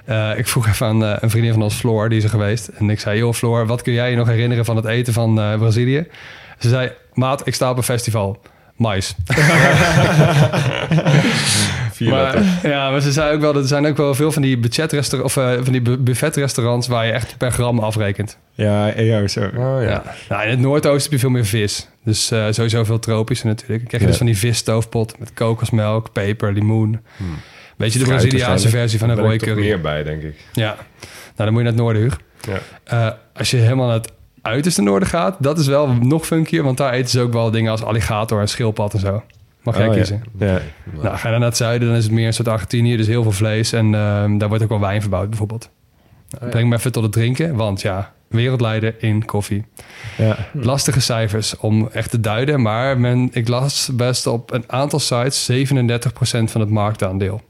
Eh, ik vroeg even aan eh, een vriendin van ons, Floor, die is er geweest. En ik zei, joh Floor, wat kun jij je nog herinneren van het eten van Brazilië? Ze zei, maat, ik sta op een festival. Mais. Vier maar, ja, maar ze zei ook wel, dat er zijn ook wel veel van die budgetrestaurants of eh, van die bu- buffetrestaurants waar je echt per gram afrekent. Ja, ja, zo. Oh ja. Ja. Nou, in het Noordoosten heb je veel meer vis. Dus eh, sowieso veel tropische natuurlijk. Dan krijg je Ja. dus van die visstoofpot met kokosmelk, peper, limoen. Hmm. Weet je, de Braziliaanse versie van een rode curry. meer bij, denk ik. Ja, nou dan moet je naar het noorden, Huug. Ja. Eh, als je helemaal naar het uiterste noorden gaat, dat is wel nog funkier. Want daar eten ze ook wel dingen als alligator en schildpad en zo. Mag jij Oh, kiezen. Ja. Nou, ga je dan naar het zuiden, dan is het meer een soort Argentinië. Dus heel veel vlees. En ehm, daar wordt ook wel wijn verbouwd bijvoorbeeld. Nou, Breng me even tot het drinken, want ja, wereldleider in koffie. Ja. Lastige cijfers om echt te duiden, maar men, ik las best op een aantal sites 37% van het marktaandeel.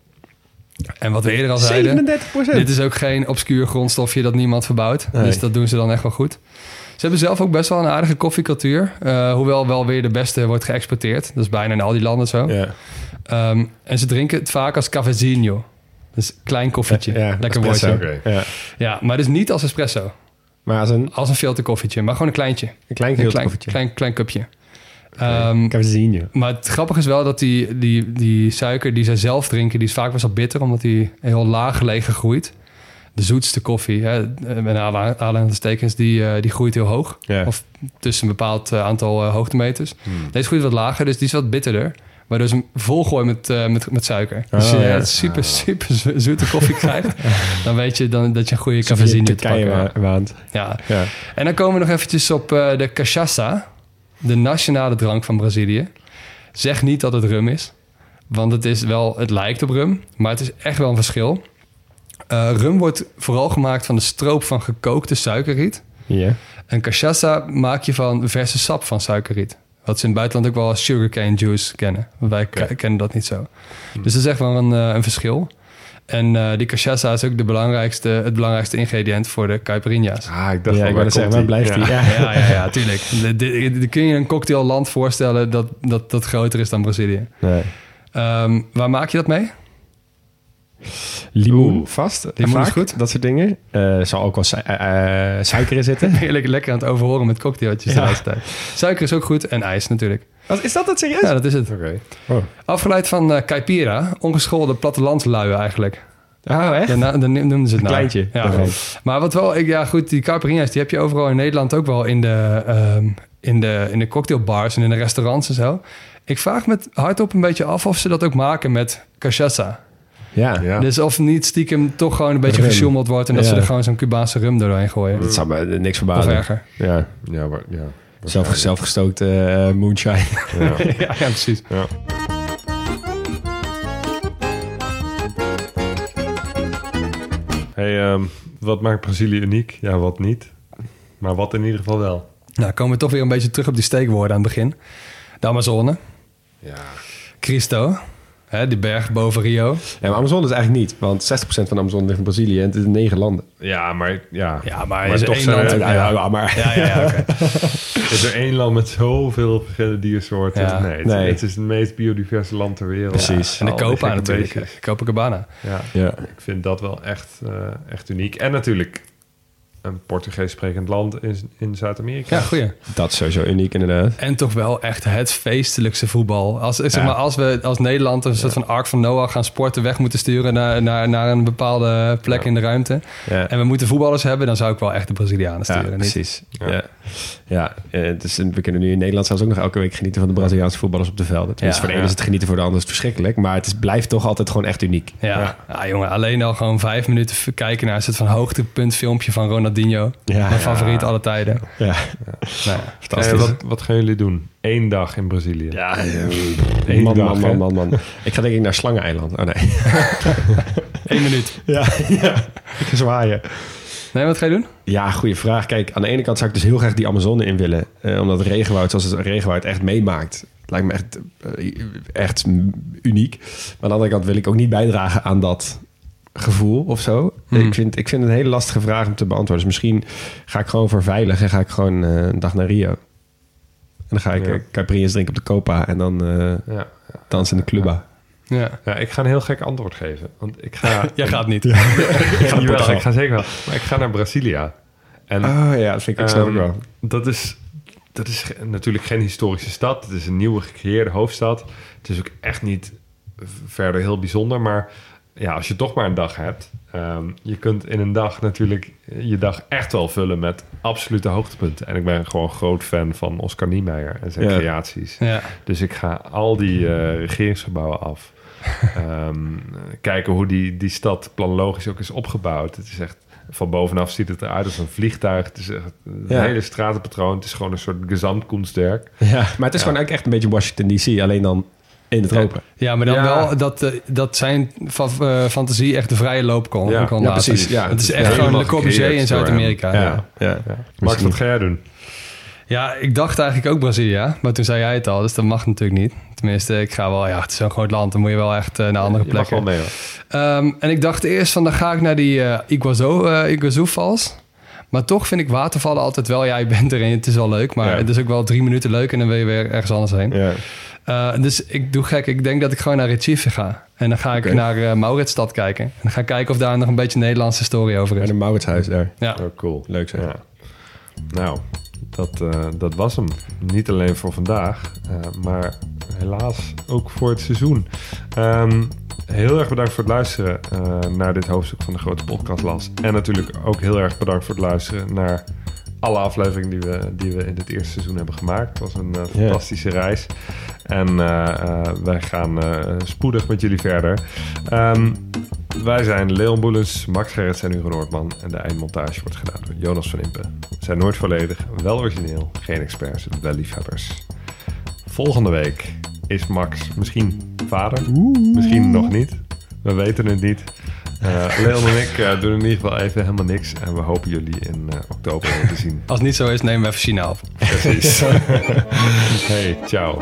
En wat we eerder al zeiden, 37%. dit is ook geen obscuur grondstofje dat niemand verbouwt. Nee. Dus dat doen ze dan echt wel goed. Ze hebben zelf ook best wel een aardige koffiecultuur. eh, hoewel wel weer de beste wordt geëxporteerd. Dat is bijna in al die landen zo. Ja. Ehm, en ze drinken het vaak als cafezinho. Dus klein koffietje. Ja, Lekker espresso. woordje. Ja. Ja, maar dus niet als espresso. Maar als een, Als een filter koffietje. Maar gewoon een kleintje. een klein Een klein, filterkoffietje. klein, klein cupje. Ehm, Ik heb het zien, joh. maar het grappige is wel dat die, die, die suiker die zij zelf drinken... die is vaak best wel bitter, omdat die heel laag gelegen groeit. De zoetste koffie, hè, met aanhalingstekens, die, eh, die groeit heel hoog. Of tussen een bepaald eh, aantal eh, hoogtemeters. Deze groeit wat lager, dus die is wat bitterder. Waardoor ze hem volgooien met, eh, met, met suiker. Dus als Oh, je ja. eh, super, super zo- zoete koffie krijgt... dan weet je dan, dat je een goede cafezinho te pakken. Ja. Ja. En dan komen we nog eventjes op eh, de cachaça. De nationale drank van Brazilië. Zeg niet dat het rum is. Want het, is wel, het lijkt op rum. Maar het is echt wel een verschil. Eh, rum wordt vooral gemaakt van de stroop van gekookte suikerriet. Ja. En cachaça maak je van verse sap van suikerriet. Wat ze in het buitenland ook wel als sugarcane juice kennen. Wij ke- kennen dat niet zo. Dus dat is echt wel een, eh, een verschil. En eh, die cachaça is ook de belangrijkste, het belangrijkste ingrediënt voor de caipirinha's. Ah, ik dacht Ja, wel, ik zeggen, waar blijft die? Ja. Ja. Ja, ja, ja, tuurlijk. De- de- de- kun je een cocktailland voorstellen dat, dat, dat groter is dan Brazilië. Nee. Ehm, waar maak je dat mee? Limoen Oeh. vast. Limoen vaak, is goed. Dat soort dingen. Eh zal ook wel eh, eh, suiker in zitten. Heerlijk lekker aan het overhoren met cocktailtjes de Ja. laatste tijd. Suiker is ook goed en ijs natuurlijk. Is dat het serieus? Ja, dat is het. Oké. Afgeleid van caipira, ongeschoolde plattelandslui eigenlijk. Oh, echt? Daarna, dan noemden ze het nou. Kleintje. Ja. Maar wat wel, ik- ja goed, die caipirinha's die heb je overal in Nederland ook wel in de, ehm, in de, in de cocktailbars en in de restaurants en zo. Ik vraag me het hardop een beetje af of ze dat ook maken met cachaça. Ja. Ja. Dus of niet stiekem toch gewoon een beetje gesjoemeld wordt en dat ze er gewoon zo'n Cubaanse rum doorheen gooien. Dat zou me niks Of verbazen. erger. Ja. Ja, maar, ja. Zelf, zelfgestookte eh, moonshine. Ja. ja, ja, precies. Ja. Hey, ehm, wat maakt Brazilië uniek? Ja, wat niet. Maar wat in ieder geval wel. Nou, komen we toch weer een beetje terug op die steekwoorden aan het begin. De Amazone, Ja. Cristo, hè, die berg boven Rio. Ja, maar Amazon is eigenlijk niet. Want 60% van Amazon ligt in Brazilië. En het is in negen landen. Ja, maar ja. Ja, maar, Maar is toch één land. er- Ja, ja, ja, maar... Ja, ja, ja, oké. Is er één land met zoveel verschillende diersoorten? Ja. nee, het, Nee. het is het meest biodiverse land ter wereld. Precies. En de Copa natuurlijk. Copacabana. Ja. Ja. Ik vind dat wel echt, eh, echt uniek. En natuurlijk een Portugees sprekend land in, in Zuid-Amerika. Ja, goeie. Dat is sowieso uniek inderdaad. En toch wel echt het feestelijkste voetbal. Als, zeg Ja. maar, als we als Nederland een soort van Ark van Noah gaan sporten weg moeten sturen naar, naar, naar een bepaalde plek Ja. in de ruimte. Ja. En we moeten voetballers hebben, dan zou ik wel echt de Brazilianen sturen. niet? precies. Ja. Ja. Ja. eh, dus we kunnen nu in Nederland zelfs ook nog elke week genieten van de Braziliaanse voetballers op de velden. Dus Ja. voor de ene Ja. is het genieten, voor de ander is het verschrikkelijk. Maar het is, blijft toch altijd gewoon echt uniek. Ja. Ja. Ja. jongen, alleen al gewoon vijf minuten kijken naar een soort van hoogtepunt filmpje van Ronaldinho. Ja. Mijn favoriet alle tijden. Ja. Nou, ja. Fantastisch. Eh, wat, wat gaan jullie doen? Eén dag in Brazilië. Ja, Eén man, dag, man, man, man, man. Ik ga denk ik naar Slangeneiland. Oh nee. Eén minuut. Ja, ja. Ik ga zwaaien. Nee, wat ga je doen? Ja, goede vraag. Kijk, aan de ene kant zou ik dus heel graag die Amazone in willen. Eh, omdat het regenwoud, zoals het regenwoud echt meemaakt. Lijkt me echt, eh, echt uniek. Maar aan de andere kant wil ik ook niet bijdragen aan dat gevoel of zo. Hmm. Ik, vind, ik vind het een hele lastige vraag om te beantwoorden. Dus misschien ga ik gewoon voor veilig en ga ik gewoon eh, een dag naar Rio. En dan ga ik Ja. caipirinhas drinken op de Copa en dan eh Ja. dansen in de cluba. Ja. ja, ik ga een heel gek antwoord geven. Want ik ga... Jij gaat niet. ik, ga Portugal. ik ga zeker wel. Maar ik ga naar Brasilia. En Oh ja, dat vind ik, ik snap ik Ehm, wel. Dat is, dat is natuurlijk geen historische stad. Het is een nieuwe gecreëerde hoofdstad. Het is ook echt niet verder heel bijzonder. Maar ja, als je toch maar een dag hebt... ehm, je kunt in een dag natuurlijk je dag echt wel vullen met absolute hoogtepunten. En ik ben gewoon groot fan van Oscar Niemeyer en zijn Ja. creaties. Ja. Dus ik ga al die eh, regeringsgebouwen af. Ehm, kijken hoe die, die stad planologisch ook is opgebouwd. Het is echt... Van bovenaf ziet het eruit als een vliegtuig. Het is echt een Ja. hele stratenpatroon. Het is gewoon een soort gezamtkunstwerk. Ja, maar het is Ja. gewoon eigenlijk echt een beetje Washington DC. Alleen dan In de tropen. Ja, maar dan Ja. wel dat, eh, dat zijn fa- eh, fantasie echt de vrije loop kon, Ja. kon Ja, laten. precies. Ja, het is echt gewoon Le Corbusier in Zuid-Amerika. Ja, Ja. ja. Ja. Max, wat ga jij doen? Ja, ik dacht eigenlijk ook Brazilië, maar toen zei jij het al, dus dat mag natuurlijk niet. Tenminste, ik ga wel, ja, het is zo'n groot land, dan moet je wel echt eh, naar andere Je mag plekken. wel mee hoor. Ehm, en ik dacht eerst van, dan ga ik naar die eh Iguazu, eh, Iguazu Falls. Maar toch vind ik watervallen altijd wel, ja, je bent erin, het is wel leuk, maar Ja. het is ook wel drie minuten leuk en dan wil je weer ergens anders heen. Ja. Eh, dus ik doe gek, ik denk dat ik gewoon naar Recife ga. En dan ga ik naar eh Mauritsstad kijken. En dan ga ik kijken of daar nog een beetje Nederlandse historie over is. de Mauritshuis daar. Ja. Oh, cool. Leuk zeg. Ja. Nou, dat, eh, dat was hem. Niet alleen voor vandaag, eh, maar helaas ook voor het seizoen. Ehm, heel erg bedankt voor het luisteren eh, naar dit hoofdstuk van de Grote Podcastlas. En natuurlijk ook heel erg bedankt voor het luisteren naar alle afleveringen die we, die we in dit eerste seizoen hebben gemaakt. Het was een eh, fantastische reis. En eh, wij gaan spoedig met jullie verder. Ehm, wij zijn Leon Boelens, Max Gerrits en Hugo Noordman. En de eindmontage wordt gedaan door Jonas van Impen. We zijn nooit volledig, wel origineel, geen experts, wel liefhebbers. Volgende week is Max misschien vader, misschien nog niet. We weten het niet. Eh, Leon en ik eh, doen in ieder geval even helemaal niks. En we hopen jullie in eh, oktober weer te zien. Als het niet zo is, nemen we even China op. Precies. hey, ciao.